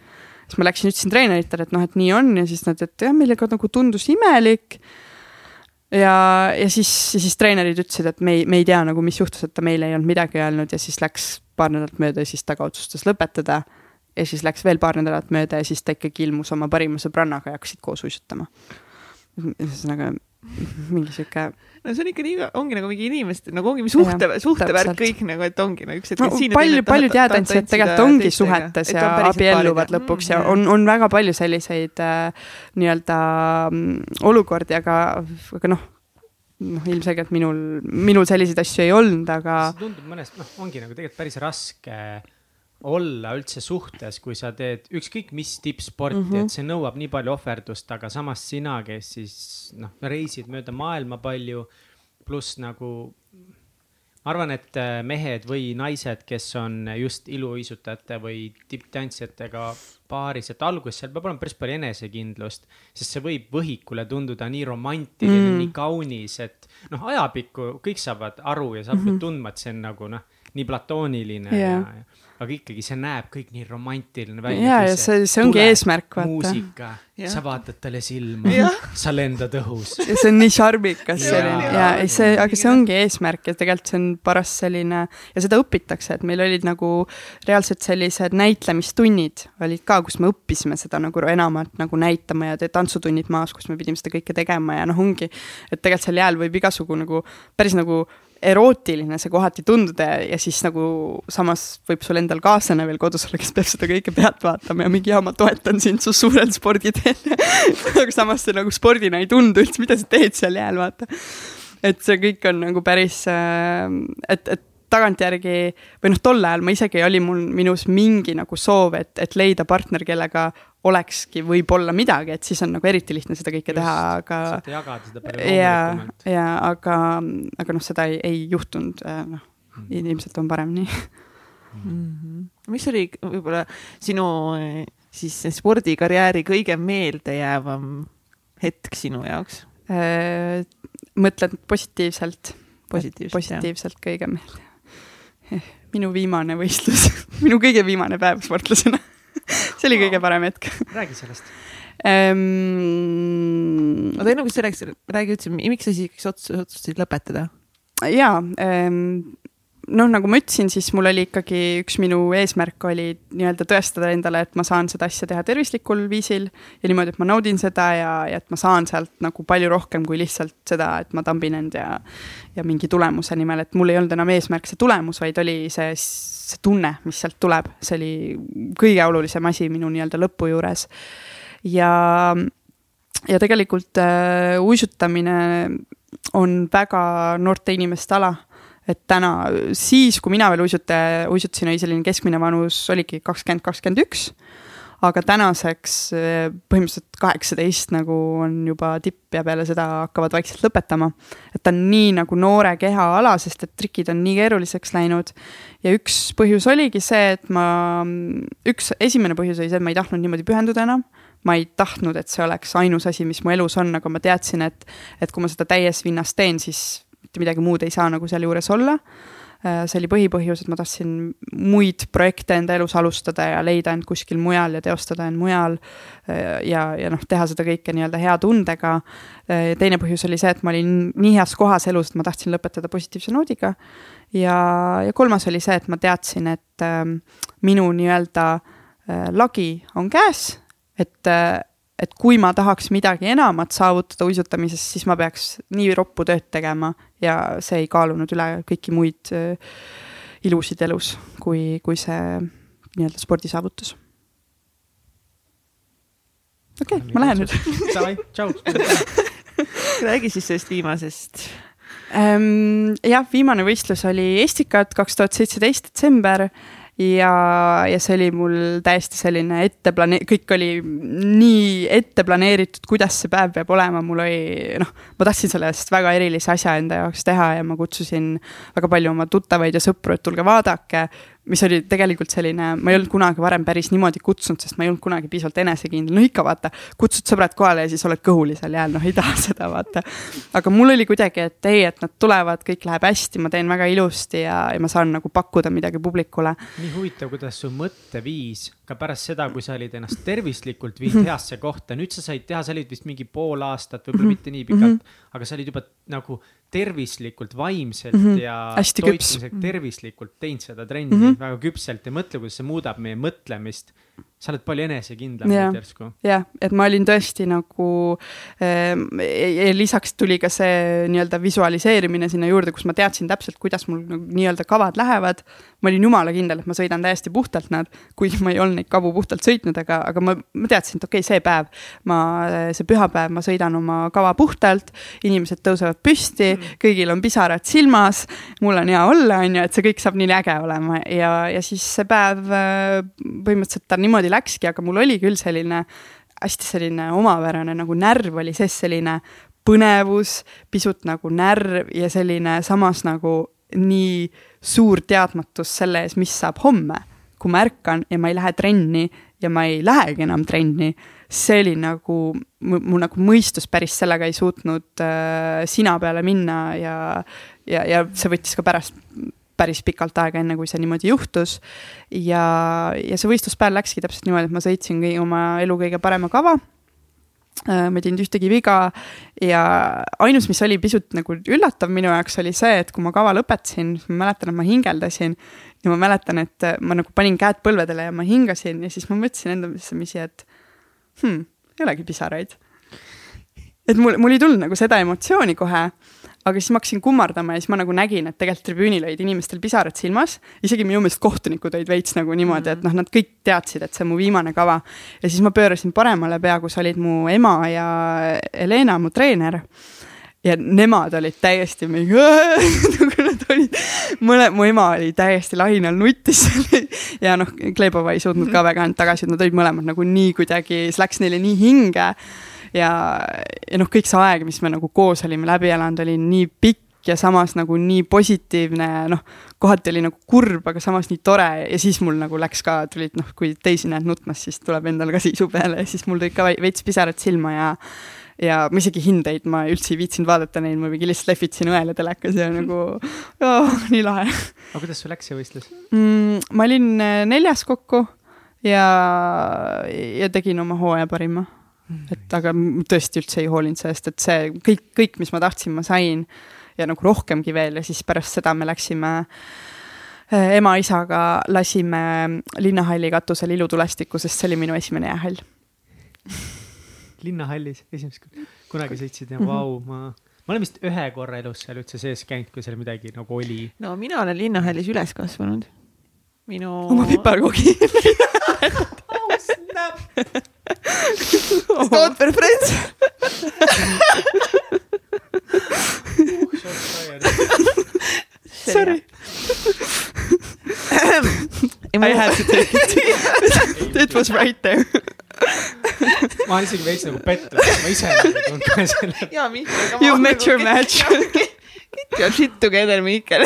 Siis ma läksin, ütlesin treeneritele, et noh, et nii on ja siis nad, et jah, meile ka nagu tundus imelik ja, ja siis, siis treenerid ütlesid, et me ei, me ei tea nagu, mis juhtus, et ta meile ei olnud midagi öelnud ja siis läks paar nädalat mööda ja siis ta ka otsustas lõpetada. ja siis läks veel paar nädalat mööda ja siis ta ikkagi ilmus oma parima sõbrannaga ja hakkasid koos uisutama. ühesõnaga mingi sihuke no see on ikka nii, ongi nagu mingi inimeste, nagu ongi suhte, suhtevärk kõik nagu, et ongi nagu üks hetk no,. palju, paljud jäätantsijad tegelikult ongi suhetes ja abielluvad lõpuks ja on, on väga palju selliseid äh, nii-öelda mm, olukordi, aga, aga noh noh, ilmselgelt minul, minul selliseid asju ei olnud, aga. see tundub mõnest, noh, ongi nagu tegelikult päris raske olla üldse suhtes, kui sa teed ükskõik mis tippsporti mm, -hmm. et see nõuab nii palju ohverdust, aga samas sina, kes siis noh, reisid mööda maailma palju, pluss nagu ma arvan, et äh, mehed või naised, kes on just iluuisutajate või tipptantsijatega paaris, et alguses seal peab olema päris palju enesekindlust, sest see võib võhikule tunduda nii romantiline mm., nii kaunis, et noh, ajapikku kõik saavad aru ja sa hakkad mm -hmm. tundma, et see on nagu noh, nii platooniline yeah. ja, ja aga ikkagi see näeb kõik nii romantiline välja. ja, ja see, see ongi tuleb, eesmärk, vaata. muusika, sa vaatad talle silma, sa lendad õhus. ja see on nii šarmikas selline ja, ja see, aga see ongi eesmärk ja tegelikult see on paras selline ja seda õpitakse, et meil olid nagu reaalselt sellised näitlemistunnid olid ka, kus me õppisime seda nagu enamat nagu näitama ja tantsutunnid maas, kus me pidime seda kõike tegema ja noh, ongi, et tegelikult seal jääl võib igasugu nagu päris nagu erootiline see kohati tunduda ja siis nagu samas võib sul endal kaaslane veel kodus olla, kes peab seda kõike pealt vaatama ja mingi, jaa, ma toetan sind su suurel sporditeel aga samas see nagu spordina ei tundu üldse, mida sa teed seal jääl, vaata. et see kõik on nagu päris, äh, et, et tagantjärgi või noh, tol ajal ma isegi oli mul minus mingi nagu soov, et, et leida partner, kellega olekski võib-olla midagi, et siis on nagu eriti lihtne seda kõike Just, teha, aga. saate jagada seda palju loomulikumalt. ja, aga, aga noh, seda ei, ei juhtunud, äh, noh mm., ilmselt on parem nii mm. -hmm. mis oli võib-olla sinu siis spordikarjääri kõige meeldejäävam hetk sinu jaoks? Äh, mõtled positiivselt? positiivselt, positiivselt kõige meelde minu viimane võistlus minu kõige viimane päev sportlasena see oli kõige parem hetk. räägi sellest um,. oota, enne kui sa rääkisid, räägi üldse, miks sa siis otsustasid lõpetada? jaa um,, noh, nagu ma ütlesin, siis mul oli ikkagi üks minu eesmärk oli nii-öelda tõestada endale, et ma saan seda asja teha tervislikul viisil ja niimoodi, et ma naudin seda ja, ja et ma saan sealt nagu palju rohkem kui lihtsalt seda, et ma tambin end ja, ja mingi tulemuse nimel, et mul ei olnud enam eesmärk see tulemus, vaid oli see, see tunne, mis sealt tuleb, see oli kõige olulisem asi minu nii-öelda lõpu juures. ja, ja tegelikult äh, uisutamine on väga noorte inimeste ala et täna, siis kui mina veel uisuta, uisutasin, oli selline keskmine vanus oligi kakskümmend, kakskümmend üks. aga tänaseks eh, põhimõtteliselt kaheksateist nagu on juba tipp ja peale seda hakkavad vaikselt lõpetama. et ta on nii nagu noore keha ala, sest et trikid on nii keeruliseks läinud. ja üks põhjus oligi see, et ma, üks, esimene põhjus oli see, et ma ei tahtnud niimoodi pühenduda enam ma ei tahtnud, et see oleks ainus asi, mis mu elus on, aga ma teadsin, et, et kui ma seda täies vinnas teen, siis mitte midagi muud ei saa nagu sealjuures olla. see oli põhipõhjus, et ma tahtsin muid projekte enda elus alustada ja leida end kuskil mujal ja teostada end mujal. ja, ja noh, teha seda kõike nii-öelda hea tundega. teine põhjus oli see, et ma olin nii heas kohas elus, et ma tahtsin lõpetada positiivse noodiga. ja, ja kolmas oli see, et ma teadsin, et äh, minu nii-öelda äh, lagi on käes, et äh, et kui ma tahaks midagi enamat saavutada uisutamises, siis ma peaks nii roppu tööd tegema ja see ei kaalunud üle kõiki muid äh, ilusid elus, kui, kui see nii-öelda spordisaavutus. okei okay,, ma lähen nüüd. Tšau. räägi siis sellest viimasest ähm,. jah, viimane võistlus oli Estikat kaks tuhat seitseteist detsember ja, ja see oli mul täiesti selline ette plane-, kõik oli nii ette planeeritud, kuidas see päev peab olema, mul oli noh, ma tahtsin sellest väga erilise asja enda jaoks teha ja ma kutsusin väga palju oma tuttavaid ja sõpru, et tulge vaadake mis oli tegelikult selline, ma ei olnud kunagi varem päris niimoodi kutsunud, sest ma ei olnud kunagi piisavalt enesekindel, no ikka vaata, kutsud sõbrad kohale ja siis oled kõhulisel jääl, noh ei taha seda vaata. aga mul oli kuidagi, et ei, et nad tulevad, kõik läheb hästi, ma teen väga ilusti ja, ja ma saan nagu pakkuda midagi publikule. nii huvitav, kuidas su mõtteviis ka pärast seda, kui sa olid ennast tervislikult viinud mhm. heasse kohta, nüüd sa said teha, sa olid vist mingi pool aastat, võib-olla mm -hmm. mitte nii pikalt mm, -hmm. aga sa olid juba nagu tervislikult, vaimselt mm -hmm. ja toitumisega tervislikult teinud seda trenni mm -hmm. väga küpselt ja mõtle, kuidas see muudab meie mõtlemist sa oled palju enesekindlam nüüd järsku. jah, et ma olin tõesti nagu äh,, lisaks tuli ka see nii-öelda visualiseerimine sinna juurde, kus ma teadsin täpselt, kuidas mul nagu nii-öelda kavad lähevad. ma olin jumala kindel, et ma sõidan täiesti puhtalt nad, kuigi ma ei olnud neid kavu puhtalt sõitnud, aga, aga ma, ma teadsin, et okei okay,, see päev, ma, see pühapäev ma sõidan oma kava puhtalt, inimesed tõusevad püsti mm., kõigil on pisarad silmas, mul on hea olla, on ju, et see kõik saab nii äge olema ja, ja siis see päev äh, põhimõtteliselt ta niimoodi läkski, aga mul oli küll selline hästi selline omapärane nagu närv oli sees, selline põnevus, pisut nagu närv ja selline samas nagu nii suur teadmatus selle ees, mis saab homme. kui ma ärkan ja ma ei lähe trenni ja ma ei lähegi enam trenni, see oli nagu, mu nagu mõistus päris sellega ei suutnud äh, sina peale minna ja, ja, ja see võttis ka pärast päris pikalt aega, enne kui see niimoodi juhtus. ja, ja see võistluspäev läkski täpselt niimoodi, et ma sõitsin kõige, oma elu kõige parema kava äh, ma ei teinud ühtegi viga ja ainus, mis oli pisut nagu üllatav minu jaoks, oli see, et kui ma kava lõpetasin, siis ma mäletan, et ma hingeldasin ja ma mäletan, et ma nagu panin käed põlvedele ja ma hingasin ja siis ma mõtlesin endamisi, et hmm, ei olegi pisaraid. Et mul, mul ei tulnud nagu seda emotsiooni kohe aga siis ma hakkasin kummardama ja siis ma nagu nägin, et tegelikult tribüünil olid inimestel pisarad silmas. isegi minu meelest kohtunikud olid veits nagu niimoodi, et noh, nad kõik teadsid, et see on mu viimane kava. ja siis ma pöörasin paremale pea, kus olid mu ema ja Helena, mu treener. Ja nemad olid täiesti mingi nagu nad olid, mõle-, mu ema oli täiesti lahinal, nuttis ja noh, Glebova ei suutnud ka väga end tagasi, nad olid mõlemad nagu nii kuidagi, see läks neile nii hinge ja, ja noh, kõik see aeg, mis me nagu koos olime läbi elanud, oli nii pikk ja samas nagu nii positiivne, noh, kohati oli nagu kurb, aga samas nii tore ja siis mul nagu läks ka, tulid noh, kui teisi näed nutmas, siis tuleb endal ka sisu peale ja siis mul tulid ka veits pisarad silma ja ja ma isegi hindeid, ma üldse ei viitsinud vaadata neid, ma mingi lihtsalt lehvitasin õele telekas ja nagu oh, nii lahe. aga kuidas sul läks see võistlus mm,? ma olin äh, neljas kokku ja, ja tegin oma hooaja parima et aga tõesti üldse ei hoolinud sellest, et see kõik, kõik, mis ma tahtsin, ma sain ja nagu rohkemgi veel ja siis pärast seda me läksime äh, ema-isaga lasime linnahalli katusel ilutulestikku, sest see oli minu esimene jäähall linnahallis esimest korda, kunagi sõitsid ja mhm. vau, ma, ma olen vist ühe korra elus seal üldse sees käinud, kui seal midagi nagu oli. no mina olen linnahallis üles kasvanud. minu. oma piparkoogi oh snap Tootper Friends Sorry. I had to take it. it was right there. ma olen isegi veits nagu pettunud, ma ise nagu ka selle. jaa, Mihkel. You met your match. Get your shit together, Mihkel.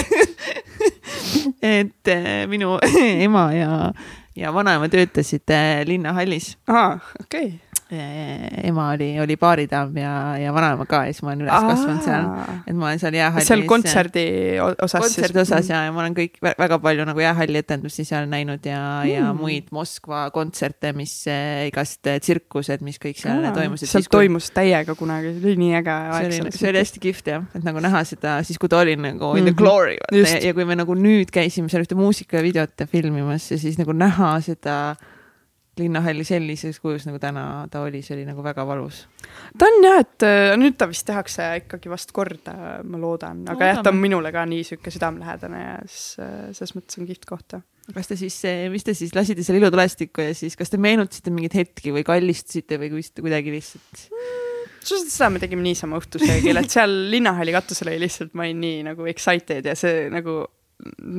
et äh, minu ema ja ja vanaema töötasid linnahallis. aa, okei okay ema oli, oli baaridaam ja, ja vanaema ka ja siis ma olen üles kasvanud seal. et ma olen seal jäähallis. seal kontserdi osas. kontserdi osas ja, ja ma olen kõik väga palju nagu jäähalli etendusi seal näinud ja mm., ja muid Moskva kontserte, mis äh, igast tsirkused, mis kõik seal Aa, toimusid. seal kui... toimus täiega kunagi, see oli nii äge aeg. see oli, see oli hästi kihvt jah, et nagu näha seda siis, kui ta oli nagu in the mhm. glory mm. -hmm. Ja, ja kui me nagu nüüd käisime seal ühte muusikavideot filmimas ja siis nagu näha seda linnahalli sellises kujus, nagu täna ta oli, see oli nagu väga valus. ta on jah, et äh, nüüd ta vist tehakse ikkagi vast korda, ma loodan, aga Loodame. jah, ta on minule ka nii sihuke südamelähedane ja siis selles mõttes on kihvt koht. kas te siis, mis te siis lasite selle ilutulestikku ja siis, kas te meenutasite mingeid hetki või kallistasite või kuidagi lihtsalt mm.? seda me tegime niisama õhtusöögil, et seal linnahalli katusel oli lihtsalt, ma olin nii nagu excited ja see nagu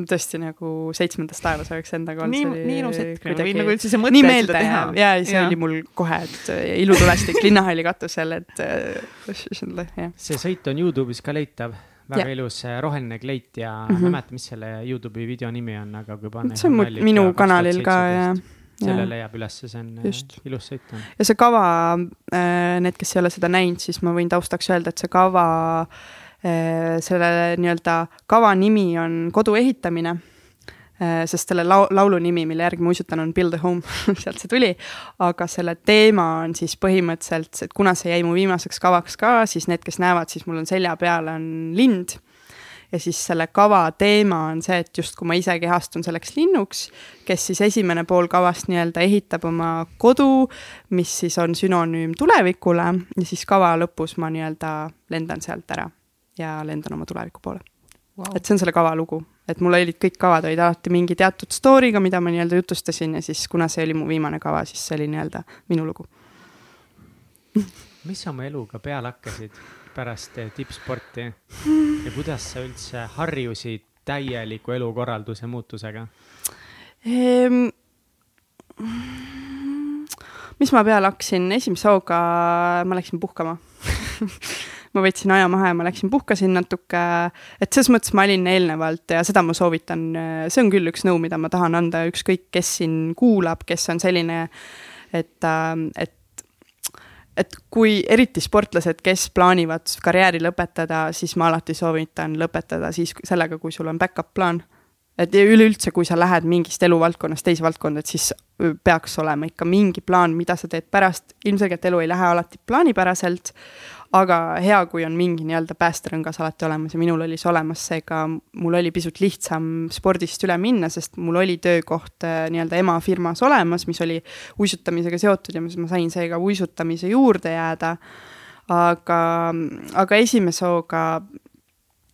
tõesti nagu seitsmendas taevas oleks endaga olnud. nii, nii ilus hetk nagu, nagu üldse see mõte. nii meelde jääb ja see ja. oli mul kohe, et äh, ilutulestik linnahalli katusel, et äh, jah. see sõit on Youtube'is ka leitav väga ja. ilus roheline kleit ja mm -hmm. ma ei mäleta, mis selle Youtube'i video nimi on, aga kui panna. see on mul, minu kanalil ka ja. selle leiab ülesse, see on Just. ilus sõit on. ja see kava, need, kes ei ole seda näinud, siis ma võin taustaks öelda, et see kava Äh, selle nii-öelda kava nimi on Kodu ehitamine äh, sest selle lau-, laulu nimi, mille järgi ma uisutan, on Build a home sealt see tuli. aga selle teema on siis põhimõtteliselt, et kuna see jäi mu viimaseks kavaks ka, siis need, kes näevad, siis mul on selja peal on lind. ja siis selle kava teema on see, et justkui ma ise kehastun selleks linnuks, kes siis esimene pool kavast nii-öelda ehitab oma kodu, mis siis on sünonüüm tulevikule ja siis kava lõpus ma nii-öelda lendan sealt ära ja lendan oma tuleviku poole. Wow.. et see on selle kava lugu, et mul olid kõik kavad olid alati mingi teatud story'ga, mida ma nii-öelda jutustasin ja siis, kuna see oli mu viimane kava, siis see oli nii-öelda minu lugu. Mis sa oma eluga peale hakkasid pärast eh, tippsporti? Ja kuidas sa üldse harjusid täieliku elukorralduse muutusega? Ehm,? mis ma peale hakkasin, esimese hooga ma läksin puhkama ma võtsin aja maha ja ma läksin puhkasin natuke, et selles mõttes ma olin eelnevalt ja seda ma soovitan, see on küll üks nõu, mida ma tahan anda, ükskõik, kes siin kuulab, kes on selline, et, et et kui eriti sportlased, kes plaanivad karjääri lõpetada, siis ma alati soovitan lõpetada siis sellega, kui sul on back-up plaan. Et üleüldse, kui sa lähed mingist eluvaldkonnast teise valdkonda, et siis peaks olema ikka mingi plaan, mida sa teed pärast. ilmselgelt elu ei lähe alati plaanipäraselt, aga hea, kui on mingi nii-öelda päästerõngas alati olemas ja minul oli see olemas, seega mul oli pisut lihtsam spordist üle minna, sest mul oli töökoht nii-öelda ema firmas olemas, mis oli uisutamisega seotud ja ma sain seega uisutamise juurde jääda. aga, aga esimese hooga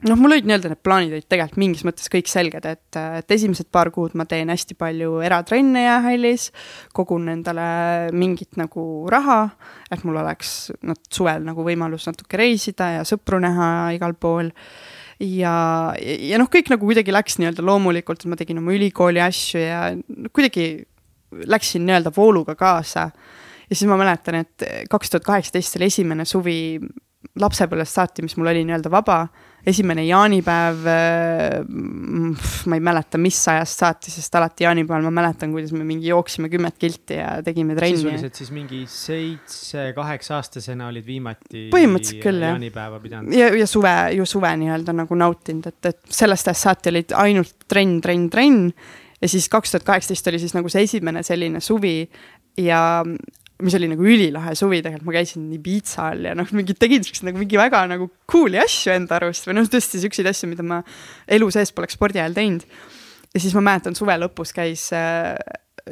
noh, mul olid nii-öelda need plaanid olid tegelikult mingis mõttes kõik selged, et, et esimesed paar kuud ma teen hästi palju eratrenne jäähallis, kogun endale mingit nagu raha, et mul oleks noh, suvel nagu võimalus natuke reisida ja sõpru näha igal pool. ja, ja noh, kõik nagu kuidagi läks nii-öelda loomulikult, et ma tegin oma ülikooli asju ja kuidagi läksin nii-öelda vooluga kaasa. ja siis ma mäletan, et kaks tuhat kaheksateist oli esimene suvi lapsepõlvest saati, mis mul oli nii-öelda vaba esimene jaanipäev, äh, ma ei mäleta, mis ajast saati, sest alati jaanipäeval ma mäletan, kuidas me mingi jooksime kümmet kilti ja tegime trenni. sisuliselt siis mingi seitse-kaheksa-aastasena olid viimati. põhimõtteliselt küll jah. jaanipäeva pidanud. ja, ja suve, ju suve nii-öelda nagu nautinud, et, et sellest ajast saati olid ainult trenn, trenn, trenn. ja siis kaks tuhat kaheksateist oli siis nagu see esimene selline suvi ja mis oli nagu ülilahe suvi tegelikult, ma käisin Ibizal ja noh, mingi tegin siukseid nagu mingi väga nagu cool'i asju enda arust või noh, tõesti siukseid asju, mida ma elu sees poleks spordi ajal teinud. ja siis ma mäletan, suve lõpus käis äh,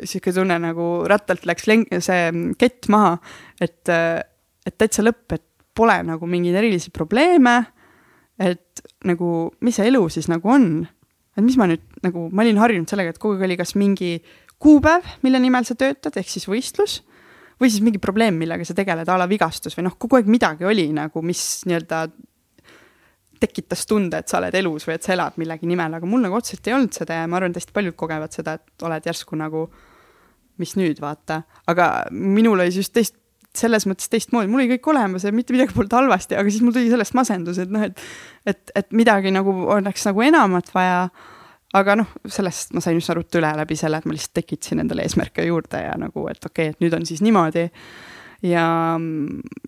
sihuke tunne nagu rattalt läks leng-, see kett maha, et äh,, et täitsa lõpp, et pole nagu mingeid erilisi probleeme. et nagu, mis see elu siis nagu on, et mis ma nüüd nagu, ma olin harjunud sellega, et kogu aeg oli kas mingi kuupäev, mille nimel sa töötad, ehk siis võistlus või siis mingi probleem, millega sa tegeled, a la vigastus või noh, kogu aeg midagi oli nagu, mis nii-öelda tekitas tunde, et sa oled elus või et sa elad millegi nimel, aga mul nagu otseselt ei olnud seda ja ma arvan, et hästi paljud kogevad seda, et oled järsku nagu, mis nüüd, vaata. aga minul oli siis teist, selles mõttes teistmoodi, mul oli kõik olemas ja mitte midagi polnud halvasti, aga siis mul tuli sellest masendus, et noh, et et, et midagi nagu oleks nagu enamat vaja aga noh, sellest ma sain üsna ruttu üle läbi selle, et ma lihtsalt tekitasin endale eesmärke juurde ja nagu, et okei okay,, et nüüd on siis niimoodi. ja,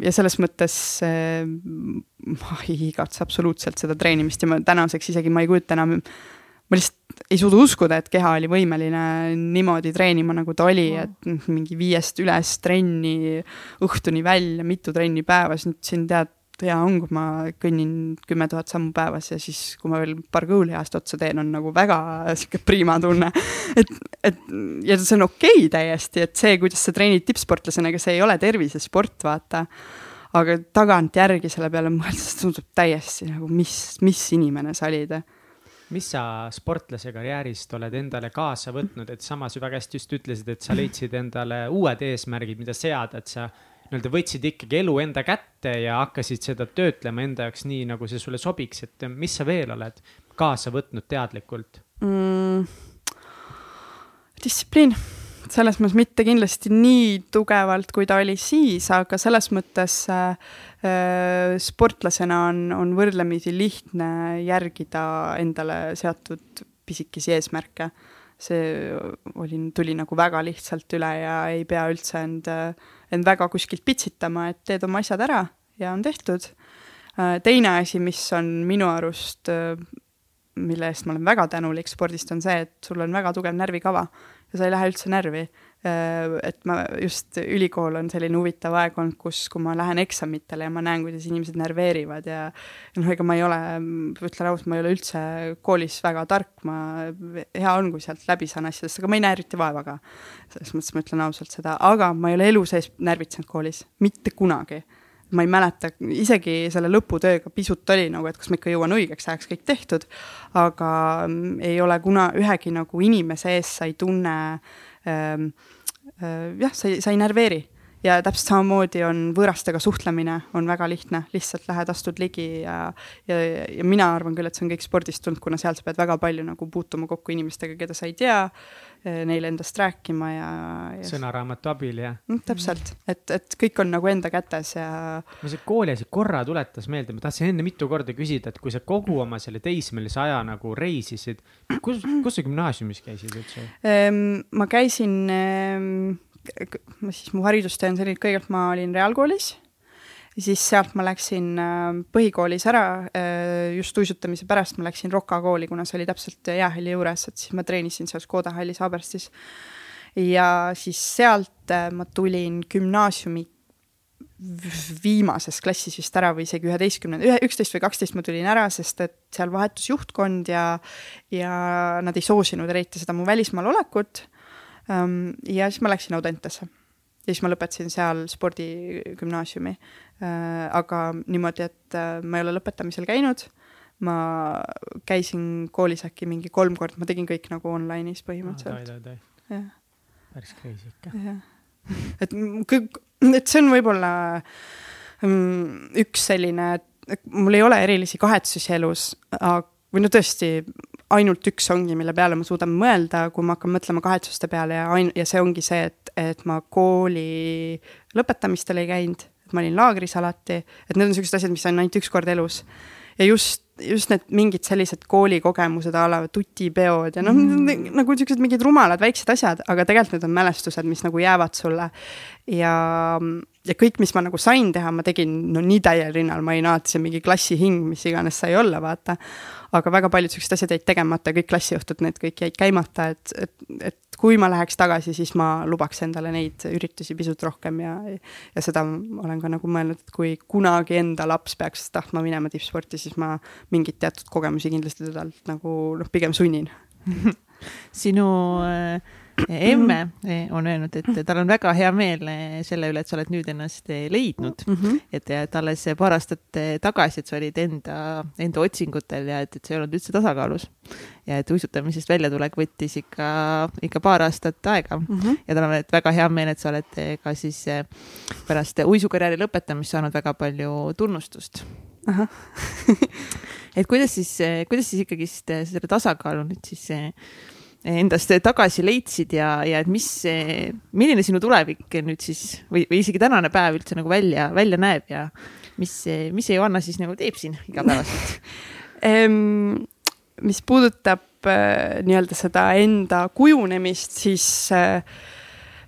ja selles mõttes äh, ma ei igatse absoluutselt seda treenimist ja ma tänaseks isegi ma ei kujuta enam, ma lihtsalt ei suuda uskuda, et keha oli võimeline niimoodi treenima, nagu ta oli, et mingi viiest üles trenni õhtuni välja, mitu trenni päevas, nüüd siin tead, hea on, kui ma kõnnin kümme tuhat sammu päevas ja siis, kui ma veel paar kõhulihast otsa teen, on nagu väga sihuke priima tunne. et, et ja see on okei okay täiesti, et see, kuidas sa treenid tippsportlasena, ega see ei ole tervisesport, vaata. aga tagantjärgi selle peale mõeldes tundub täiesti nagu, mis, mis inimene sa olid mis sa sportlase karjäärist oled endale kaasa võtnud, et samas ju väga hästi just ütlesid, et sa leidsid endale uued eesmärgid, mida seada, et sa nii-öelda võtsid ikkagi elu enda kätte ja hakkasid seda töötlema enda jaoks nii, nagu see sulle sobiks, et mis sa veel oled kaasa võtnud teadlikult? Mm,? distsipliin, selles mõttes mitte kindlasti nii tugevalt, kui ta oli siis, aga selles mõttes äh, äh sportlasena on, on võrdlemisi lihtne järgida endale seatud pisikesi eesmärke. See oli, tuli nagu väga lihtsalt üle ja ei pea üldse end, end väga kuskilt pitsitama, et teed oma asjad ära ja on tehtud. teine asi, mis on minu arust, mille eest ma olen väga tänulik spordist, on see, et sul on väga tugev närvikava ja sa ei lähe üldse närvi Äh, et ma just, ülikool on selline huvitav aeg olnud, kus, kui ma lähen eksamitele ja ma näen, kuidas inimesed närveerivad ja noh, ega ma ei ole, ütlen ausalt, ma ei ole üldse koolis väga tark, ma, hea on, kui sealt läbi saan asjadest, aga ma ei näe eriti vaeva ka. selles mõttes ma ütlen ausalt seda, aga ma ei ole elu sees närvitsenud koolis, mitte kunagi. Ma ei mäleta, isegi selle lõputööga pisut oli nagu, et kas ma ikka jõuan õigeks ajaks kõik tehtud, aga mm, ei ole kuna ühegi nagu inimese ees sa ei tunne äh, jah, sa ei, sa ei närveeri ja täpselt samamoodi on võõrastega suhtlemine on väga lihtne, lihtsalt lähed, astud ligi ja, ja, ja mina arvan küll, et see on kõik spordist tulnud, kuna seal sa pead väga palju nagu puutuma kokku inimestega, keda sa ei tea, eh, neile endast rääkima ja, ja. sõnaraamatu abil, jah mm,. täpselt, et, et kõik on nagu enda kätes ja. mul see kooliasi korra tuletas meelde, ma tahtsin enne mitu korda küsida, et kui sa kogu oma selle teismelise aja nagu reisisid, kus, kus sa gümnaasiumis käisid üldse? Ehm, ma käisin ehm, ma siis, mu haridustee on selline, et kõigepealt ma olin reaalkoolis, siis sealt ma läksin äh, põhikoolis ära, äh, just uisutamise pärast ma läksin Roka kooli, kuna see oli täpselt jäähalli juures, et siis ma treenisin seal Škoda hallis Haaberstis. ja siis sealt äh, ma tulin gümnaasiumi viimases klassis vist ära või isegi üheteistkümnenda, ühe, üksteist või kaksteist ma tulin ära, sest et seal vahetus juhtkond ja, ja nad ei soosinud eriti seda mu välismaal olekut ja siis ma läksin Audentesse. Ja siis ma lõpetasin seal spordigümnaasiumi. Äh, aga niimoodi, et äh, ma ei ole lõpetamisel käinud, ma käisin koolis äkki mingi kolm korda, ma tegin kõik nagu online'is põhimõtteliselt. jah. päris crazy ikka. et kõik, et see on võib-olla mm, üks selline, mul ei ole erilisi kahetsusi elus, või no tõesti, ainult üks ongi, mille peale ma suudan mõelda, kui ma hakkan mõtlema kahetsuste peale ja ain-, ja see ongi see, et, et ma kooli lõpetamistel ei käinud, et ma olin laagris alati, et need on niisugused asjad, mis on ainult üks kord elus. ja just, just need mingid sellised koolikogemused a la tutipeod ja noh mm., nagu niisugused mingid rumalad väiksed asjad, aga tegelikult need on mälestused, mis nagu jäävad sulle. ja, ja kõik, mis ma nagu sain teha, ma tegin no nii täiel rinnal, ma olin alati see mingi klassihing, mis iganes sai olla, vaata. Aga väga paljud siuksed asjad jäid tegemata, kõik klassiõhtud, need kõik jäid käimata, et, et, et kui ma läheks tagasi, siis ma lubaks endale neid üritusi pisut rohkem ja, ja seda olen ka nagu mõelnud, et kui kunagi enda laps peaks tahtma minema tippsporti, siis ma mingeid teatud kogemusi kindlasti tedalt nagu noh, pigem sunnin. Sinu äh emme eh, on öelnud, et tal on väga hea meel eh, selle üle, et sa oled nüüd ennast eh, leidnud mm. -hmm. et, et alles paar aastat tagasi, et sa olid enda, enda otsingutel ja et, et see ei olnud üldse tasakaalus. ja et uisutamisest väljatulek võttis ikka, ikka paar aastat aega mm. -hmm. ja tal on väga hea meel, et sa oled ka siis pärast uisukarjääri lõpetamist saanud väga palju tunnustust et kuidas siis, kuidas siis ikkagist selle tasakaalu nüüd siis endast tagasi leidsid ja, ja et mis, milline sinu tulevik nüüd siis või, või isegi tänane päev üldse nagu välja, välja näeb ja mis, mis Johanna siis nagu teeb siin igapäevaselt? Mis puudutab äh, nii-öelda seda enda kujunemist, siis äh,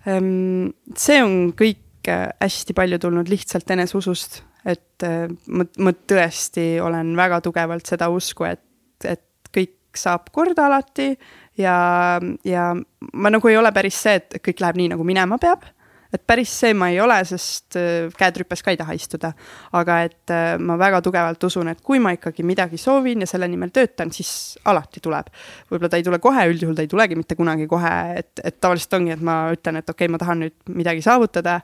see on kõik äh, hästi palju tulnud lihtsalt eneseusust, et ma, ma tõesti olen väga tugevalt seda usku, et, et kõik saab korda alati ja, ja ma nagu ei ole päris see, et kõik läheb nii, nagu minema peab et päris see ma ei ole, sest äh, käed rüpes ka ei taha istuda. aga et äh, ma väga tugevalt usun, et kui ma ikkagi midagi soovin ja selle nimel töötan, siis alati tuleb. võib-olla ta ei tule kohe, üldjuhul ta ei tulegi mitte kunagi kohe, et, et tavaliselt ongi, et ma ütlen, et okei okay,, ma tahan nüüd midagi saavutada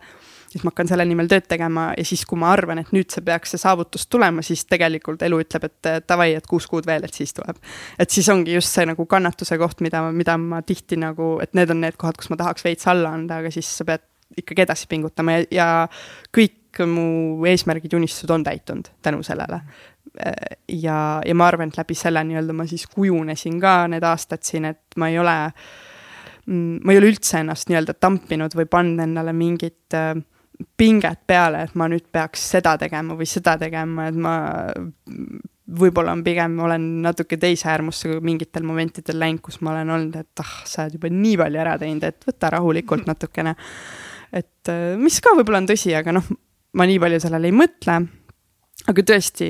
siis ma hakkan selle nimel tööd tegema ja siis, kui ma arvan, et nüüd see peaks see saavutus tulema, siis tegelikult elu ütleb, et davai, et kuus kuud veel, et siis tuleb. et siis ongi just see nagu kannatuse koht, mida, mida ma tihti nagu, et need on need kohad, kus ma tahaks veits alla anda, aga siis sa pead ikkagi edasi pingutama ja, ja kõik mu eesmärgid unistused on täitunud tänu sellele. ja, ja ma arvan, et läbi selle nii-öelda ma siis kujunesin ka need aastad siin, et ma ei ole, mm, ma ei ole üldse ennast nii-öelda tampinud või pannud endale mingit äh, pinget peale, et ma nüüd peaks seda tegema või seda tegema, et ma võib-olla on pigem, olen natuke teise äärmusse mingitel momentidel läinud, kus ma olen olnud, et ah, sa oled juba nii palju ära teinud, et võta rahulikult natukene. Et äh, mis ka võib-olla on tõsi, aga noh, ma nii palju sellele ei mõtle. aga tõesti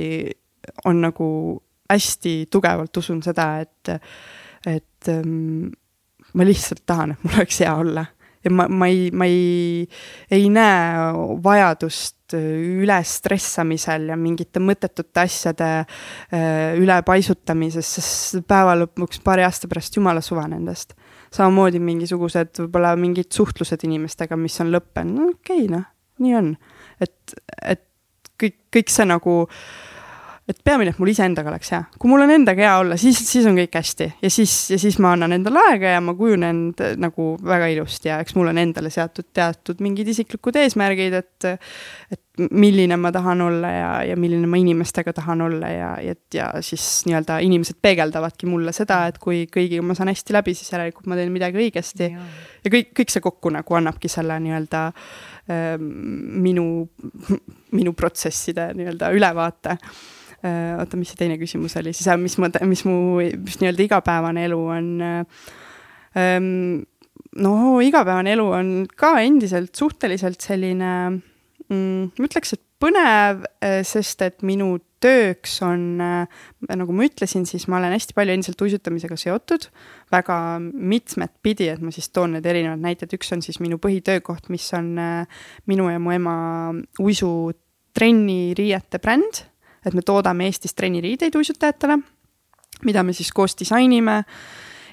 on nagu hästi tugevalt usun seda, et, et ähm, ma lihtsalt tahan, et mul oleks hea olla ja ma, ma ei, ma ei, ei näe vajadust üle stressamisel ja mingite mõttetute asjade äh, ülepaisutamises, sest päeva lõpuks paari aasta pärast jumala suva nendest samamoodi mingisugused võib-olla mingid suhtlused inimestega, mis on lõppenud, no okei okay,, noh, nii on. et, et kõik, kõik see nagu äh, et peamine, et mul iseendaga oleks hea. kui mul on endaga hea olla, siis, siis on kõik hästi ja siis, ja siis ma annan endale aega ja ma kujunen nagu väga ilusti ja eks mul on endale seatud teatud mingid isiklikud eesmärgid, et, et milline ma tahan olla ja, ja milline ma inimestega tahan olla ja, et ja siis nii-öelda inimesed peegeldavadki mulle seda, et kui kõigiga ma saan hästi läbi, siis järelikult ma teen midagi õigesti. ja kõik, kõik see kokku nagu annabki selle nii-öelda äh, minu, minu protsesside nii-öelda ülevaate Äh, oota, mis see teine küsimus oli siis, mis ma, mis mu, mis nii-öelda igapäevane elu on ähm,. no igapäevane elu on ka endiselt suhteliselt selline mm,, ma ütleks, et põnev, äh, sest et minu tööks on äh,, nagu ma ütlesin, siis ma olen hästi palju endiselt uisutamisega seotud, väga mitmet pidi, et ma siis toon need erinevad näited, üks on siis minu põhitöökoht, mis on äh, minu ja mu ema uisutrenni riiete bränd et me toodame Eestis trenniriideid uisutajatele, mida me siis koos disainime.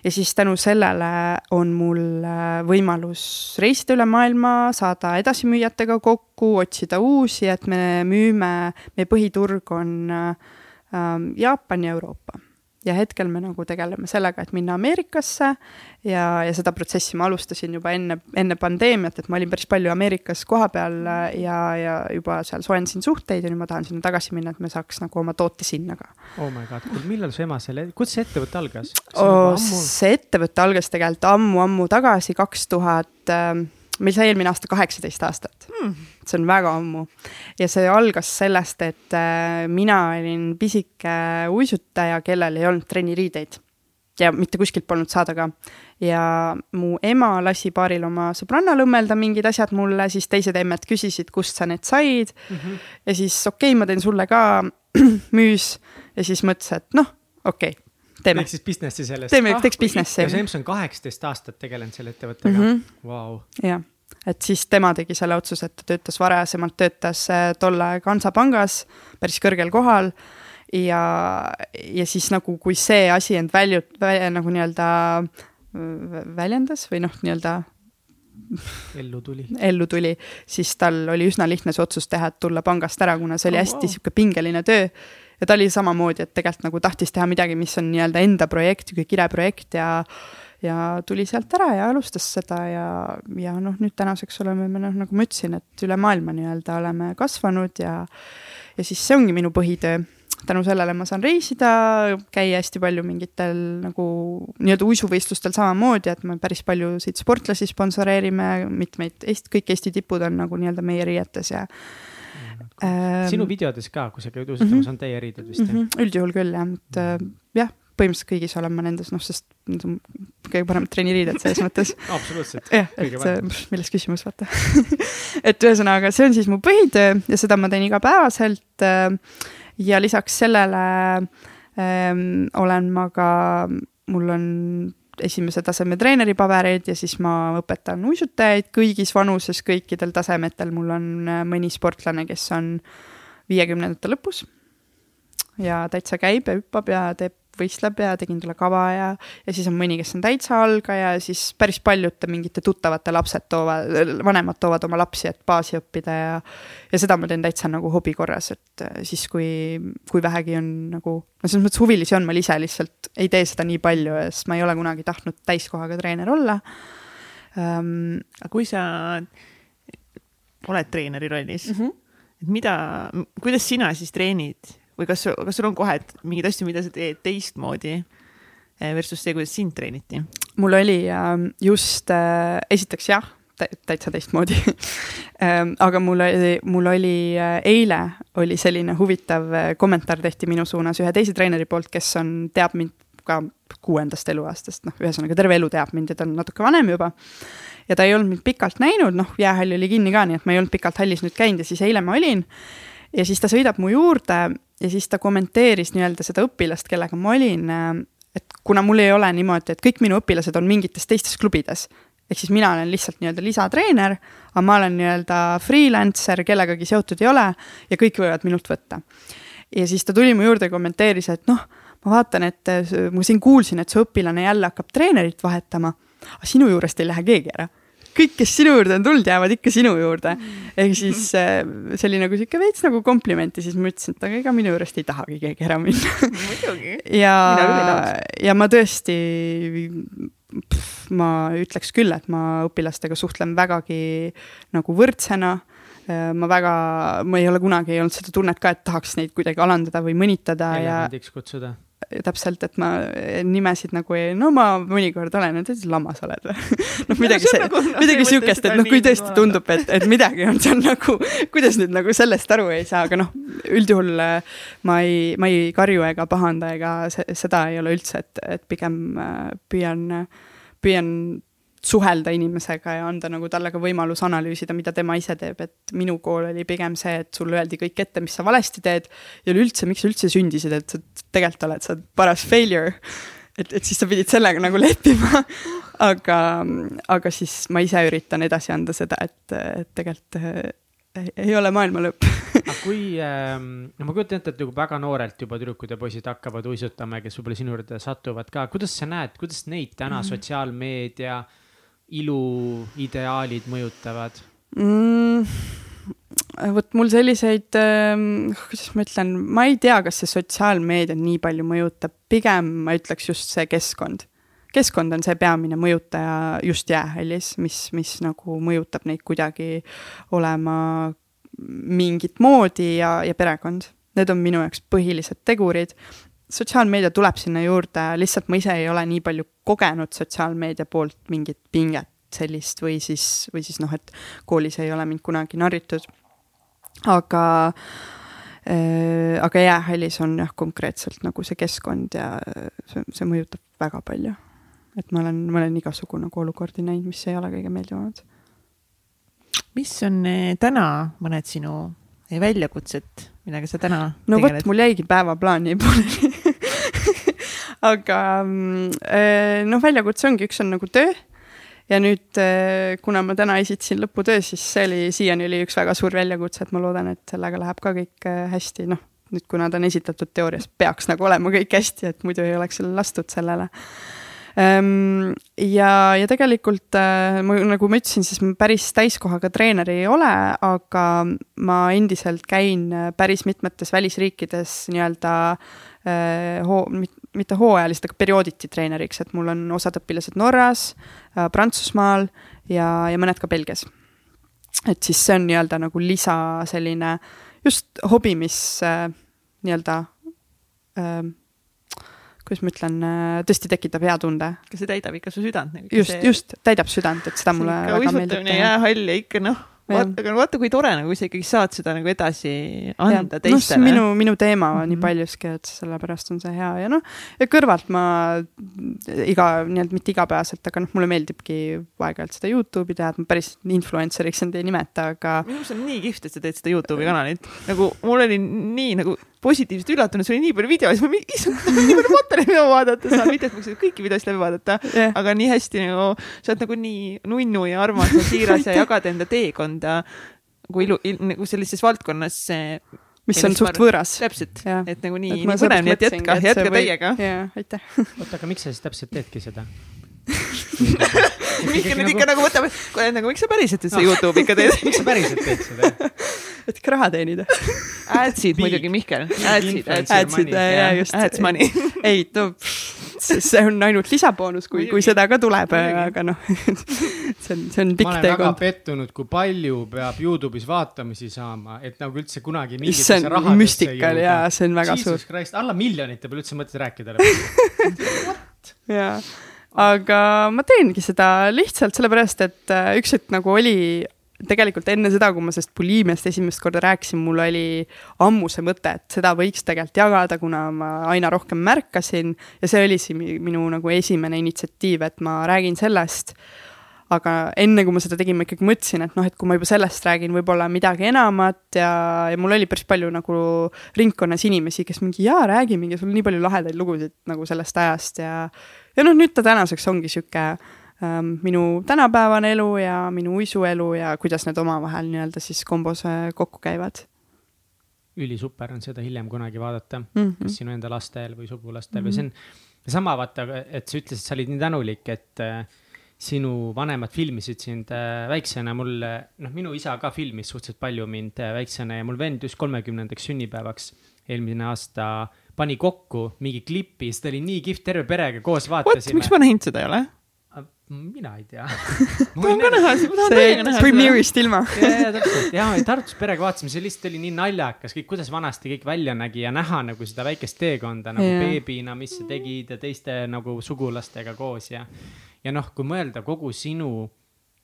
Ja siis tänu sellele on mul äh, võimalus reisida üle maailma, saada edasimüüjatega kokku, otsida uusi, et me müüme, meie põhiturg on äh, Jaapan ja Euroopa ja hetkel me nagu tegeleme sellega, et minna Ameerikasse ja, ja seda protsessi ma alustasin juba enne, enne pandeemiat, et ma olin päris palju Ameerikas kohapeal ja, ja juba seal soojendasin suhteid ja nüüd ma tahan sinna tagasi minna, et me saaks nagu oma toote sinna ka. oh my god, millal su ema selle, kuidas see ettevõte algas? Oh, see ettevõte algas tegelikult ammu-ammu tagasi, kaks tuhat meil sai eelmine aasta kaheksateist aastat hmm.. see on väga ammu. ja see algas sellest, et äh, mina olin pisike uisutaja, kellel ei olnud trenniriideid. ja mitte kuskilt polnud saada ka. ja mu ema lasi paaril oma sõbrannal õmmelda mingid asjad mulle, siis teised emmed küsisid, kust sa need said mm. -hmm. ja siis okei okay,, ma teen sulle ka müüs ja siis mõtles, et noh, okei okay teeme. ehk siis business'i sellest. teeme ah,, teeks business'i. ja Seems on kaheksateist aastat tegelenud selle ettevõttega mm. -hmm. Wow. jah, et siis tema tegi selle otsuse, et ta töötas varasemalt, töötas äh, tol ajal Hansapangas päris kõrgel kohal ja, ja siis nagu, kui see asi end välju, nagu nii-öelda väljendas või noh, nii-öelda ellu tuli. ellu tuli, siis tal oli üsna lihtne see otsus teha, et tulla pangast ära, kuna see oli oh, hästi sihuke wow. pingeline töö. Ja ta oli samamoodi, et tegelikult nagu tahtis teha midagi, mis on nii-öelda enda projekt, sihuke kireprojekt ja ja tuli sealt ära ja alustas seda ja, ja noh, nüüd tänaseks oleme me noh, nagu ma ütlesin, et üle maailma nii-öelda oleme kasvanud ja ja siis see ongi minu põhitöö. tänu sellele ma saan reisida, käia hästi palju mingitel nagu nii-öelda uisuvõistlustel samamoodi, et me päris paljusid sportlasi sponsoreerime, mitmeid Eesti, kõik Eesti tipud on nagu nii-öelda meie riietes ja sinu videodes ka, kui sa käid uisutamas mm, -hmm. on teie riided vist mm? -hmm. üldjuhul küll jah, et äh, jah põhimõtteliselt kõigis olen ma nendes, noh, sest kõige paremad trenniriided selles mõttes absoluutselt. jah, et milles küsimus, vaata et ühesõnaga, see on siis mu põhitöö ja seda ma teen igapäevaselt. ja lisaks sellele ähm, olen ma ka, mul on esimese taseme treeneripabereid ja siis ma õpetan uisutajaid kõigis vanuses, kõikidel tasemetel, mul on äh, mõni sportlane, kes on viiekümnendate lõpus ja täitsa käib ja hüppab ja teeb võistleb ja tegin talle kava ja, ja siis on mõni, kes on täitsa algaja ja siis päris paljude mingite tuttavate lapsed toovad, vanemad toovad oma lapsi, et baasi õppida ja ja seda ma teen täitsa nagu hobi korras, et äh, siis, kui, kui vähegi on nagu, no selles mõttes huvilisi on, ma ise lihtsalt ei tee seda nii palju, sest ma ei ole kunagi tahtnud täiskohaga treener olla um,. aga kui sa oled treeneri rollis mm, -hmm. et mida, kuidas sina siis treenid või kas, kas sul on kohe mingeid asju, mida sa teed teistmoodi eh, versus see, kuidas sind treeniti? mul oli ähm, just, äh, esiteks jah, täitsa teistmoodi ähm, aga mul oli, mul oli äh, eile oli selline huvitav äh, kommentaar tehti minu suunas ühe teise treeneri poolt, kes on, teab mind ka kuuendast eluaastast, noh, ühesõnaga terve elu teab mind ja ta on natuke vanem juba. ja ta ei olnud mind pikalt näinud, noh, jäähall oli kinni ka, nii et ma ei olnud pikalt hallis nüüd käinud ja siis eile ma olin. ja siis ta sõidab mu juurde ja siis ta kommenteeris nii-öelda seda õpilast, kellega ma olin, et kuna mul ei ole niimoodi, et kõik minu õpilased on mingites teistes klubides, ehk siis mina olen lihtsalt nii-öelda lisatreener, aga ma olen nii-öelda freelancer, kellegagi seotud ei ole ja kõik võivad minult võtta. ja siis ta tuli mu juurde ja kommenteeris, et noh, ma vaatan, et ma siin kuulsin, et su õpilane jälle hakkab treenerit vahetama, aga sinu juurest ei lähe keegi ära kõik, kes sinu juurde on tulnud, jäävad ikka sinu juurde. ehk siis äh, see oli nagu sihuke veits nagu komplimenti, siis ma ütlesin, et aga ega minu juurest ei tahagi keegi ära minna. ja, ja ma tõesti, ma ütleks küll, et ma õpilastega suhtlen vägagi nagu võrdsena äh, ma väga, ma ei ole kunagi ei olnud seda tunnet ka, et tahaks neid kuidagi alandada või mõnitada ja. kutsuda täpselt, et ma nimesid nagu ei, no ma mõnikord olen, et lammas oled või? Noh, midagi, no, midagi siukest, et noh, kui tõesti tundub, et, et midagi on seal nagu, kuidas nüüd nagu sellest aru ei saa, aga noh, üldjuhul äh, ma ei, ma ei karju ega pahanda ega se, seda ei ole üldse, et, et pigem äh, püüan, püüan suhelda inimesega ja anda nagu talle ka võimalus analüüsida, mida tema ise teeb, et minu kool oli pigem see, et sulle öeldi kõik ette, mis sa valesti teed ja üleüldse, miks sa üldse sündisid, et sa tegelikult oled, sa oled paras failure. et, et siis sa pidid sellega nagu leppima. aga, aga siis ma ise üritan edasi anda seda, et, et tegelikult ei, ei ole maailma lõpp aga kui ähm,, no ma kujutan ette, et nagu väga noorelt juba tüdrukud ja poisid hakkavad uisutama ja kes võib-olla sinu juurde satuvad ka, kuidas sa näed, kuidas neid täna mm -hmm. sotsiaalmeedia äh, iluideaalid mõjutavad mm,? vot mul selliseid äh,, kuidas ma ütlen, ma ei tea, kas see sotsiaalmeedia nii palju mõjutab, pigem ma ütleks just see keskkond. keskkond on see peamine mõjutaja just jäähallis, mis, mis nagu mõjutab neid kuidagi olema mingit moodi ja, ja perekond. Need on minu jaoks põhilised tegurid sotsiaalmeedia tuleb sinna juurde, lihtsalt ma ise ei ole nii palju kogenud sotsiaalmeedia poolt mingit pinget sellist või siis, või siis noh, et koolis ei ole mind kunagi narritud. aga äh,, aga jäähallis on jah, konkreetselt nagu see keskkond ja see, see mõjutab väga palju. et ma olen, ma olen igasugu nagu olukordi näinud, mis ei ole kõige meeldivamad. mis on eh, täna mõned sinu väljakutsed, millega sa täna no vot, mul jäigi päevaplaan nii pooleli. Aga noh, väljakutse ongi, üks on nagu töö. Ja nüüd, äh, kuna ma täna esitasin lõputöö, siis see oli, siiani oli üks väga suur väljakutse, et ma loodan, et sellega läheb ka kõik äh, hästi, noh, nüüd kuna ta on esitatud teoorias, peaks nagu olema kõik hästi, et muidu ei oleks lastud sellele ja, ja tegelikult ma, nagu ma ütlesin, siis ma päris täiskohaga treener ei ole, aga ma endiselt käin päris mitmetes välisriikides nii-öelda hoo-, mitte hooajaliselt, aga periooditi treeneriks, et mul on osad õpilased Norras äh,, Prantsusmaal ja, ja mõned ka Belgias. et siis see on nii-öelda nagu lisa selline just hobi, mis äh, nii-öelda äh, kuidas ma ütlen, äh, tõesti tekitab hea tunde. kas see täidab ikka su südant? just see..., just, täidab südant, et seda mulle väga meeldib teha. jäähall ja ikka noh aga vaata, kui tore nagu sa ikkagi saad seda nagu edasi anda ja, teistele no,. minu, minu teema mm -hmm. nii paljuski, et sellepärast on see hea ja noh, ja kõrvalt ma iga, nii-öelda mitte igapäevaselt, aga noh, mulle meeldibki aeg-ajalt seda Youtube'i teha, et ma päris influencer'iks end ei nimeta, aga. minu arust on nii kihvt, et sa teed seda Youtube'i kanalit, nagu mul oli nii nagu positiivselt üllatunud, sul oli nii palju videosid, ma issand, nii palju materjali, mida vaadata saan, mitte et ma saaks kõiki videosid läbi vaadata yeah., aga nii hästi nagu, sa oled nagu nii nunnu ja armas ja siiras ja jagad enda teekonda nagu ilu, il, nagu sellises valdkonnas mis on suht võõras. täpselt, et nagu nii, nii põnev, nii et jätka, jätka või... täiega. jaa, aitäh. oota, aga miks sa siis täpselt teedki seda Mihkel nüüd ikka nagu võtab, nagu miks sa päriselt üldse Youtube'i ikka teed miks sa päriselt teed seda? Et ikka raha teenida. Adsid muidugi, Mihkel. Adsid, adsid, jaa, just. Ads money. ei, no see on ainult lisaboonus, kui, kui seda ka tuleb, aga noh, see on, see on pikk teekond. ma olen väga pettunud, kui palju peab Youtube'is vaatamisi saama, et nagu üldse kunagi mingitesse rahadesse jõuda. müstikal ja see on väga Jesus suur. alla miljonite peal üldse mõtet rääkida. jaa aga ma teengi seda lihtsalt sellepärast, et äh, üks hetk nagu oli tegelikult enne seda, kui ma sellest buliimiast esimest korda rääkisin, mul oli ammu see mõte, et seda võiks tegelikult jagada, kuna ma aina rohkem märkasin. Ja see oli siis minu nagu esimene initsiatiiv, et ma räägin sellest. aga enne, kui ma seda tegin, ma ikkagi mõtlesin, et noh, et kui ma juba sellest räägin, võib-olla midagi enamat. Ja, ja mul oli päris palju nagu ringkonnas inimesi, kes mingi jaa, räägi mingi, sul on nii palju lahedaid lugusid nagu sellest ajast. Ja ja noh, nüüd ta tänaseks ongi sihuke minu tänapäevane elu ja minu uisuelu ja kuidas need omavahel nii-öelda siis kombos äh, kokku käivad. ülisuper on seda hiljem kunagi vaadata mm, -hmm. kas sinu enda lastel või sugulastel mm -hmm. või see on sama vaata, et sa ütlesid, sa olid nii tänulik, et äh, sinu vanemad filmisid sind äh, väiksena, mul, noh, minu isa ka filmis suhteliselt palju mind väiksena ja mul vend just kolmekümnendaks sünnipäevaks eelmine aasta pani kokku mingi klipi, ta oli nii kihvt, terve perega koos vaatasime. miks ma näinud seda ei ole? Mina ei tea tahan ka näha, ma tahan täiega näha. Premiere'ist ilma. ja, ja täpselt ja Tartus perega vaatasime, see lihtsalt oli nii naljakas, kõik, kuidas vanasti kõik välja nägi ja näha nagu seda väikest teekonda nagu yeah. beebina, mis sa tegid ja teiste nagu sugulastega koos ja. ja noh, kui mõelda kogu sinu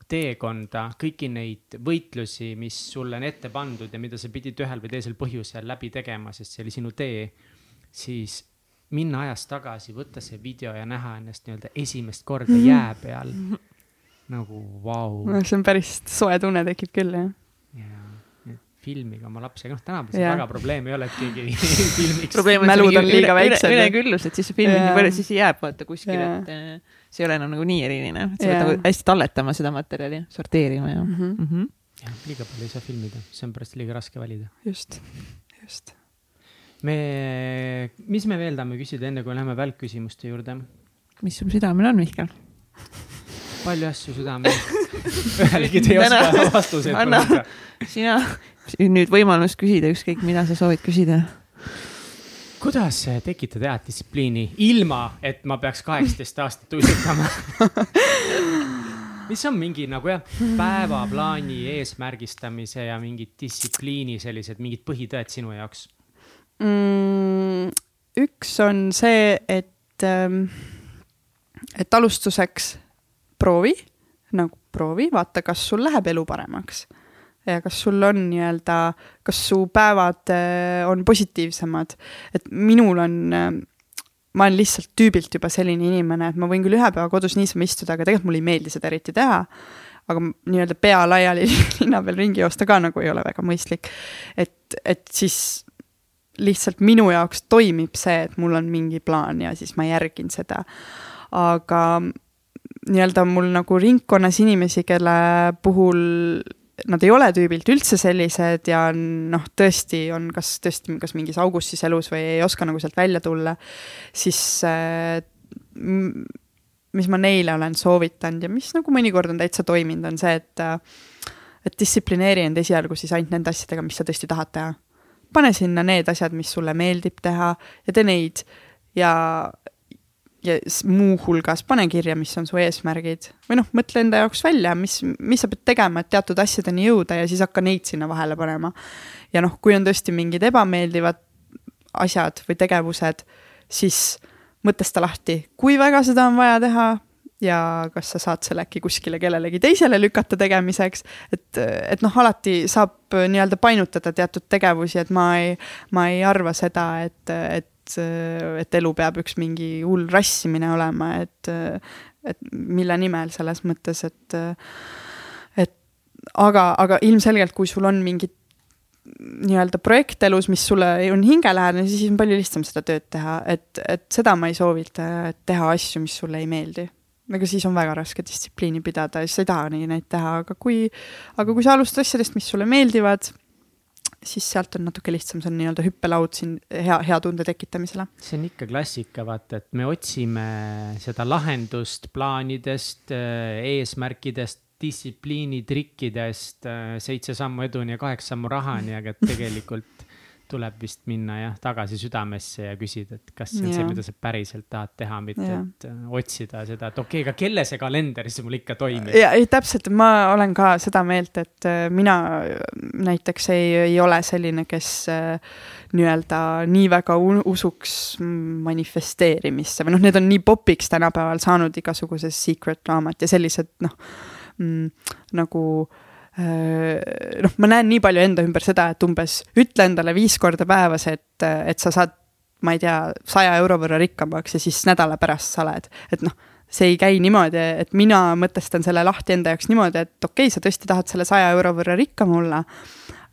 teekonda, kõiki neid võitlusi, mis sulle on ette pandud ja mida sa pidid ühel või teisel põhjusel läbi tegema, sest see oli sinu tee siis minna ajas tagasi, võtta see video ja näha ennast nii-öelda esimest korda jää peal. nagu vau wow.. no see on päris soe tunne tekib küll, jah. jaa, filmiga oma lapsi, noh tänapäeval väga probleemi ei ole, et keegi filmiks. mälud on liiga väiksed. üleküllus, et siis filmid nii palju, siis jääb vaata kuskile, et äh, see ei ole enam nagu nii eriline, et sa pead nagu hästi talletama seda materjali, sorteerima ja mm. -hmm. Mm -hmm. jah, liiga palju ei saa filmida, see on pärast liiga raske valida. just, just me, mis me veel tahame küsida, enne kui läheme välkküsimuste juurde? mis sul südamel on, Mihkel? palju asju südamel ühelegi te ei oska vastuseid anna, sina, nüüd võimalus küsida ükskõik, mida sa soovid küsida. kuidas tekitada head distsipliini, ilma et ma peaks kaheksateist aastat uisutama mis on mingi nagu jah, päevaplaani eesmärgistamise ja mingi distsipliini sellised mingid põhitõed sinu jaoks mm,? üks on see, et, ähm, et alustuseks proovi, nagu proovi, vaata, kas sul läheb elu paremaks. ja kas sul on nii-öelda, kas su päevad äh, on positiivsemad, et minul on äh, ma olen lihtsalt tüübilt juba selline inimene, et ma võin küll ühe päeva kodus niisama istuda, aga tegelikult mulle ei meeldi seda eriti teha. aga nii-öelda pea laiali linna peal ringi joosta ka nagu ei ole väga mõistlik. et, et siis lihtsalt minu jaoks toimib see, et mul on mingi plaan ja siis ma järgin seda. aga nii-öelda mul nagu ringkonnas inimesi, kelle puhul nad ei ole tüübilt üldse sellised ja noh, tõesti on kas tõesti kas mingis augus siis elus või ei oska nagu sealt välja tulla, siis äh, mis ma neile olen soovitanud ja mis nagu mõnikord on täitsa toiminud, on see, et äh, et distsiplineeri end esialgu siis ainult nende asjadega, mis sa tõesti tahad teha pane sinna need asjad, mis sulle meeldib teha ja tee neid. Ja, ja muuhulgas pane kirja, mis on su eesmärgid. Või noh, mõtle enda jaoks välja, mis, mis sa pead tegema, et teatud asjadeni jõuda ja siis hakka neid sinna vahele panema. ja noh, kui on tõesti mingid ebameeldivad asjad või tegevused, siis mõtesta lahti, kui väga seda on vaja teha ja kas sa saad selle äkki kuskile kellelegi teisele lükata tegemiseks. et, et noh, alati saab nii-öelda painutada teatud tegevusi, et ma ei, ma ei arva seda, et, et, et elu peab üks mingi hull rassimine olema, et, et mille nimel selles mõttes, et, et aga, aga ilmselgelt, kui sul on mingid nii-öelda projekt elus, mis sulle on hingelähedane, siis on palju lihtsam seda tööd teha, et, et seda ma ei soovita, et teha asju, mis sulle ei meeldi aga siis on väga raske distsipliini pidada ja siis sa ei taha nii neid teha, aga kui, aga kui sa alustad asjadest, mis sulle meeldivad, siis sealt on natuke lihtsam, see on nii-öelda hüppelaud siin hea, hea tunde tekitamisele. see on ikka klassika, vaata, et me otsime seda lahendust plaanidest, eesmärkidest, distsipliini trikkidest, seitse sammu eduni ja kaheksa sammu rahani, aga tegelikult tuleb vist minna jah, tagasi südamesse ja küsida, et kas see on ja. see, mida sa päriselt tahad teha, mitte ja. et äh, otsida seda, et okei okay,, aga kelle see kalender siis mul ikka toimib. ja ei, täpselt, ma olen ka seda meelt, et äh, mina näiteks ei, ei ole selline, kes äh, nii-öelda nii väga usuks manifesteerimisse või noh, need on nii popiks tänapäeval saanud igasugused secret raamat ja sellised noh mm, nagu äh, Äh, noh, ma näen nii palju enda ümber seda, et umbes ütle endale viis korda päevas, et, et sa saad, ma ei tea, saja euro võrra rikkamaks ja siis nädala pärast sa oled, et noh see ei käi niimoodi, et mina mõtestan selle lahti enda jaoks niimoodi, et okei okay,, sa tõesti tahad selle saja euro võrra rikkam olla.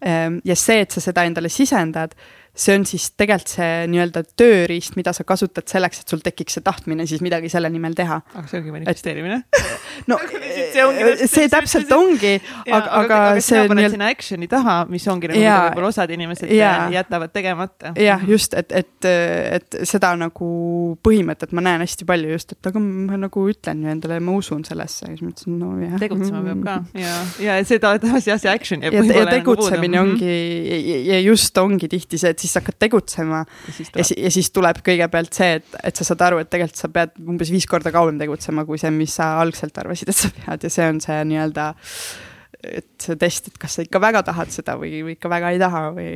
Ehm, ja see, et sa seda endale sisendad, see on siis tegelikult see nii-öelda tööriist, mida sa kasutad selleks, et sul tekiks see tahtmine siis midagi selle nimel teha. aga see ongi manifesteerimine no see, ongi, see täpselt ongi, aga, aga, aga see on nii-öelda. sinna action'i taha, mis ongi nagu, mida võib-olla osad inimesed ja, jätavad tegemata. jah, just, et, et, et seda nagu põhimõtet ma näen hästi palju just, et aga ma nagu ütlen ju endale, ma usun sellesse siis mõtlesin, no jah. tegutsema peab ka ja, ja seda edasi jah, see action jääb. ja, nagu tegutsemine nagu ongi ja just ongi tihti see, et siis hakkad tegutsema. Ja siis, ja, ja siis tuleb kõigepealt see, et, et sa saad aru, et tegelikult sa pead umbes viis korda kauem tegutsema kui see, mis sa algselt arvasid, et sa pead. Ja see on see nii-öelda, et see test, et kas sa ikka väga tahad seda või, või ikka väga ei taha või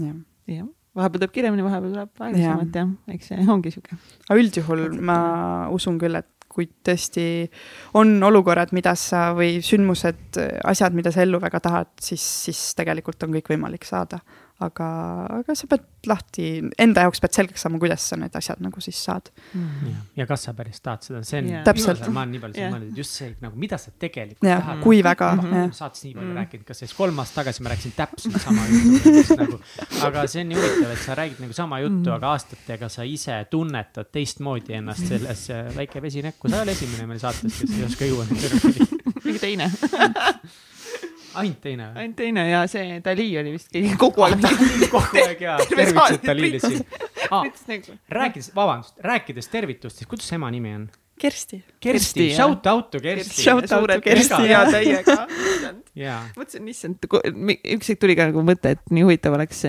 jah. jah, vahepeal tuleb kiiremini, vahepeal tuleb aeglasemalt jah, eks see ongi sihuke. aga üldjuhul ma usun küll, et kui tõesti on olukorrad, mida sa või sündmused, asjad, mida sa ellu väga tahad, siis, siis tegelikult on kõik võimalik saada aga, aga sa pead lahti, enda jaoks pead selgeks saama, kuidas sa need asjad nagu siis saad mm.. Ja, ja kas sa päris tahad seda, see on yeah., ma olen nii palju yeah. mõelnud, just see nagu, mida sa tegelikult yeah. tahad. kui väga mm. -hmm. saates nii palju mm. rääkinud, kas siis kolm aastat tagasi ma rääkisin täpselt sama juttu nagu, aga see on nii huvitav, et sa räägid nagu sama juttu mm., aga aastatega sa ise tunnetad teistmoodi ennast selles väike vesi näkku, sa ei ole esimene meil saates, kes ei oska juua mingi teine ainult teine või? ainult teine ja see Dali oli vist kogu aeg kogu aeg jaa, tervitused Dalile siin ah,. rääkides, vabandust, rääkides tervitustest, kuidas ema nimi on? Kersti. Kersti, shout out to Kersti. Shout out to Kersti ja täiega. mõtlesin, issand, üks hetk tuli ka nagu mõte, et nii huvitav oleks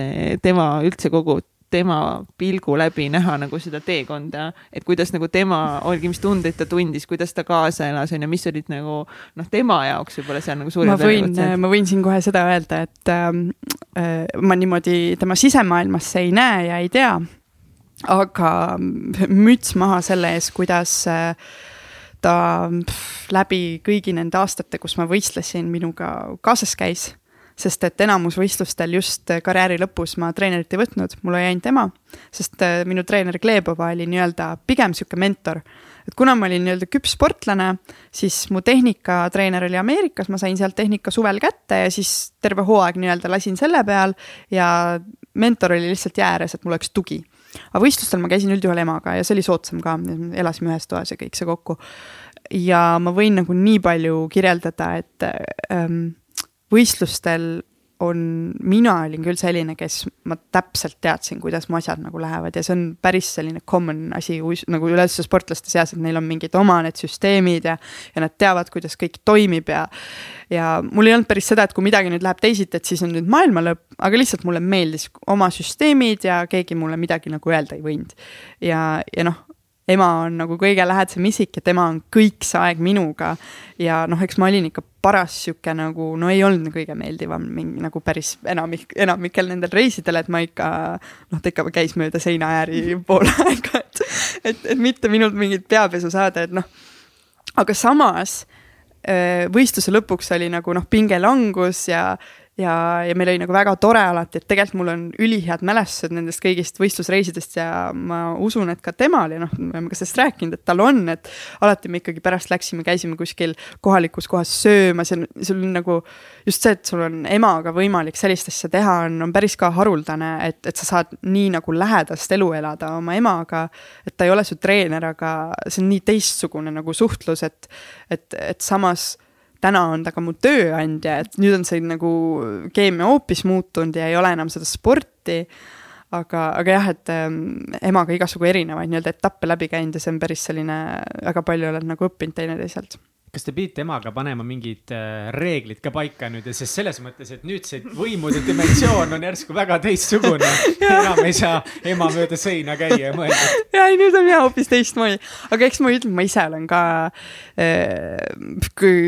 tema üldse kogu tema pilgu läbi näha nagu seda teekonda, et kuidas nagu tema oligi, mis tundeid ta tundis, kuidas ta kaasa elas, on ju, mis olid nagu noh, tema jaoks võib-olla seal nagu suurim. ma võin, ma võin siin kohe seda öelda, et ähm, äh, ma niimoodi tema sisemaailmasse ei näe ja ei tea. aga müts maha selle ees, kuidas äh, ta pff, läbi kõigi nende aastate, kus ma võistlesin, minuga kaasas käis sest et enamus võistlustel just karjääri lõpus ma treenerit ei võtnud, mul oli ainult ema, sest äh, minu treener Glebova oli nii-öelda pigem niisugune mentor. et kuna ma olin nii-öelda küps sportlane, siis mu tehnikatreener oli Ameerikas, ma sain sealt tehnika suvel kätte ja siis terve hooaeg nii-öelda lasin selle peal ja mentor oli lihtsalt jää ääres, et mul oleks tugi. aga võistlustel ma käisin üldjuhul emaga ja see oli soodsam ka, elasime ühes toas ja kõik see kokku. ja ma võin nagu nii palju kirjeldada, et ähm, võistlustel on, mina olin küll selline, kes ma täpselt teadsin, kuidas mu asjad nagu lähevad ja see on päris selline common asi nagu üleüldse sportlaste seas, et neil on mingid oma need süsteemid ja, ja nad teavad, kuidas kõik toimib ja, ja mul ei olnud päris seda, et kui midagi nüüd läheb teisiti, et siis on nüüd maailma lõpp, aga lihtsalt mulle meeldis oma süsteemid ja keegi mulle midagi nagu öelda ei võinud. ja, ja noh, ema on nagu kõige lähedasem isik ja tema on kõik see aeg minuga. ja noh, eks ma olin ikka paras sihuke nagu, no ei olnud kõige meeldivam mingi nagu päris enamik, enamikel nendel reisidel, et ma ikka. noh, ta ikka käis mööda seinaääri pool aega, et, et, et mitte minult mingit peapesu saada, et noh aga samas võistluse lõpuks oli nagu noh, pingelangus ja, ja, ja meil oli nagu väga tore alati, et tegelikult mul on ülihead mälestused nendest kõigist võistlusreisidest ja ma usun, et ka temal ja noh, me oleme ka sellest rääkinud, et tal on, et alati me ikkagi pärast läksime, käisime kuskil kohalikus kohas söömas ja sul on nagu just see, et sul on emaga võimalik sellist asja teha, on, on päris ka haruldane, et, et sa saad nii nagu lähedast elu elada oma emaga, et ta ei ole su treener, aga see on nii teistsugune nagu suhtlus, et, et, et samas täna on ta ka mu tööandja, et nüüd on see nagu keemia hoopis muutunud ja ei ole enam seda sporti. aga, aga jah, et ähm, emaga igasugu erinevaid nii-öelda etappe läbi käinud ja see on päris selline, väga palju olen nagu õppinud teineteiselt kas te pidite emaga panema mingid äh, reeglid ka paika nüüd? Sest selles mõttes, et nüüd see võimude dimensioon on järsku väga teistsugune. Enam ei saa ema mööda seina käia ja mõelda. ja ei, nüüd on jah hoopis teistmoodi, aga eks ma ütlen, ma ise olen ka kui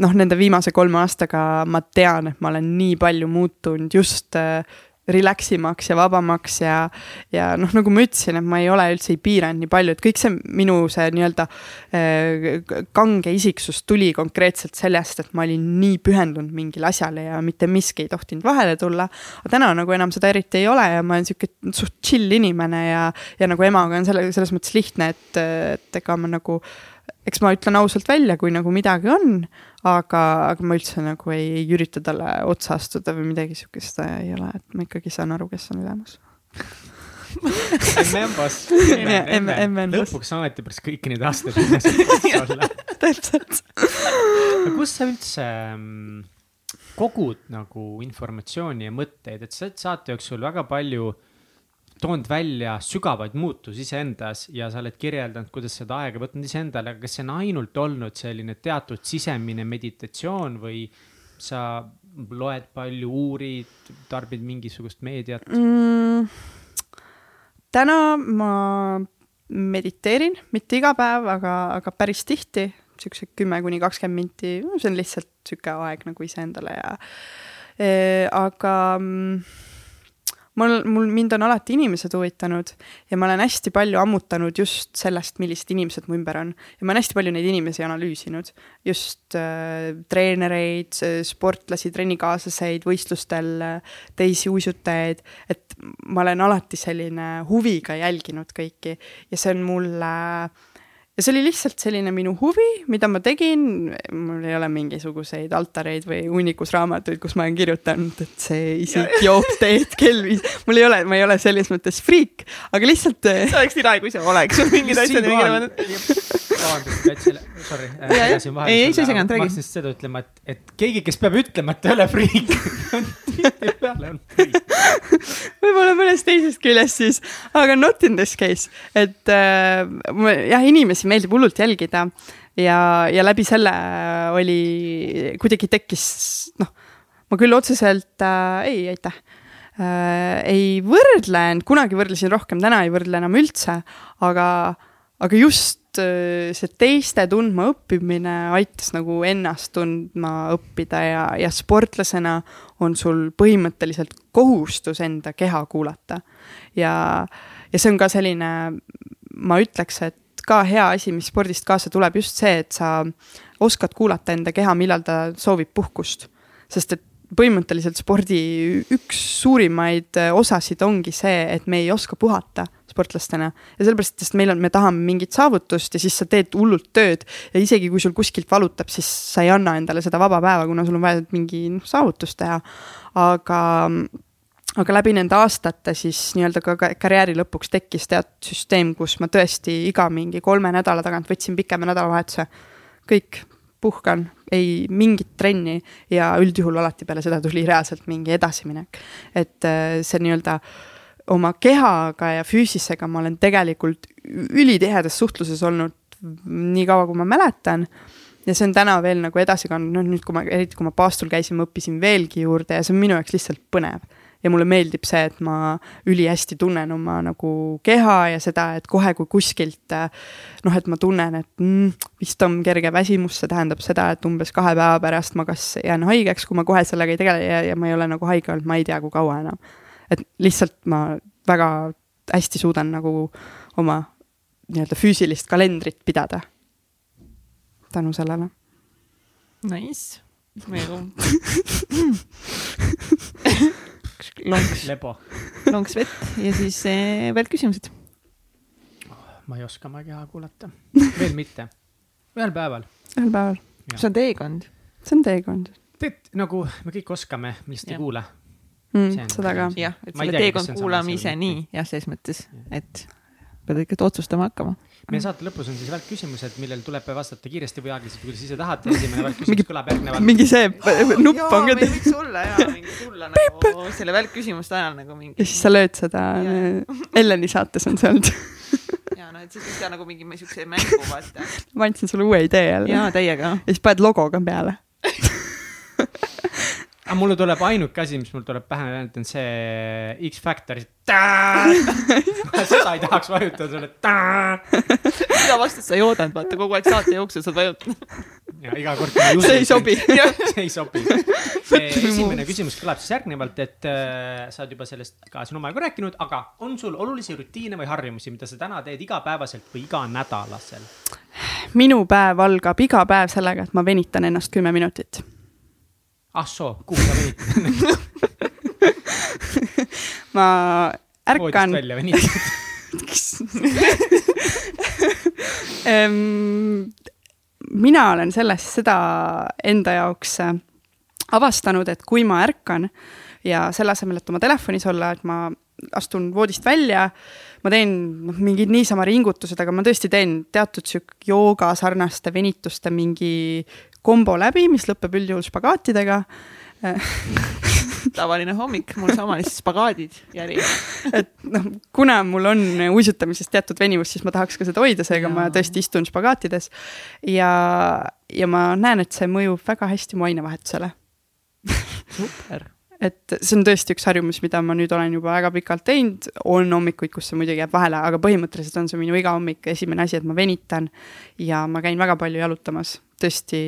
noh, nende viimase kolme aastaga ma tean, et ma olen nii palju muutunud just äh, relax imaks ja vabamaks ja, ja noh, nagu ma ütlesin, et ma ei ole üldse ei piiranud nii palju, et kõik see minu see nii-öelda äh, kange isiksus tuli konkreetselt sellest, et ma olin nii pühendunud mingile asjale ja mitte miski ei tohtinud vahele tulla. aga täna nagu enam seda eriti ei ole ja ma olen sihuke suht chill inimene ja, ja nagu emaga on selle, selles mõttes lihtne, et, et ega ma nagu eks ma ütlen ausalt välja, kui nagu midagi on, aga, aga ma üldse nagu ei, ei ürita talle otsa astuda või midagi sihukest ei ole, et ma ikkagi saan aru, kes on ülemus emme on boss. emme, emme on boss. lõpuks ometi pärast kõiki neid aastaid olla. täpselt. kust sa üldse mm, kogud nagu informatsiooni ja mõtteid, et sa oled saate jooksul väga palju toonud välja sügavaid muutusi iseendas ja sa oled kirjeldanud, kuidas seda aega võtnud iseendale, aga kas see on ainult olnud selline teatud sisemine meditatsioon või sa loed palju, uurid, tarbid mingisugust meediat mm,? täna ma mediteerin, mitte iga päev, aga, aga päris tihti, siukse kümme kuni kakskümmend minti, see on lihtsalt sihuke aeg nagu iseendale ja e, aga mm, mul, mul, mind on alati inimesed huvitanud ja ma olen hästi palju ammutanud just sellest, millised inimesed mu ümber on. ja ma olen hästi palju neid inimesi analüüsinud, just äh, treenereid, sportlasi, trennikaaslaseid, võistlustel äh, teisi uisutajaid, et ma olen alati selline huviga jälginud kõiki. Ja see on mulle äh, ja see oli lihtsalt selline minu huvi, mida ma tegin, mul ei ole mingisuguseid altareid või hunnikusraamatuid, kus ma olen kirjutanud, et see isik joob teed kell viis, mul ei ole, ma ei ole selles mõttes friik, aga lihtsalt. see oleks nii lahe, kui see oleks, mingid asjad. vabandust, Katsile, sorry. ei, ei, sa ei seganud, räägi. ma hakkasin seda ütlema, et, et keegi, kes peab ütlema, et ta ei ole friik tihtipeale on friik. võib-olla mõnest teisest küljest siis, aga not in this case, et äh, jah, inimesi meeldib hullult jälgida ja, ja läbi selle oli, kuidagi tekkis noh, ma küll otseselt äh,, ei, aitäh äh,, ei võrdlenud, kunagi võrdlesin rohkem, täna ei võrdle enam üldse, aga, aga just äh, see teiste tundma õppimine aitas nagu ennast tundma õppida ja, ja sportlasena on sul põhimõtteliselt kohustus enda keha kuulata. ja, ja see on ka selline, ma ütleks, et ka hea asi, mis spordist kaasa tuleb, just see, et sa oskad kuulata enda keha, millal ta soovib puhkust. sest et põhimõtteliselt spordi üks suurimaid osasid ongi see, et me ei oska puhata sportlastena. ja sellepärast, sest meil on, me tahame mingit saavutust ja siis sa teed hullult tööd ja isegi kui sul kuskilt valutab, siis sa ei anna endale seda vaba päeva, kuna sul on vaja mingi noh, saavutus teha. aga aga läbi nende aastate siis nii-öelda ka karjääri lõpuks tekkis teatud süsteem, kus ma tõesti iga mingi kolme nädala tagant võtsin pikema nädalavahetuse. kõik, puhkan, ei mingit trenni ja üldjuhul alati peale seda tuli reaalselt mingi edasiminek. et äh, see nii-öelda oma kehaga ja füüsisega ma olen tegelikult ülitihedas suhtluses olnud nii kaua, kui ma mäletan. Ja see on täna veel nagu edasi kandnud, noh nüüd, kui ma, eriti kui ma paastul käisin, ma õppisin veelgi juurde ja see on minu jaoks lihtsalt põnev. Ja mulle meeldib see, et ma ülihästi tunnen oma nagu keha ja seda, et kohe, kui kuskilt noh, et ma tunnen, et mm, vist on kerge väsimus, see tähendab seda, et umbes kahe päeva pärast ma kas jään haigeks, kui ma kohe sellega ei tegele ja, ja ma ei ole nagu haige olnud, ma ei tea, kui kaua enam. Et lihtsalt ma väga hästi suudan nagu oma nii-öelda füüsilist kalendrit pidada tänu sellele. Nice. nagu lonks, lonks vett ja siis eh, veel küsimused. ma ei oska väga kuulata, veel mitte, ühel päeval. ühel päeval, see on teekond. see on teekond tead nagu me kõik oskame, me lihtsalt ei kuule. Mm, seda ka. jah, et selle teekond kuulame ise või nii jah, selles mõttes, et pead ikka otsustama hakkama. meie saate lõpus on siis välkküsimused, millel tuleb vastata kiiresti või aeglaselt, kuidas ise tahate. esimene Mingi- välkküsimus kõlab järgnevalt. mingi see nupp on ka meil võiks olla ja mingi tulla nagu selle välkküsimuste ajal nagu mingi. ja siis sa lööd seda, Elleni saates on see olnud. ja no, et siis võiks teha nagu mingi siukse mängu vaata. ma andsin sulle uue idee jälle. ja täiega. ja siis paned logo ka peale. aga mulle tuleb ainuke asi, mis mul tuleb pähe meelde, on see X-Factor. seda ei tahaks vajutada sulle. mida vastust sa ei oodanud, vaata kogu aeg saate jooksul saad vajutada. ja iga kord, see ei sobi. see ei sobi. esimene küsimus kõlab siis järgnevalt, et äh, sa oled juba sellest ka siin omajagu rääkinud, aga on sul olulisi rutiine või harjumusi, mida sa täna teed igapäevaselt või iganädalasel? minu päev algab iga päev sellega, et ma venitan ennast kümme minutit. Ah soo, kuhu sa venitad? ma ärkan, välja venitad. mina olen sellest seda enda jaoks äh, avastanud, et kui ma ärkan ja selle asemel, et oma telefonis olla, et ma astun voodist välja, ma teen noh, mingid niisama ringutused, aga ma tõesti teen teatud sihuke jooga sarnaste venituste mingi kombo läbi, mis lõpeb üldjuhul spagaatidega. tavaline hommik, mul sama lihtsalt spagaadid järi. et noh, kuna mul on uisutamises teatud venivus, siis ma tahaks ka seda hoida, seega ma tõesti istun spagaatides. ja, ja ma näen, et see mõjub väga hästi mu ainevahetusele. super. et see on tõesti üks harjumus, mida ma nüüd olen juba väga pikalt teinud, on hommikuid, kus see muidugi jääb vahele, aga põhimõtteliselt on see minu iga hommik esimene asi, et ma venitan ja ma käin väga palju jalutamas, tõesti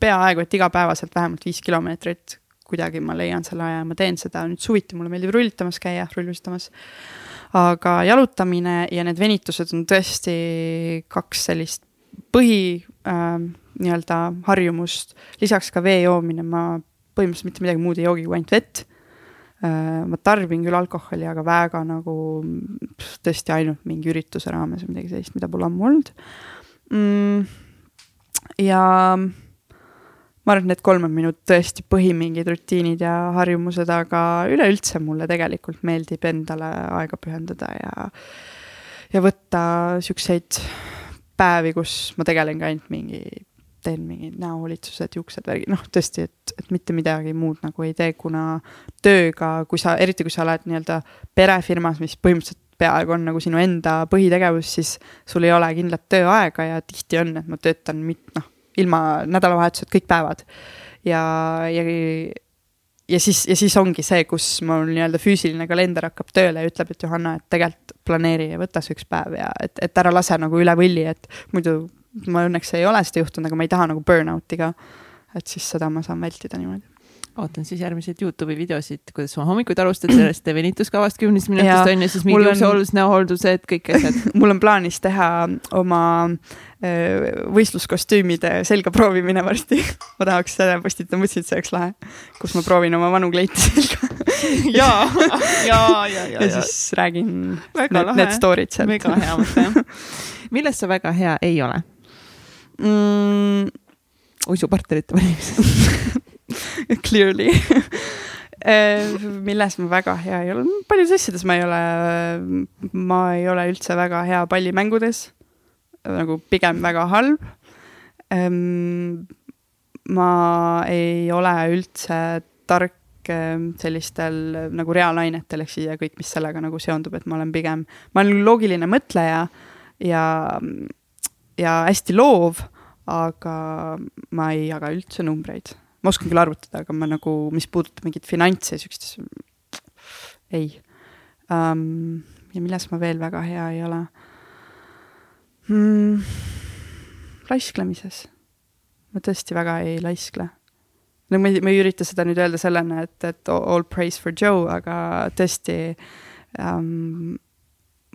peaaegu et igapäevaselt vähemalt viis kilomeetrit, kuidagi ma leian selle aja ja ma teen seda, nüüd suviti mulle meeldib rullitamas käia, rullustamas. aga jalutamine ja need venitused on tõesti kaks sellist põhi äh, nii-öelda harjumust, lisaks ka vee joomine, ma põhimõtteliselt mitte midagi muud ei joogi kui ainult vett äh,. ma tarbin küll alkoholi, aga väga nagu pff, tõesti ainult mingi ürituse raames või midagi sellist, mida pole ammu olnud mm,. ja ma arvan, et need kolm on minu tõesti põhi mingid rutiinid ja harjumused, aga üleüldse mulle tegelikult meeldib endale aega pühendada ja, ja võtta siukseid päevi, kus ma tegelengi ainult mingi, teen mingid näohoolitsused, juuksed, värgid, noh tõesti, et, et mitte midagi muud nagu ei tee, kuna tööga, kui sa, eriti kui sa oled nii-öelda perefirmas, mis põhimõtteliselt peaaegu on nagu sinu enda põhitegevus, siis sul ei ole kindlat tööaega ja tihti on, et ma töötan mit-, noh, ilma nädalavahetused kõik päevad. ja, ja, ja siis, ja siis ongi see, kus mul nii-öelda füüsiline kalender hakkab tööle ja ütleb, et Johanna, et tegelikult planeeri ja võta see üks päev ja et, et ära lase nagu üle võlli, et muidu ma õnneks ei ole seda juhtunud, aga ma ei taha nagu burn-out'i ka. et siis seda ma saan vältida niimoodi. Ootan siis järgmiseid Youtube'i videosid, kuidas sa hommikuid alustad sellest venituskavast kümnest minutist on ju, siis mul mingi on- juuksehooldus, näohooldused, kõik asjad. mul on plaanis teha oma võistluskostüümide selga proovimine varsti. ma tahaks seda postitada, mõtlesin, et see oleks lahe, kus ma proovin oma vanu kleite selga ja, ja, ja, ja, ja siis räägin Väga need, need story'd sealt. väga hea mõte. milles sa väga hea ei ole? mm,. uisupartnerite valimises. Clearly. Milles ma väga hea ei ole, paljudes asjades ma ei ole, ma ei ole üldse väga hea pallimängudes, nagu pigem väga halb. ma ei ole üldse tark sellistel nagu reaalainetel ehk siis ja kõik, mis sellega nagu seondub, et ma olen pigem, ma olen loogiline mõtleja ja, ja hästi loov, aga ma ei jaga üldse numbreid ma oskan küll arvutada, aga ma nagu, mis puudutab mingeid finantse ja siukest, ei um,. ja milles ma veel väga hea ei ole mm,? laisklemises. ma tõesti väga ei laiskle. no ma ei, ma ei ürita seda nüüd öelda sellena, et, et all praise for Joe, aga tõesti mul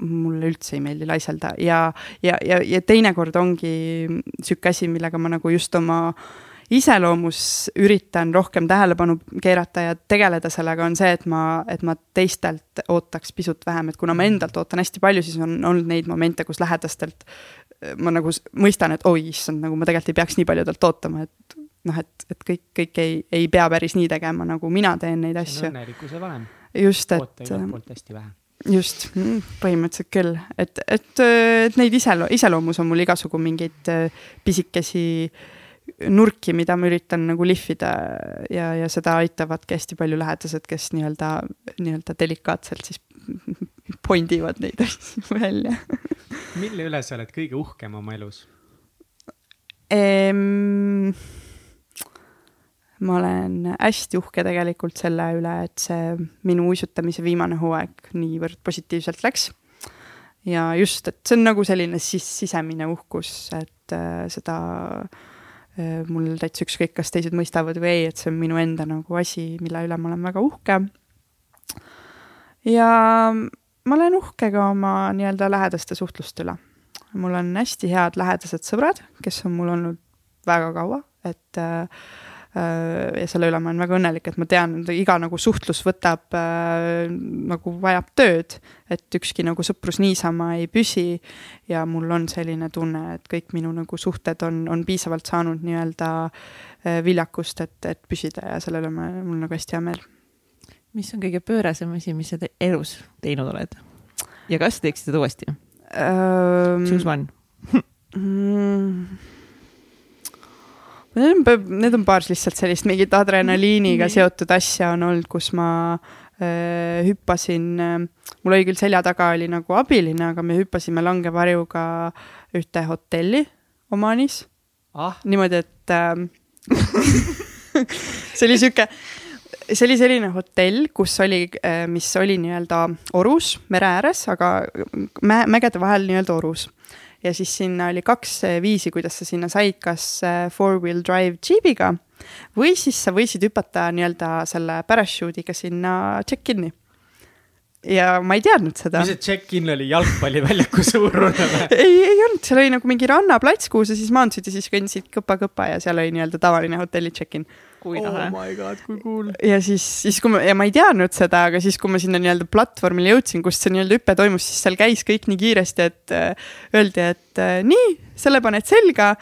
mulle üldse ei meeldi laiselda ja, ja, ja, ja teinekord ongi sihuke asi, millega ma nagu just oma iseloomus üritan rohkem tähelepanu keerata ja tegeleda sellega, on see, et ma, et ma teistelt ootaks pisut vähem, et kuna ma endalt ootan hästi palju, siis on olnud neid momente, kus lähedastelt ma nagu mõistan, et oi issand, nagu ma tegelikult ei peaks nii palju talt ootama, et noh, et, et kõik, kõik ei, ei pea päris nii tegema, nagu mina teen neid asju. see on õnnelikkuse valem. just, et. oota igalt poolt hästi vähe just, mm, põhimõtteliselt küll, et, et, et neid iselo-, iseloomus on mul igasugu mingeid äh, pisikesi nurki, mida ma üritan nagu lihvida ja, ja seda aitavadki hästi palju lähedased, kes nii-öelda, nii-öelda delikaatselt siis point ivad neid asju välja mille üle sa oled kõige uhkem oma elus ehm,? ma olen hästi uhke tegelikult selle üle, et see minu uisutamise viimane hooaeg niivõrd positiivselt läks. ja just, et see on nagu selline siis sisemine uhkus, et äh, seda äh, mul täitsa ükskõik, kas teised mõistavad või ei, et see on minu enda nagu asi, mille üle ma olen väga uhke. ja ma olen uhke ka oma nii-öelda lähedaste suhtluste üle. mul on hästi head lähedased sõbrad, kes on mul olnud väga kaua, et äh, Äh, ja selle üle ma olen väga õnnelik, et ma tean, et iga nagu suhtlus võtab äh, nagu vajab tööd, et ükski nagu sõprus niisama ei püsi. ja mul on selline tunne, et kõik minu nagu suhted on, on piisavalt saanud nii-öelda äh, viljakust, et, et püsida ja selle üle ma, mul nagu hästi hea meel. mis on kõige pöörasem asi, mis sa te elus teinud oled? ja kas teeksid seda uuesti um,? Choose one mm, Need on, paar lihtsalt sellist mingit adrenaliiniga seotud asja on olnud, kus ma äh, hüppasin äh,, mul oli küll selja taga oli nagu abiline, aga me hüppasime langevarjuga ühte hotelli Omanis ah.. niimoodi, et äh, see oli sihuke, see oli selline hotell, kus oli, äh, mis oli nii-öelda orus mere ääres, aga mä mägede vahel nii-öelda orus ja siis sinna oli kaks eh, viisi, kuidas sa sinna said, kas eh, four-wheel drive džiibiga või siis sa võisid hüpata nii-öelda selle parachuudiga sinna check-in'i ja ma ei teadnud seda. mis see check-in oli, jalgpalliväljaku suurune või? ei, ei olnud, seal oli nagu mingi rannaplats, kuhu sa siis maandusid ja siis kõndisid kõpa-kõpa ja seal oli nii-öelda tavaline hotelli check-in kui lahe. oh my god, kui cool. ja siis, siis kui ma, ja ma ei teadnud seda, aga siis, kui ma sinna nii-öelda platvormile jõudsin, kus see nii-öelda hüpe toimus, siis seal käis kõik nii kiiresti, et äh, öeldi, et äh, nii, selle paned selga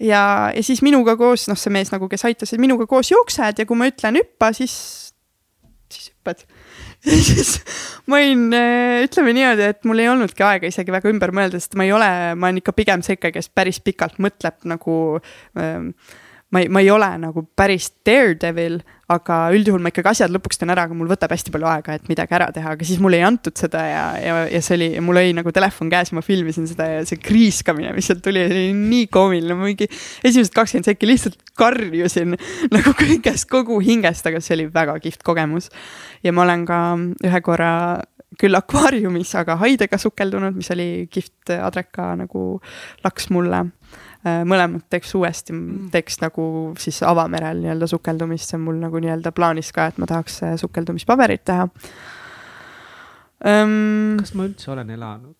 ja, ja siis minuga koos, noh, see mees nagu, kes aitas, minuga koos jooksed ja kui ma ütlen hüppa, siis, siis hüppad ja siis ma olin, äh, ütleme niimoodi, et mul ei olnudki aega isegi väga ümber mõelda, sest ma ei ole, ma olen ikka pigem see ikka, kes päris pikalt mõtleb nagu ähm, ma ei, ma ei ole nagu päris daredevil, aga üldjuhul ma ikkagi asjad lõpuks teen ära, aga mul võtab hästi palju aega, et midagi ära teha, aga siis mulle ei antud seda ja, ja, ja see oli, mul oli nagu telefon käes ja ma filmisin seda ja see kriiskamine, mis sealt tuli, oli nii koomiline, ma mingi esimesed kakskümmend sekki lihtsalt karjusin nagu kõigest kogu hingest, aga see oli väga kihvt kogemus. ja ma olen ka ühe korra küll akvaariumis, aga haidega sukeldunud, mis oli kihvt adreka nagu laks mulle Äh, mõlemad teeks uuesti, mm. teeks nagu siis avamerel nii-öelda sukeldumist, see on mul nagu nii-öelda plaanis ka, et ma tahaks äh, sukeldumispaberit teha um.... kas ma üldse olen elanud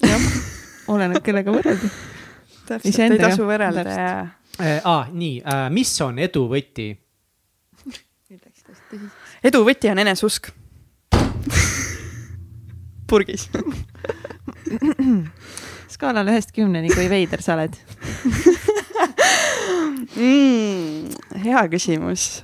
jah, oleneb kellega võrrelda. täpselt, ei tasu võrrelda ja äh,. Ah, nii äh,, mis on edu võti? edu võti on eneseusk purgis skaalal ühest kümneni, kui veider sa oled mm,? hea küsimus.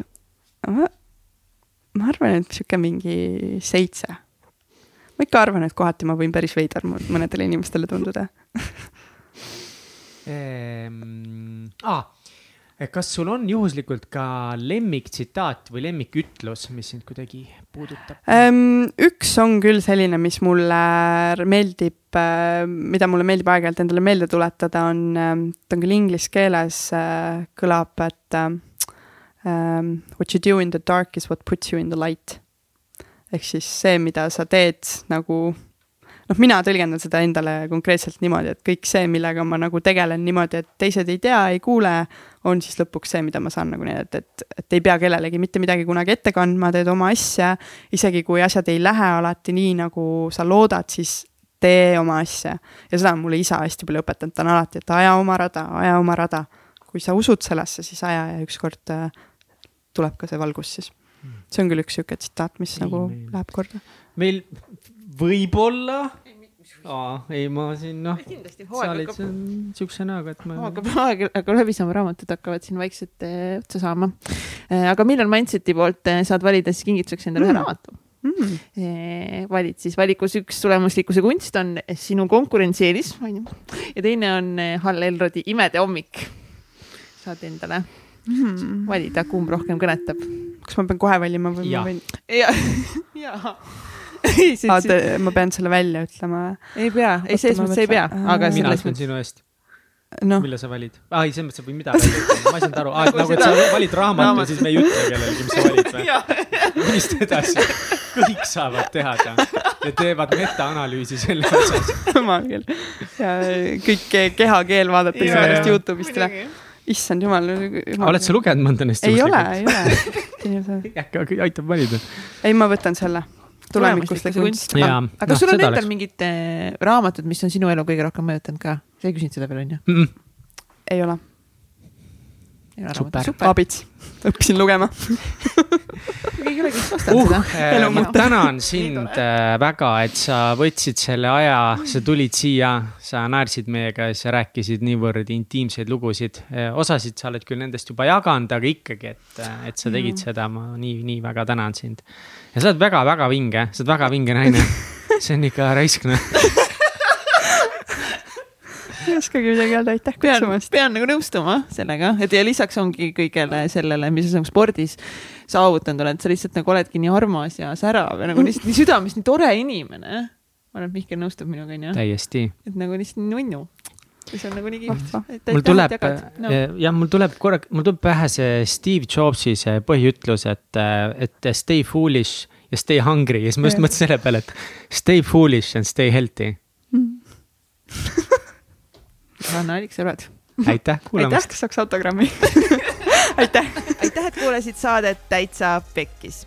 ma arvan, et sihuke mingi seitse. ma ikka arvan, et kohati ma võin päris veider mõnedele inimestele tunduda ehm,. Ah kas sul on juhuslikult ka lemmiktsitaat või lemmikütlus, mis sind kuidagi puudutab um,? üks on küll selline, mis mulle meeldib uh,, mida mulle meeldib aeg-ajalt endale meelde tuletada, on, ta on küll inglise keeles kõlab, et um, what you do in the dark is what puts you in the light. ehk siis see, mida sa teed nagu noh, mina tõlgendan seda endale konkreetselt niimoodi, et kõik see, millega ma nagu tegelen niimoodi, et teised ei tea, ei kuule, on siis lõpuks see, mida ma saan nagu näidata, et, et ei pea kellelegi mitte midagi kunagi ette kandma, teed oma asja. isegi kui asjad ei lähe alati nii, nagu sa loodad, siis tee oma asja. ja seda on mulle isa hästi palju õpetanud, ta on alati, et aja oma rada, aja oma rada. kui sa usud sellesse, siis aja ja ükskord äh, tuleb ka see valgus siis. see on küll üks sihuke tsitaat, mis Ei, nagu meil- läheb korda. meil võib-olla, ei ma siin noh, kindlasti sa olid siin siukse näoga, et ma. hakkab, aeg hakkab läbi saama, raamatud hakkavad siin vaikselt eh, otsa saama. aga millal Mindseti poolt eh, saad valida siis kingituseks endale ühe Mm. raamatu? Mm. valid siis valikus üks tulemuslikkuse kunst on sinu konkurentsieelis, onju. ja teine on eh, Hall Elrodi Imede hommik. saad endale Mm. valida, kumb rohkem kõnetab. kas ma pean kohe valima või Jaa. ma võin? ja, vaata, ma pean selle välja ütlema. ei pea, ei selles Oota, mõttes ei pea, aga Aa. mina ütlen mõttes. sinu eest, noh, mille sa valid. aa ei, selles mõttes, et või mida ütlema, ma ei saanud aru, Nagu nagu et sa valid raamatu Raamat- ja siis me ei ütle kellelegi, mis sa valid või? millist edasi, kõik saavad teada ja teevad metaanalüüsi selle osas. jumal küll. ja kõik ke- kehakeel vaadatakse pärast. Youtube'ist üle. issand jumal, jumal. oled sa lugenud mõnda neist? ei ole, ei ole. äkki aitab valida. ei, ma võtan selle. Tulemuslikkuse kunst. aga noh, sul on endal oleks. mingid eh, raamatud, mis on sinu elu kõige rohkem mõjutanud ka? sa ei küsinud seda veel, onju? ei ole. Super. abits, õppisin lugema. keegi ei ole kes vastanud uh seda., Elu ma tänan sind äh, väga, et sa võtsid selle aja, sa tulid siia, sa naersid meiega ja sa rääkisid niivõrd intiimseid lugusid. osasid sa oled küll nendest juba jaganud, aga ikkagi, et, et sa tegid seda, ma nii, nii väga tänan sind. Ja sa oled väga-väga vinge, sa oled väga vinge naine. see on ikka raisk noh. ei oskagi midagi öelda, aitäh pean, kutsumast. pean nagu nõustuma sellega, et ja lisaks ongi kõigele sellele, mis sa nagu spordis saavutanud oled, sa lihtsalt nagu oledki nii armas ja särav ja nagu lihtsalt nii südamest nii tore inimene. ma arvan, et Mihkel nõustub minuga, onju, täiesti. et nagu lihtsalt nunnu. See on nagu nii Vahva. kihvt. mul tuleb, jah, mul tuleb korra, mul tuleb pähe see Steve Jobsi see põhiütlus, et, et stay foolish ja stay hungry ja siis ma just mõtlesin selle peale, et stay foolish and stay healthy. naljakas sõbrad. aitäh aitäh, kuulamast. kas saaks autogrammi? aitäh. aitäh, et kuulasid saadet Täitsa Pekkis.